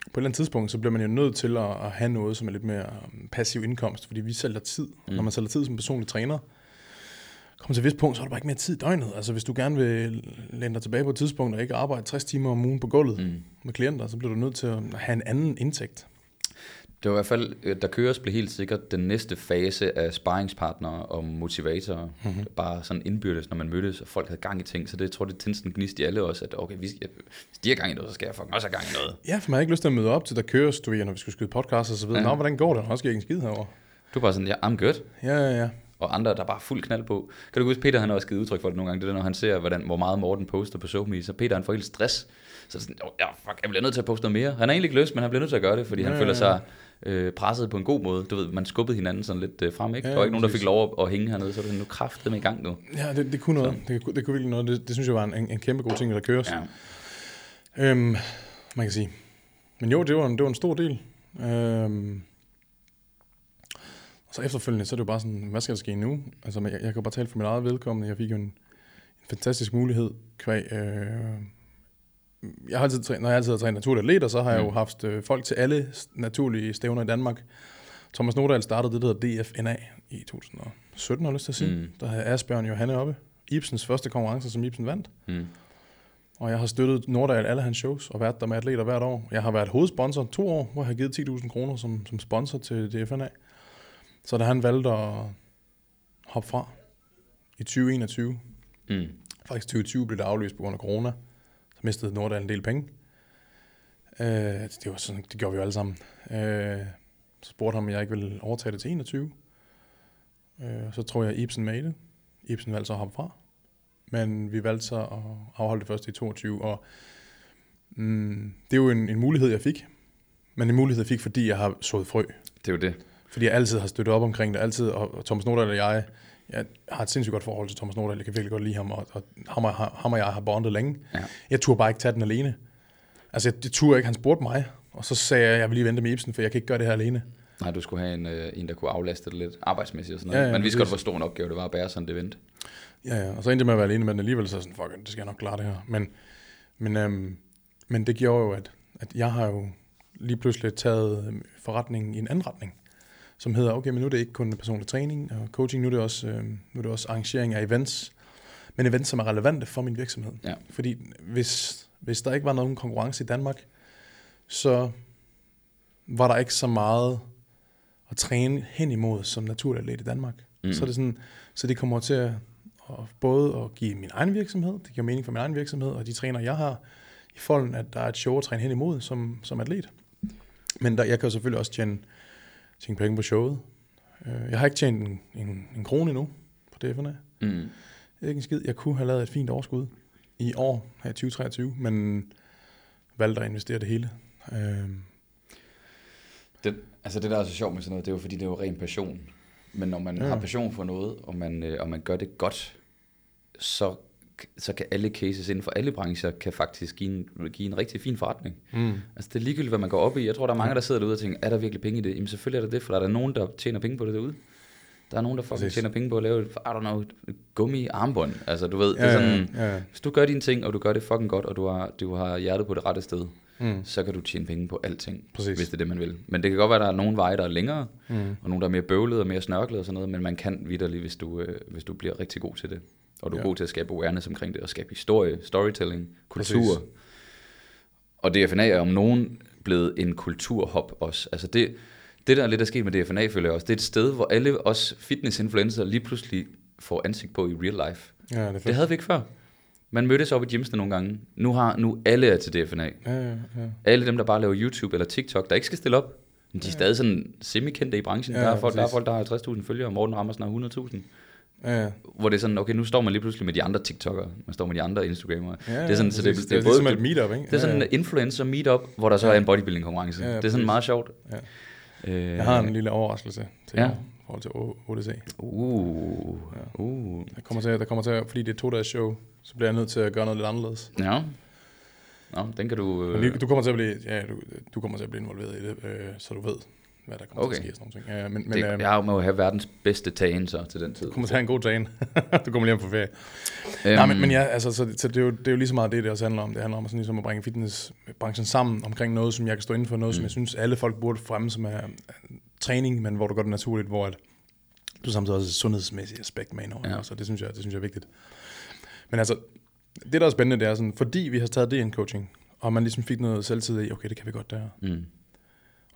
på et eller andet tidspunkt, så bliver man jo nødt til at, at have noget, som er lidt mere um, passiv indkomst, fordi vi sælger tid. Mm. Når man sælger tid som personlig træner, kommer til et vist punkt, så har du bare ikke mere tid i døgnet. Altså hvis du gerne vil læne dig tilbage på et tidspunkt og ikke arbejde 60 timer om ugen på gulvet mm. med klienter, så bliver du nødt til at have en anden indtægt. Det var i hvert fald, øh, der køres blev helt sikkert den næste fase af sparringspartnere og motivatorer, mm-hmm. bare sådan indbyrdes, når man mødtes, og folk havde gang i ting, så det jeg tror det tændte sådan gnist i alle os, at okay, hvis, de har gang i noget, så skal jeg fucking også have gang i noget. Ja, for man har ikke lyst til at møde op til, der køres, du ved, når vi skulle skyde podcast og så videre. Ja. Nå, hvordan går det? Nå, skal jeg ikke en skid herovre. Du er bare sådan, ja, I'm good. Ja, ja, ja. Og andre, der er bare fuld knald på. Kan du huske, Peter han har også givet udtryk for det nogle gange, det er, når han ser, hvordan, hvor meget Morten poster på SoMe, så Peter han får helt stress. Så er det sådan, oh, ja, fuck, jeg bliver nødt til at poste noget mere. Han har egentlig ikke lyst, men han bliver nødt til at gøre det, fordi han Ja, føler ja, sig øh, presset på en god måde. Du ved, man skubbede hinanden sådan lidt øh, frem, ikke? Ja, der var ikke nogen, der fik lov at, at hænge hernede, så er det nu kraft i gang nu. Ja, det, det kunne noget. Det, kunne- det kunne virkelig noget. Det, det synes jeg var en, en, en kæmpe god ting, der køres. Ja. Øhm, man kan sige. Men jo, det var en, det var en stor del. Øhm, så efterfølgende, så er det jo bare sådan, hvad skal der ske nu? Altså, jeg, jeg kan bare tale for mit eget vedkommende. Jeg fik jo en, en fantastisk mulighed kvæg. Øh, jeg har altid trænet, når jeg altid har trænet naturlige atleter, så har jeg jo Mm. haft øh, folk til alle naturlige stævner i Danmark. Thomas Nordahl startede det, der hedder DFNA i 2017, har jeg lyst til at sige. Mm. Mm. Der havde Asbjørn Johanne oppe. Ibsens første konkurrence, som Ibsen vandt. Mm. Og jeg har støttet Nordahl alle hans shows og været der med atleter hvert år. Jeg har været hovedsponsor to år, hvor jeg har givet 10.000 kroner som, som sponsor til DFNA. Så da han valgte at hoppe fra i 2021, Mm. faktisk 2020 blev det aflyst på grund af corona, så mistede Nordahl en del penge. Øh, det, var sådan, det gjorde vi jo alle sammen. Øh, så spurgte han, om jeg ikke ville overtage det til 21. Øh, så tror jeg, Ibsen med det. Ibsen valgte så at hoppe fra. Men vi valgte så at afholde det først i 22, og mm, det er jo en, en mulighed, jeg fik. Men en mulighed, jeg fik, fordi jeg har sået frø. Det er jo det. Fordi jeg altid har støttet op omkring det, altid, og Thomas Nordahl og jeg, jeg har et sindssygt godt forhold til Thomas Nordahl, jeg kan virkelig godt lide ham, og, og ham, og, ham og jeg har bondet længe. Ja. Jeg turde bare ikke tage den alene. Altså, jeg, jeg turde ikke, han spurgte mig, og så sagde jeg, jeg vil lige vente med Ibsen, for jeg kan ikke gøre det her alene. Nej, du skulle have en, øh, en der kunne aflaste det lidt arbejdsmæssigt og sådan noget. Ja, Ja, ja, ja, Men vi skal godt, hvor stor en opgave det var at bære sådan et event. Ja, ja, og så endte jeg med at være alene med den alligevel, så sådan, fuck, det skal jeg nok klare det her. Men, men, øhm, men det gjorde jo, at, at jeg har jo lige pludselig taget øhm, forretningen i en anden retning, som hedder, okay, men nu er det ikke kun personlig træning og coaching, nu er det også, øhm, nu er det også arrangering af events, men events, som er relevante for min virksomhed. Ja. Fordi hvis, hvis der ikke var nogen konkurrence i Danmark, så var der ikke så meget at træne hen imod som naturatlet i Danmark. Mm. Så, er det sådan, så det kommer til at, at både at give min egen virksomhed, det giver mening for min egen virksomhed, og de træner, jeg har, i folden, at der er et show at træne hen imod som, som atlet. Men der, jeg kan jo selvfølgelig også tjene, tjene penge på showet. Øh, Jeg har ikke tjent en, en, en krone endnu på DFNA. Mm. Ikke en skid. Jeg kunne have lavet et fint overskud i år, her i 2023, men valgte at investere det hele. Øh, Det, altså det, der er så sjovt med sådan noget, det er jo fordi, det er jo ren passion. Men når man ja. har passion for noget, og man, øh, og man gør det godt, så, så kan alle cases inden for alle brancher, kan faktisk give en, give en rigtig fin forretning. mm. Altså det er ligegyldigt, hvad man går op i. Jeg tror, der er mange, der sidder derude og tænker, er der virkelig penge i det? Jamen selvfølgelig er der det, for der er der nogen, der tjener penge på det derude. Der er nogen, der fucking Præcis. tjener penge på at lave, et, I don't know, gummi armbånd. Altså du ved, det er sådan, ja, ja. hvis du gør dine ting, og du gør det fucking godt, og du har, du har hjertet på det rette sted, Mm. så kan du tjene penge på alting, Præcis. hvis det er det, man vil. Men det kan godt være, at der er nogle veje, der er længere, Mm. og nogle, der er mere bøvlede og mere snørklede og sådan noget, men man kan vidderligt, hvis du, øh, hvis du bliver rigtig god til det. Og du er Ja. ja. god til at skabe awareness omkring det, og skabe historie, storytelling, kultur. Præcis. Og DFNA er om nogen blevet en kulturhop også. Altså det, det der er lidt er sket med DFNA, føler jeg også, det er et sted, hvor alle os fitness-influencer lige pludselig får ansigt på i real life. Ja, det er fedt. Det havde vi ikke før. Man mødtes op i gymsene nogle gange. Nu har nu alle er til DFNA. Ja, ja, ja. Alle dem, der bare laver YouTube eller TikTok, der ikke skal stille op, men de er stadig sådan semi-kendte i branchen. Ja, Ja, der, er folk, der er folk, der har 50.000 følgere, og Morten rammer snart 100.000. ja, ja. Hvor det er sådan, okay, nu står man lige pludselig med de andre TikTokere, man står med de andre Instagramere. Ja, det er sådan, så det, det, det, er ligesom både, et meetup, ikke? det er sådan en influencer meetup, hvor der så Ja. er en bodybuilding-konkurrence. Ja, det er sådan meget sjovt. Ja. Øh, Jeg har en lille overraskelse til Ja. ja. i forhold til ODC. Uh, uh, Der kommer til, der kommer til, fordi det er et to-dages show, så bliver jeg nødt til at gøre noget lidt anderledes. ja. Nå, den kan du... Øh, du kommer til at blive, ja, du, du kommer til at blive involveret i det, øh, så du ved, hvad der kommer Okay. til at ske. Sådan ting. Ja, men men det, øh, jeg må jo have verdens bedste tagen så til den tid. du kommer til at have en god træne. du kommer lige hjem på ferie. Øhm, Nej, men, men ja, altså, så, så det, er jo, det er jo lige så meget det, det også handler om. Det handler om at, sådan, ligesom at bringe fitnessbranchen sammen omkring noget, som jeg kan stå inden for. Noget, mm. som jeg synes, alle folk burde fremme, som er er træning, men hvor du gør det naturligt, hvor at du samtidig også et sundhedsmæssigt aspekt med indover. Ja. Ja. Så det synes, jeg, det synes jeg er vigtigt. Men altså, det der er spændende, det er sådan, fordi vi har taget det en coaching, og man ligesom fik noget selvtid i, okay, det kan vi godt der. Mm.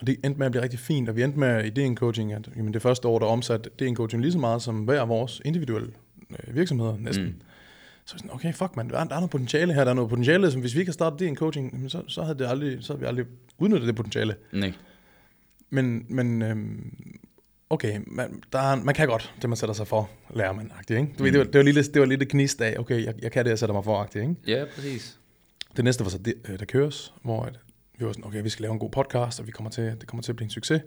Og det endte med at blive rigtig fint, og vi endte med i DN Coaching, at jamen, det første år, der omsat DN Coaching lige så meget som hver af vores individuelle øh, virksomheder næsten. Mm. Så sådan, okay, fuck man, der er, der er noget potentiale her, der er noget potentiale, som hvis vi ikke havde startet DN Coaching, jamen, så, så, havde det aldrig, så havde vi aldrig udnyttet det potentiale. Nej. Men, men øhm, okay, man, der er, man kan godt det, man sætter sig for, lærer man, ikke? Du mm. ved, det, var, det, var lille, det var lidt et gnist af, okay, jeg, jeg kan det, jeg sætter mig for, ikke? Ja, præcis. Det næste var så det, der køres, hvor vi var sådan, okay, vi skal lave en god podcast, og vi kommer til, det kommer til at blive en succes,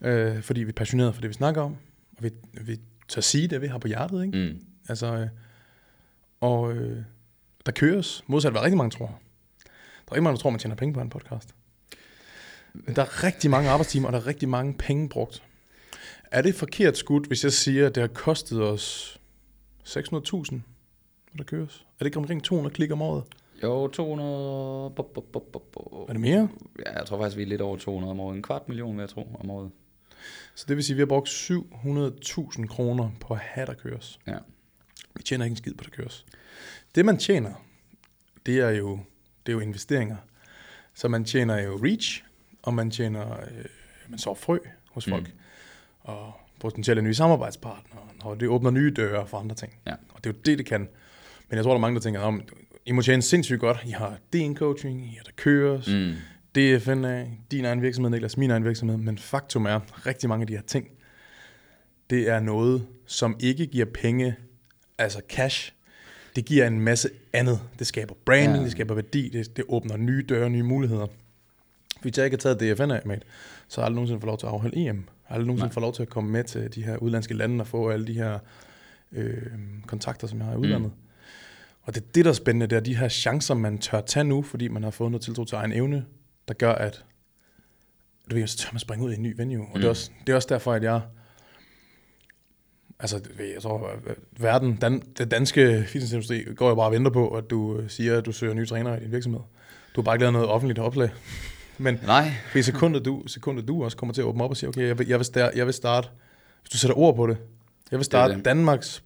øh, fordi vi er passionerede for det, vi snakker om, og vi, vi tør sige det, vi har på hjertet, ikke? Mm. Altså, øh, og øh, der køres, modsat hvad rigtig mange tror. Der er rigtig mange, der tror, man tjener penge på en podcast. Men der er rigtig mange arbejdstimer, og der er rigtig mange penge brugt. Er det forkert skudt, hvis jeg siger, at det har kostet os 600.000, når der køres? Er det ikke omkring 200 klik om året? Jo, 200... Bo, bo, bo, bo, bo. Er det mere? Ja, jeg tror faktisk, vi er lidt over 200 om året. En kvart million, vil jeg tro, om året. Så det vil sige, at vi har brugt 700.000 kroner på at have der køres. Ja. Vi tjener ikke en skid på der køres. Det man tjener, det er jo, det er jo investeringer. Så man tjener jo reach, og man tjener, øh, man så frø hos folk, mm. og potentielle nye samarbejdspartnere, og det åbner nye døre for andre ting. Ja. Og det er jo det, det kan. Men jeg tror, der er mange, der tænker, om I må tjene sindssygt godt. I har DN coaching, I har der køres, mm. DFNA, din egen virksomhed, Niklas, min egen virksomhed. Men faktum er, rigtig mange af de her ting, det er noget, som ikke giver penge, altså cash. Det giver en masse andet. Det skaber branding, Ja. det skaber værdi, det, det åbner nye døre, nye muligheder. Hvis jeg ikke har taget DFNA med, så har jeg aldrig nogensinde fået lov til at afholde EM. Jeg har aldrig nogensinde fået lov til at komme med til de her udlandske lande og få alle de her øh, kontakter, som jeg har i udlandet. Mm. Og det er det, der er spændende, det er de her chancer, man tør tage nu, fordi man har fået noget tiltro til egen evne, der gør, at du ved, så tør man springe ud i en ny venue. Og mm. det, er Mm. også, det er også derfor, at jeg... Altså, jeg tror, verden, dan, den danske fitnessindustri går jo bare og venter på, at du øh, siger, at du søger nye trænere i din virksomhed. Du har bare ikke lavet noget offentligt opslag. Men Nej. i sekundet du, sekundet du også kommer til at åbne op og sige, okay, jeg vil, jeg vil, starte, jeg vil starte, hvis du sætter ord på det, jeg vil starte det. Danmarks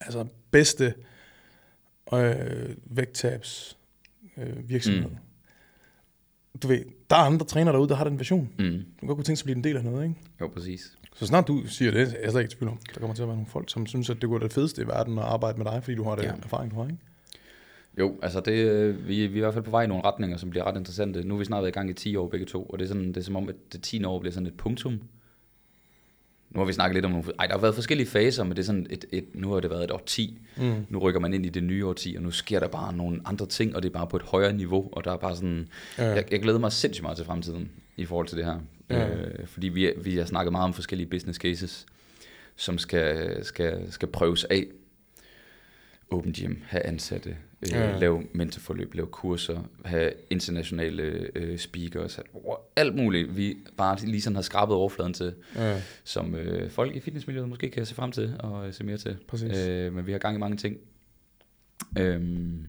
altså, bedste øh, vægttabs øh, virksomhed. Mm. Du ved, der er andre trænere derude, der har den vision. Mm. Du kan godt kunne tænke sig at blive en del af noget, ikke? Jo, præcis. Så snart du siger det, er jeg slet ikke i tvivl om. Der kommer til at være nogle folk, som synes, at det går det fedeste i verden at arbejde med dig, fordi du har det Ja. ja. erfaring, du har, ikke? Jo, altså det, øh, vi, vi er i hvert fald på vej i nogle retninger, som bliver ret interessante. Nu har vi snart været i gang i 10 år begge to, og det er, sådan, det er som om, at det 10 år bliver sådan et punktum. Nu har vi snakket lidt om nogle... Ej, der har været forskellige faser, men det er sådan et, et, nu har det været et årti. Mm. Nu rykker man ind i det nye årti, og nu sker der bare nogle andre ting, og det er bare på et højere niveau, og der er bare sådan... Ja. Jeg, jeg glæder mig sindssygt meget til fremtiden i forhold til det her. Ja. Øh, fordi vi, vi har snakket meget om forskellige business cases, som skal, skal, skal prøves af. Open gym, have ansatte, øh, Ja. lave mentorforløb, lave kurser, have internationale øh, speakers, alt muligt, vi bare lige sådan har skrabet overfladen til, Ja. som øh, folk i fitnessmiljøet måske kan se frem til og øh, se mere til. Præcis. Øh, men vi har gang i mange ting. Øhm,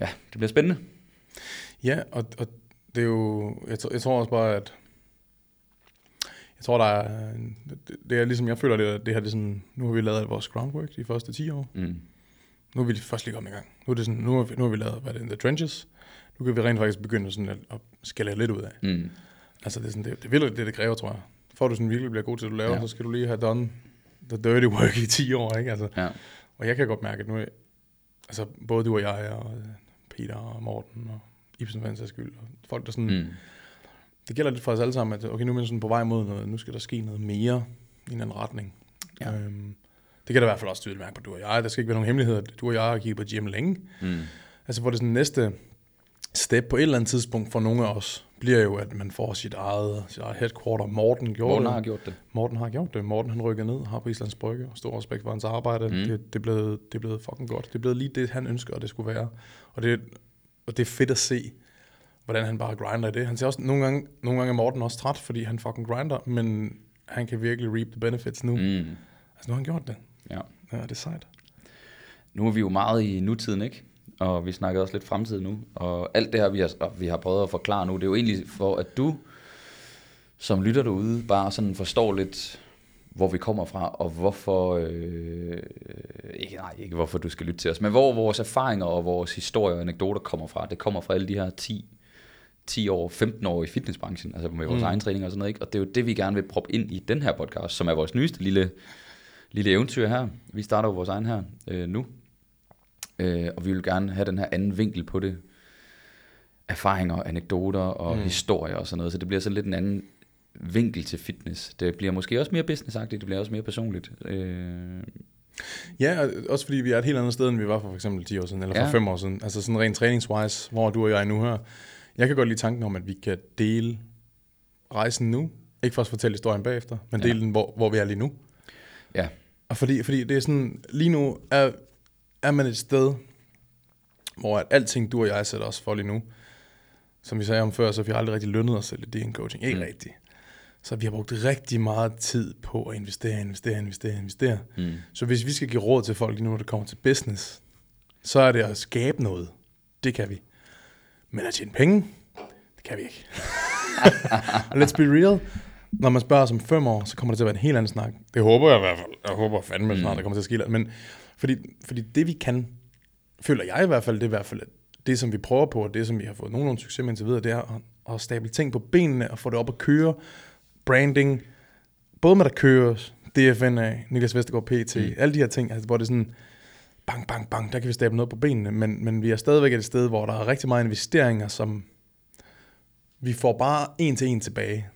ja, det bliver spændende. Ja, og, og det er jo, jeg, tror- jeg tror også bare, at jeg tror, der er, det, det er ligesom, jeg føler, det, det her, det er sådan, nu har vi lavet vores groundwork de første 10 år. Mm. Nu er vi først lige kommet i gang. Nu er, det sådan, nu har vi, nu har vi lavet, hvad er det, the trenches. Nu kan vi rent faktisk begynde sådan at, at skalere lidt ud af. Mm. Altså, det er sådan, det, det, vil, det, det kræver, tror jeg. For at du sådan virkelig bliver god til at lave, Ja. så skal du lige have done the dirty work i 10 år, ikke? Altså, Ja. og jeg kan godt mærke, at nu, altså, både du og jeg, og Peter og Morten og Ibsen for den skyld, og folk, der sådan, Mm. det gælder lidt for os alle sammen, at okay, nu er man sådan på vej mod noget, nu skal der ske noget mere i en anden retning. Ja. Øhm, det kan der i hvert fald også tydeligt mærke på du og jeg. Der skal ikke være nogen hemmeligheder. Du og jeg har kigget på gym længe. Mm. Altså hvor det sådan næste step på et eller andet tidspunkt for nogle af os, bliver jo, at man får sit eget, sit eget headquarter. Morten gjorde Morten det. har gjort det. Morten har gjort det. Morten han rykker ned, har på Islands Brygge, og stor respekt for hans arbejde. Mm. Det, det, blevet, det blevet fucking godt. Det blevet lige det, han ønsker, at det skulle være. Og det, og det er fedt at se, hvordan han bare grinder i det. Han siger også, nogle gange, nogle gange er Morten også træt, fordi han fucking grinder, men han kan virkelig reap the benefits nu. Mm. Altså nu har han gjort det. Ja. Ja, det er sejt. Nu er vi jo meget i nutiden, ikke? Og vi snakker også lidt fremtid nu. Og alt det her, vi har, vi har prøvet at forklare nu, det er jo egentlig for, at du, som lytter derude, bare sådan forstår lidt, hvor vi kommer fra, og hvorfor, øh, ikke, nej, ikke hvorfor du skal lytte til os, men hvor vores erfaringer og vores historier og anekdoter kommer fra. Det kommer fra alle de her 10, 10 år, 15 år i fitnessbranchen, altså med vores. Mm. egen træning og sådan noget, ikke? Og det er jo det, vi gerne vil proppe ind i den her podcast, som er vores nyeste lille, lille eventyr her. Vi starter jo vores egen her øh, nu, øh, og vi vil gerne have den her anden vinkel på det. Erfaringer, anekdoter og mm. Historier og sådan noget, så det bliver sådan lidt en anden vinkel til fitness. Det bliver måske også mere businessagtigt, det bliver også mere personligt. Øh, Ja, og også fordi vi er et helt andet sted, end vi var for for eksempel 10 år siden, eller for Ja. 5 år siden. Altså sådan rent træningswise, hvor du og jeg er nu her. Jeg kan godt lide tanken om, at vi kan dele rejsen nu. Ikke for at fortælle historien bagefter, men Ja. dele den, hvor, hvor vi er lige nu. Ja, Og fordi, fordi det er sådan, lige nu er, er man et sted, hvor at alting du og jeg sætter os for lige nu, som vi sagde om før, så har vi aldrig rigtig lønnet os selv i DN coaching. Ikke Mm. rigtigt. Så vi har brugt rigtig meget tid på at investere, investere, investere, investere. mm, Så hvis vi skal give råd til folk lige nu, når det kommer til business, så er det at skabe noget. Det kan vi. Men at tjene penge, det kan vi ikke. Let's be real. Når man spørger os om fem år, så kommer det til at være en helt anden snak. Det håber jeg i hvert fald. Jeg håber fandme Mm. snart, der kommer til at ske. Men fordi, fordi det vi kan, føler jeg i hvert fald, det er i hvert fald at det, som vi prøver på, og det, som vi har fået nogenlunde succes med indtil videre, det er at, at stable ting på benene og få det op at køre. Branding, både med der køres, DFNA, Niklas Vestergaard PT, Mm. mm. alle de her ting, altså, hvor det er sådan, bang, bang, bang, der kan vi stable noget på benene, men, men vi er stadigvæk et sted, hvor der er rigtig meget investeringer, som vi får bare en til en tilbage.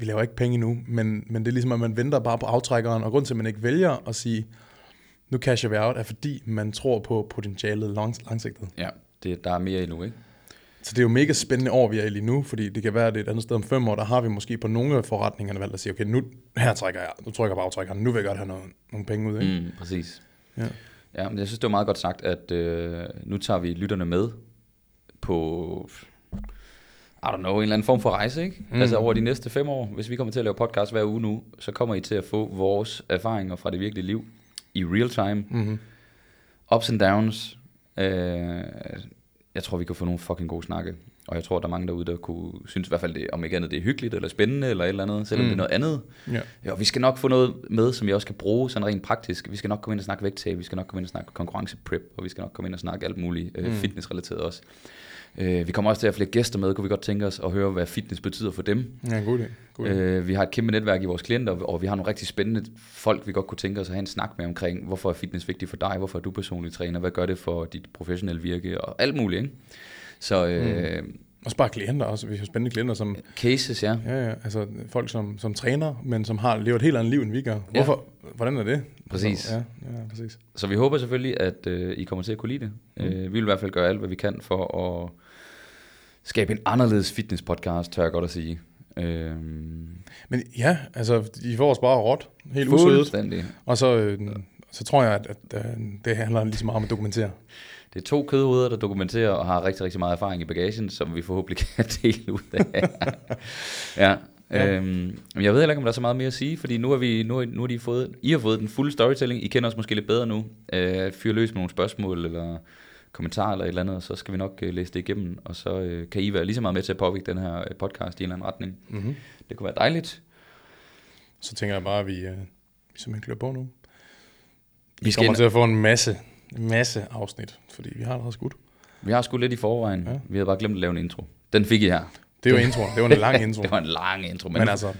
Vi laver ikke penge nu, men, men det er ligesom, at man venter bare på aftrækkeren, og grund til, at man ikke vælger at sige, nu casher vi out, er fordi man tror på potentialet langs, langsigtet. ja det, der er mere endnu, ikke? Så det er jo mega spændende år, vi er i lige nu, fordi det kan være, at det er et andet sted om fem år, der har vi måske på nogle af forretningerne valgt at sige, okay, nu her trækker jeg, nu trykker jeg på aftrækkeren, nu vil jeg godt have noget, nogle penge ud, ikke? Mm, præcis. Ja. Ja, men jeg synes, det var meget godt sagt, at øh, nu tager vi lytterne med på, I don't know, en eller anden form for rejse, ikke? Mm. Mm. Altså over de næste fem år, hvis vi kommer til at lave podcast hver uge nu, så kommer I til at få vores erfaringer fra det virkelige liv i real time. Mm-hmm. Ups and downs. Øh, jeg tror, vi kan få nogle fucking gode snakke. Og jeg tror, der er mange derude, der kunne synes i hvert fald, det, om ikke andet det er hyggeligt eller spændende eller et eller andet, selvom mm. det er noget andet. Ja. Og vi skal nok få noget med, som vi også kan bruge sådan rent praktisk. Vi skal nok komme ind og snakke vægttab, vi skal nok komme ind og snakke konkurrenceprep, og vi skal nok komme ind og snakke alt muligt øh, fitnessrelateret også. Øh, vi kommer også til at have flere gæster med, kunne vi godt tænke os at høre, hvad fitness betyder for dem. Ja, god idé. God idé. Øh, vi har et kæmpe netværk i vores klienter, og vi har nogle rigtig spændende folk, vi godt kunne tænke os at have en snak med omkring, hvorfor er fitness vigtigt for dig, hvorfor er du personlig træner, hvad gør det for dit professionelle virke, og alt muligt. Ikke? Så øh, mm. Også bare klienter også. Vi har spændende klienter, som, cases, ja. ja, ja, altså folk, som, som træner, men som har levet et helt andet liv, end vi gør. Hvorfor? Hvordan er det? Præcis. Altså, ja, ja, præcis. Så vi håber selvfølgelig, at øh, I kommer til at kunne lide det. Mm. Øh, vi vil i hvert fald gøre alt, hvad vi kan for at skabe en anderledes fitness-podcast, tør jeg godt at sige. Øh, Men ja, altså, I får os bare råt. Helt usødet. Og så, øh, så tror jeg, at, at, at det handler lige så meget om at dokumentere. Det er to kødhoveder, der dokumenterer og har rigtig, rigtig meget erfaring i bagagen, som vi forhåbentlig kan dele ud af. ja. Ja. Øhm, jeg ved heller ikke, om der er så meget mere at sige, fordi nu har vi, nu, nu har de fået, I har fået den fulde storytelling. I kender os måske lidt bedre nu. Øh, fyr løs med nogle spørgsmål eller kommentarer eller et eller andet, og så skal vi nok øh, læse det igennem, og så øh, kan I være lige så meget med til at påvirke den her øh, podcast i en eller anden retning. Mm-hmm. Det kunne være dejligt. Så tænker jeg bare, at vi, øh, vi simpelthen klør på nu. Vi, Vi vi skal kommer ind- til at få en masse, en masse afsnit, fordi vi har allerede skudt. Vi har sgu lidt i forvejen. Ja. Ja. Vi havde bare glemt at lave en intro. Den fik I her. Det var introen. Det var en lang intro. Det var en lang intro, men, Men altså, ja.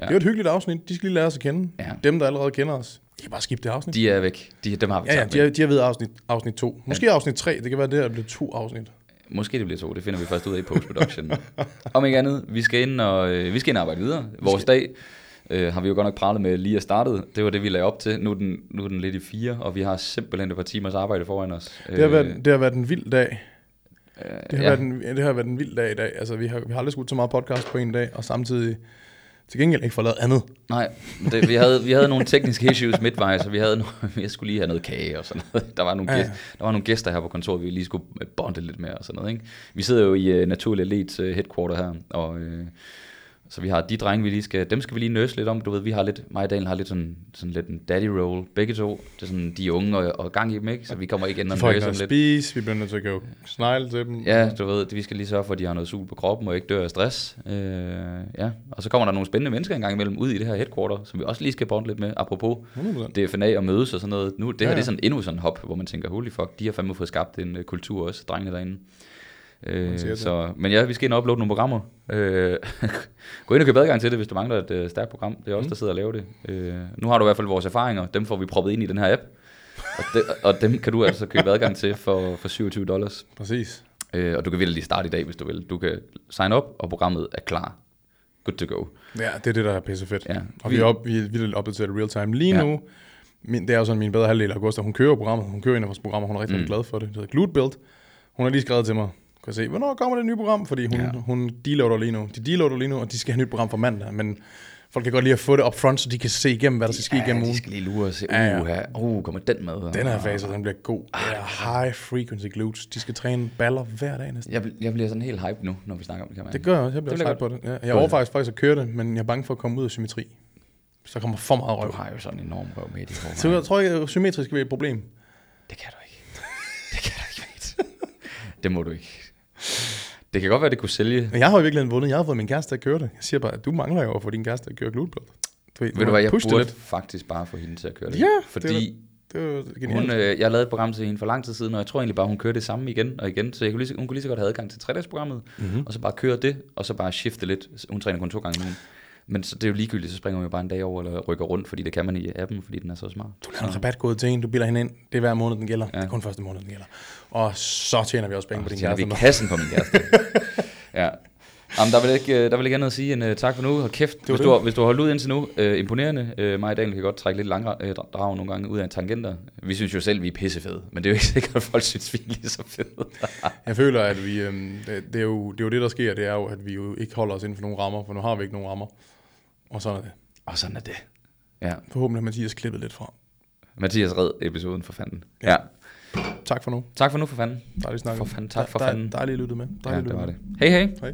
det er jo et hyggeligt afsnit. De skal lige lære os at kende. Ja. Dem, der allerede kender os. De kan bare skifte det afsnit. de er væk. De, dem har vi ja, ja, de har, de har ved afsnit, afsnit 2. Måske afsnit 3. Det kan være, det her bliver to afsnit. Måske det bliver to, det finder vi først ud af i post-production. Om ikke andet, vi skal ind og, øh, vi skal ind og arbejde videre. Vores dag øh, har vi jo godt nok pralet med lige at startet. Det var det, vi lagde op til. Nu er, den, nu er den lidt i fire, og vi har simpelthen et par timers arbejde foran os. Det har, været, det har været en vild dag. øh, Det har, ja, været en, det har været en vild dag i dag. Altså, vi har, vi har aldrig skudt så meget podcast på en dag, og samtidig til gengæld ikke lavet andet. Nej, det, vi, havde, vi havde nogle tekniske issues midtvejs, så vi havde no, jeg skulle lige have noget kage og sådan noget. Der var, nogle Ja, gæster, der var nogle gæster her på kontoret, vi lige skulle bonde lidt med og sådan noget. Ikke? Vi sidder jo i uh, Naturlig Elite uh, headquarter her, og uh, så vi har de drenge, vi lige skal, dem skal vi lige nøse lidt om. Du ved, vi har lidt, mig og Daniel har lidt sådan, sådan lidt en daddy roll, begge to. Det er sådan, de er unge og, og gang i dem, ikke? Så vi kommer ikke ind og nøse dem lidt. spise, vi bliver nødt til at gå snegle til dem. Ja, du ved, vi skal lige sørge for, at de har noget sul på kroppen og ikke dør af stress. Øh, ja. Og så kommer der nogle spændende mennesker engang imellem ud i det her headquarter, som vi også lige skal bonde lidt med. Apropos 100%. DFNA og mødes og sådan noget. Nu, det her Ja, det ja. er sådan endnu sådan en hop, hvor man tænker, holy fuck, de har fandme fået skabt en uh, kultur også, drengene derinde. Øh, så, men ja, vi skal ind og uploade nogle programmer. Øh, gå ind og køb adgang til det, hvis du mangler et uh, stærkt program. Det er os, Mm. der sidder og laver det. Øh, nu har du i hvert fald vores erfaringer. Dem får vi proppet ind i den her app. Og, de, og dem kan du altså købe adgang til for, for 27 dollars. Præcis. Øh, og du kan virkelig starte i dag, hvis du vil. Du kan sign op, og programmet er klar. Good to go. Ja, det er det, der er pisse fedt. Ja. Og vi er, op, vi er vildt opdateret real time lige Ja. nu. Min, det er jo sådan min bedre halvdel af Augusta. Hun kører programmet. Hun kører en af vores programmer. Hun er rigtig, Mm. mm. glad for det. Det hedder Glute Build. Hun har lige skrevet til mig. Kan se, hvornår kommer det nye program? Fordi hun, Ja. ja. hun deloader lige nu. De deloader lige nu, og de skal have et nyt program for mandag. Men folk kan godt lide at få det up front, så de kan se igennem, hvad der skal ske igennem de ugen. skal lige lure og se, Ja, ja. uh, uh, kommer den med? Den her fase, den bliver god. Det er high frequency glutes. De skal træne baller hver dag næsten. Jeg, jeg bliver sådan helt hype nu, når vi snakker om det, kan man. Det gør jeg også. Jeg bliver Det også hype på det. Ja, jeg overvejer faktisk at køre det, men jeg er bange for at komme ud af symmetri. Så kommer for meget Du røv. har jo sådan en enorm røv med i dit Så jeg tror ikke, at symmetrisk vil være et problem. Det kan du ikke. Det kan du ikke, mate. Det må du ikke. Det kan godt være, det kunne sælge. Men jeg har jo i virkeligheden vundet. Jeg har fået min kæreste til at køre det. Jeg siger bare, at du mangler jo at få din kæreste til at køre glutblad. Du, Ved du hvad, jeg det burde lidt. faktisk bare få hende til at køre det. Ja, fordi Det er jo genialt. hun, øh, jeg lavede et program til hende for lang tid siden, og jeg tror egentlig bare, hun kører det samme igen og igen. Så jeg kunne lige, hun kunne lige så godt have adgang til tredagsprogrammet, mm-hmm. og så bare køre det, og så bare skifte lidt. Hun træner kun to gange om ugen. Men så det er jo ligegyldigt, så springer hun jo bare en dag over, eller rykker rundt, fordi det kan man i appen, fordi den er så smart. Du laver en rabatkode til en, du bilder hende ind. Det er hver måned, den gælder. Ja. Det er kun første måned, den gælder. Og så tjener vi også penge på din Så tjener kæreste. vi kassen på min kæreste. ja. Jamen, der vil ikke, der vil ikke andet at sige end uh, tak for nu. Og kæft, var hvis det. du, har, hvis du har holdt ud indtil nu, uh, imponerende. Uh, mig og Daniel kan godt trække lidt lange uh, drag nogle gange ud af tangenter. Vi synes jo selv, vi er pissefede, men det er jo ikke sikkert, at folk synes, vi er lige så fede. Jeg føler, at vi, øhm, det, det, er jo, det er jo det, der sker. Det er jo, at vi jo ikke holder os inden for nogle rammer, for nu har vi ikke nogen rammer. Og sådan er det. Og sådan er det. Ja, Forhåbentlig har Mathias klippet lidt fra. Mathias red episoden for fanden. Ja. Ja. Ja. Tak for nu. Tak for nu for fanden. Dejligt snakket. For fanden. Tak for fanden. Dejligt lyttet med. Ja, Dejligt det lyttet var med. det. Hej hej. Hej.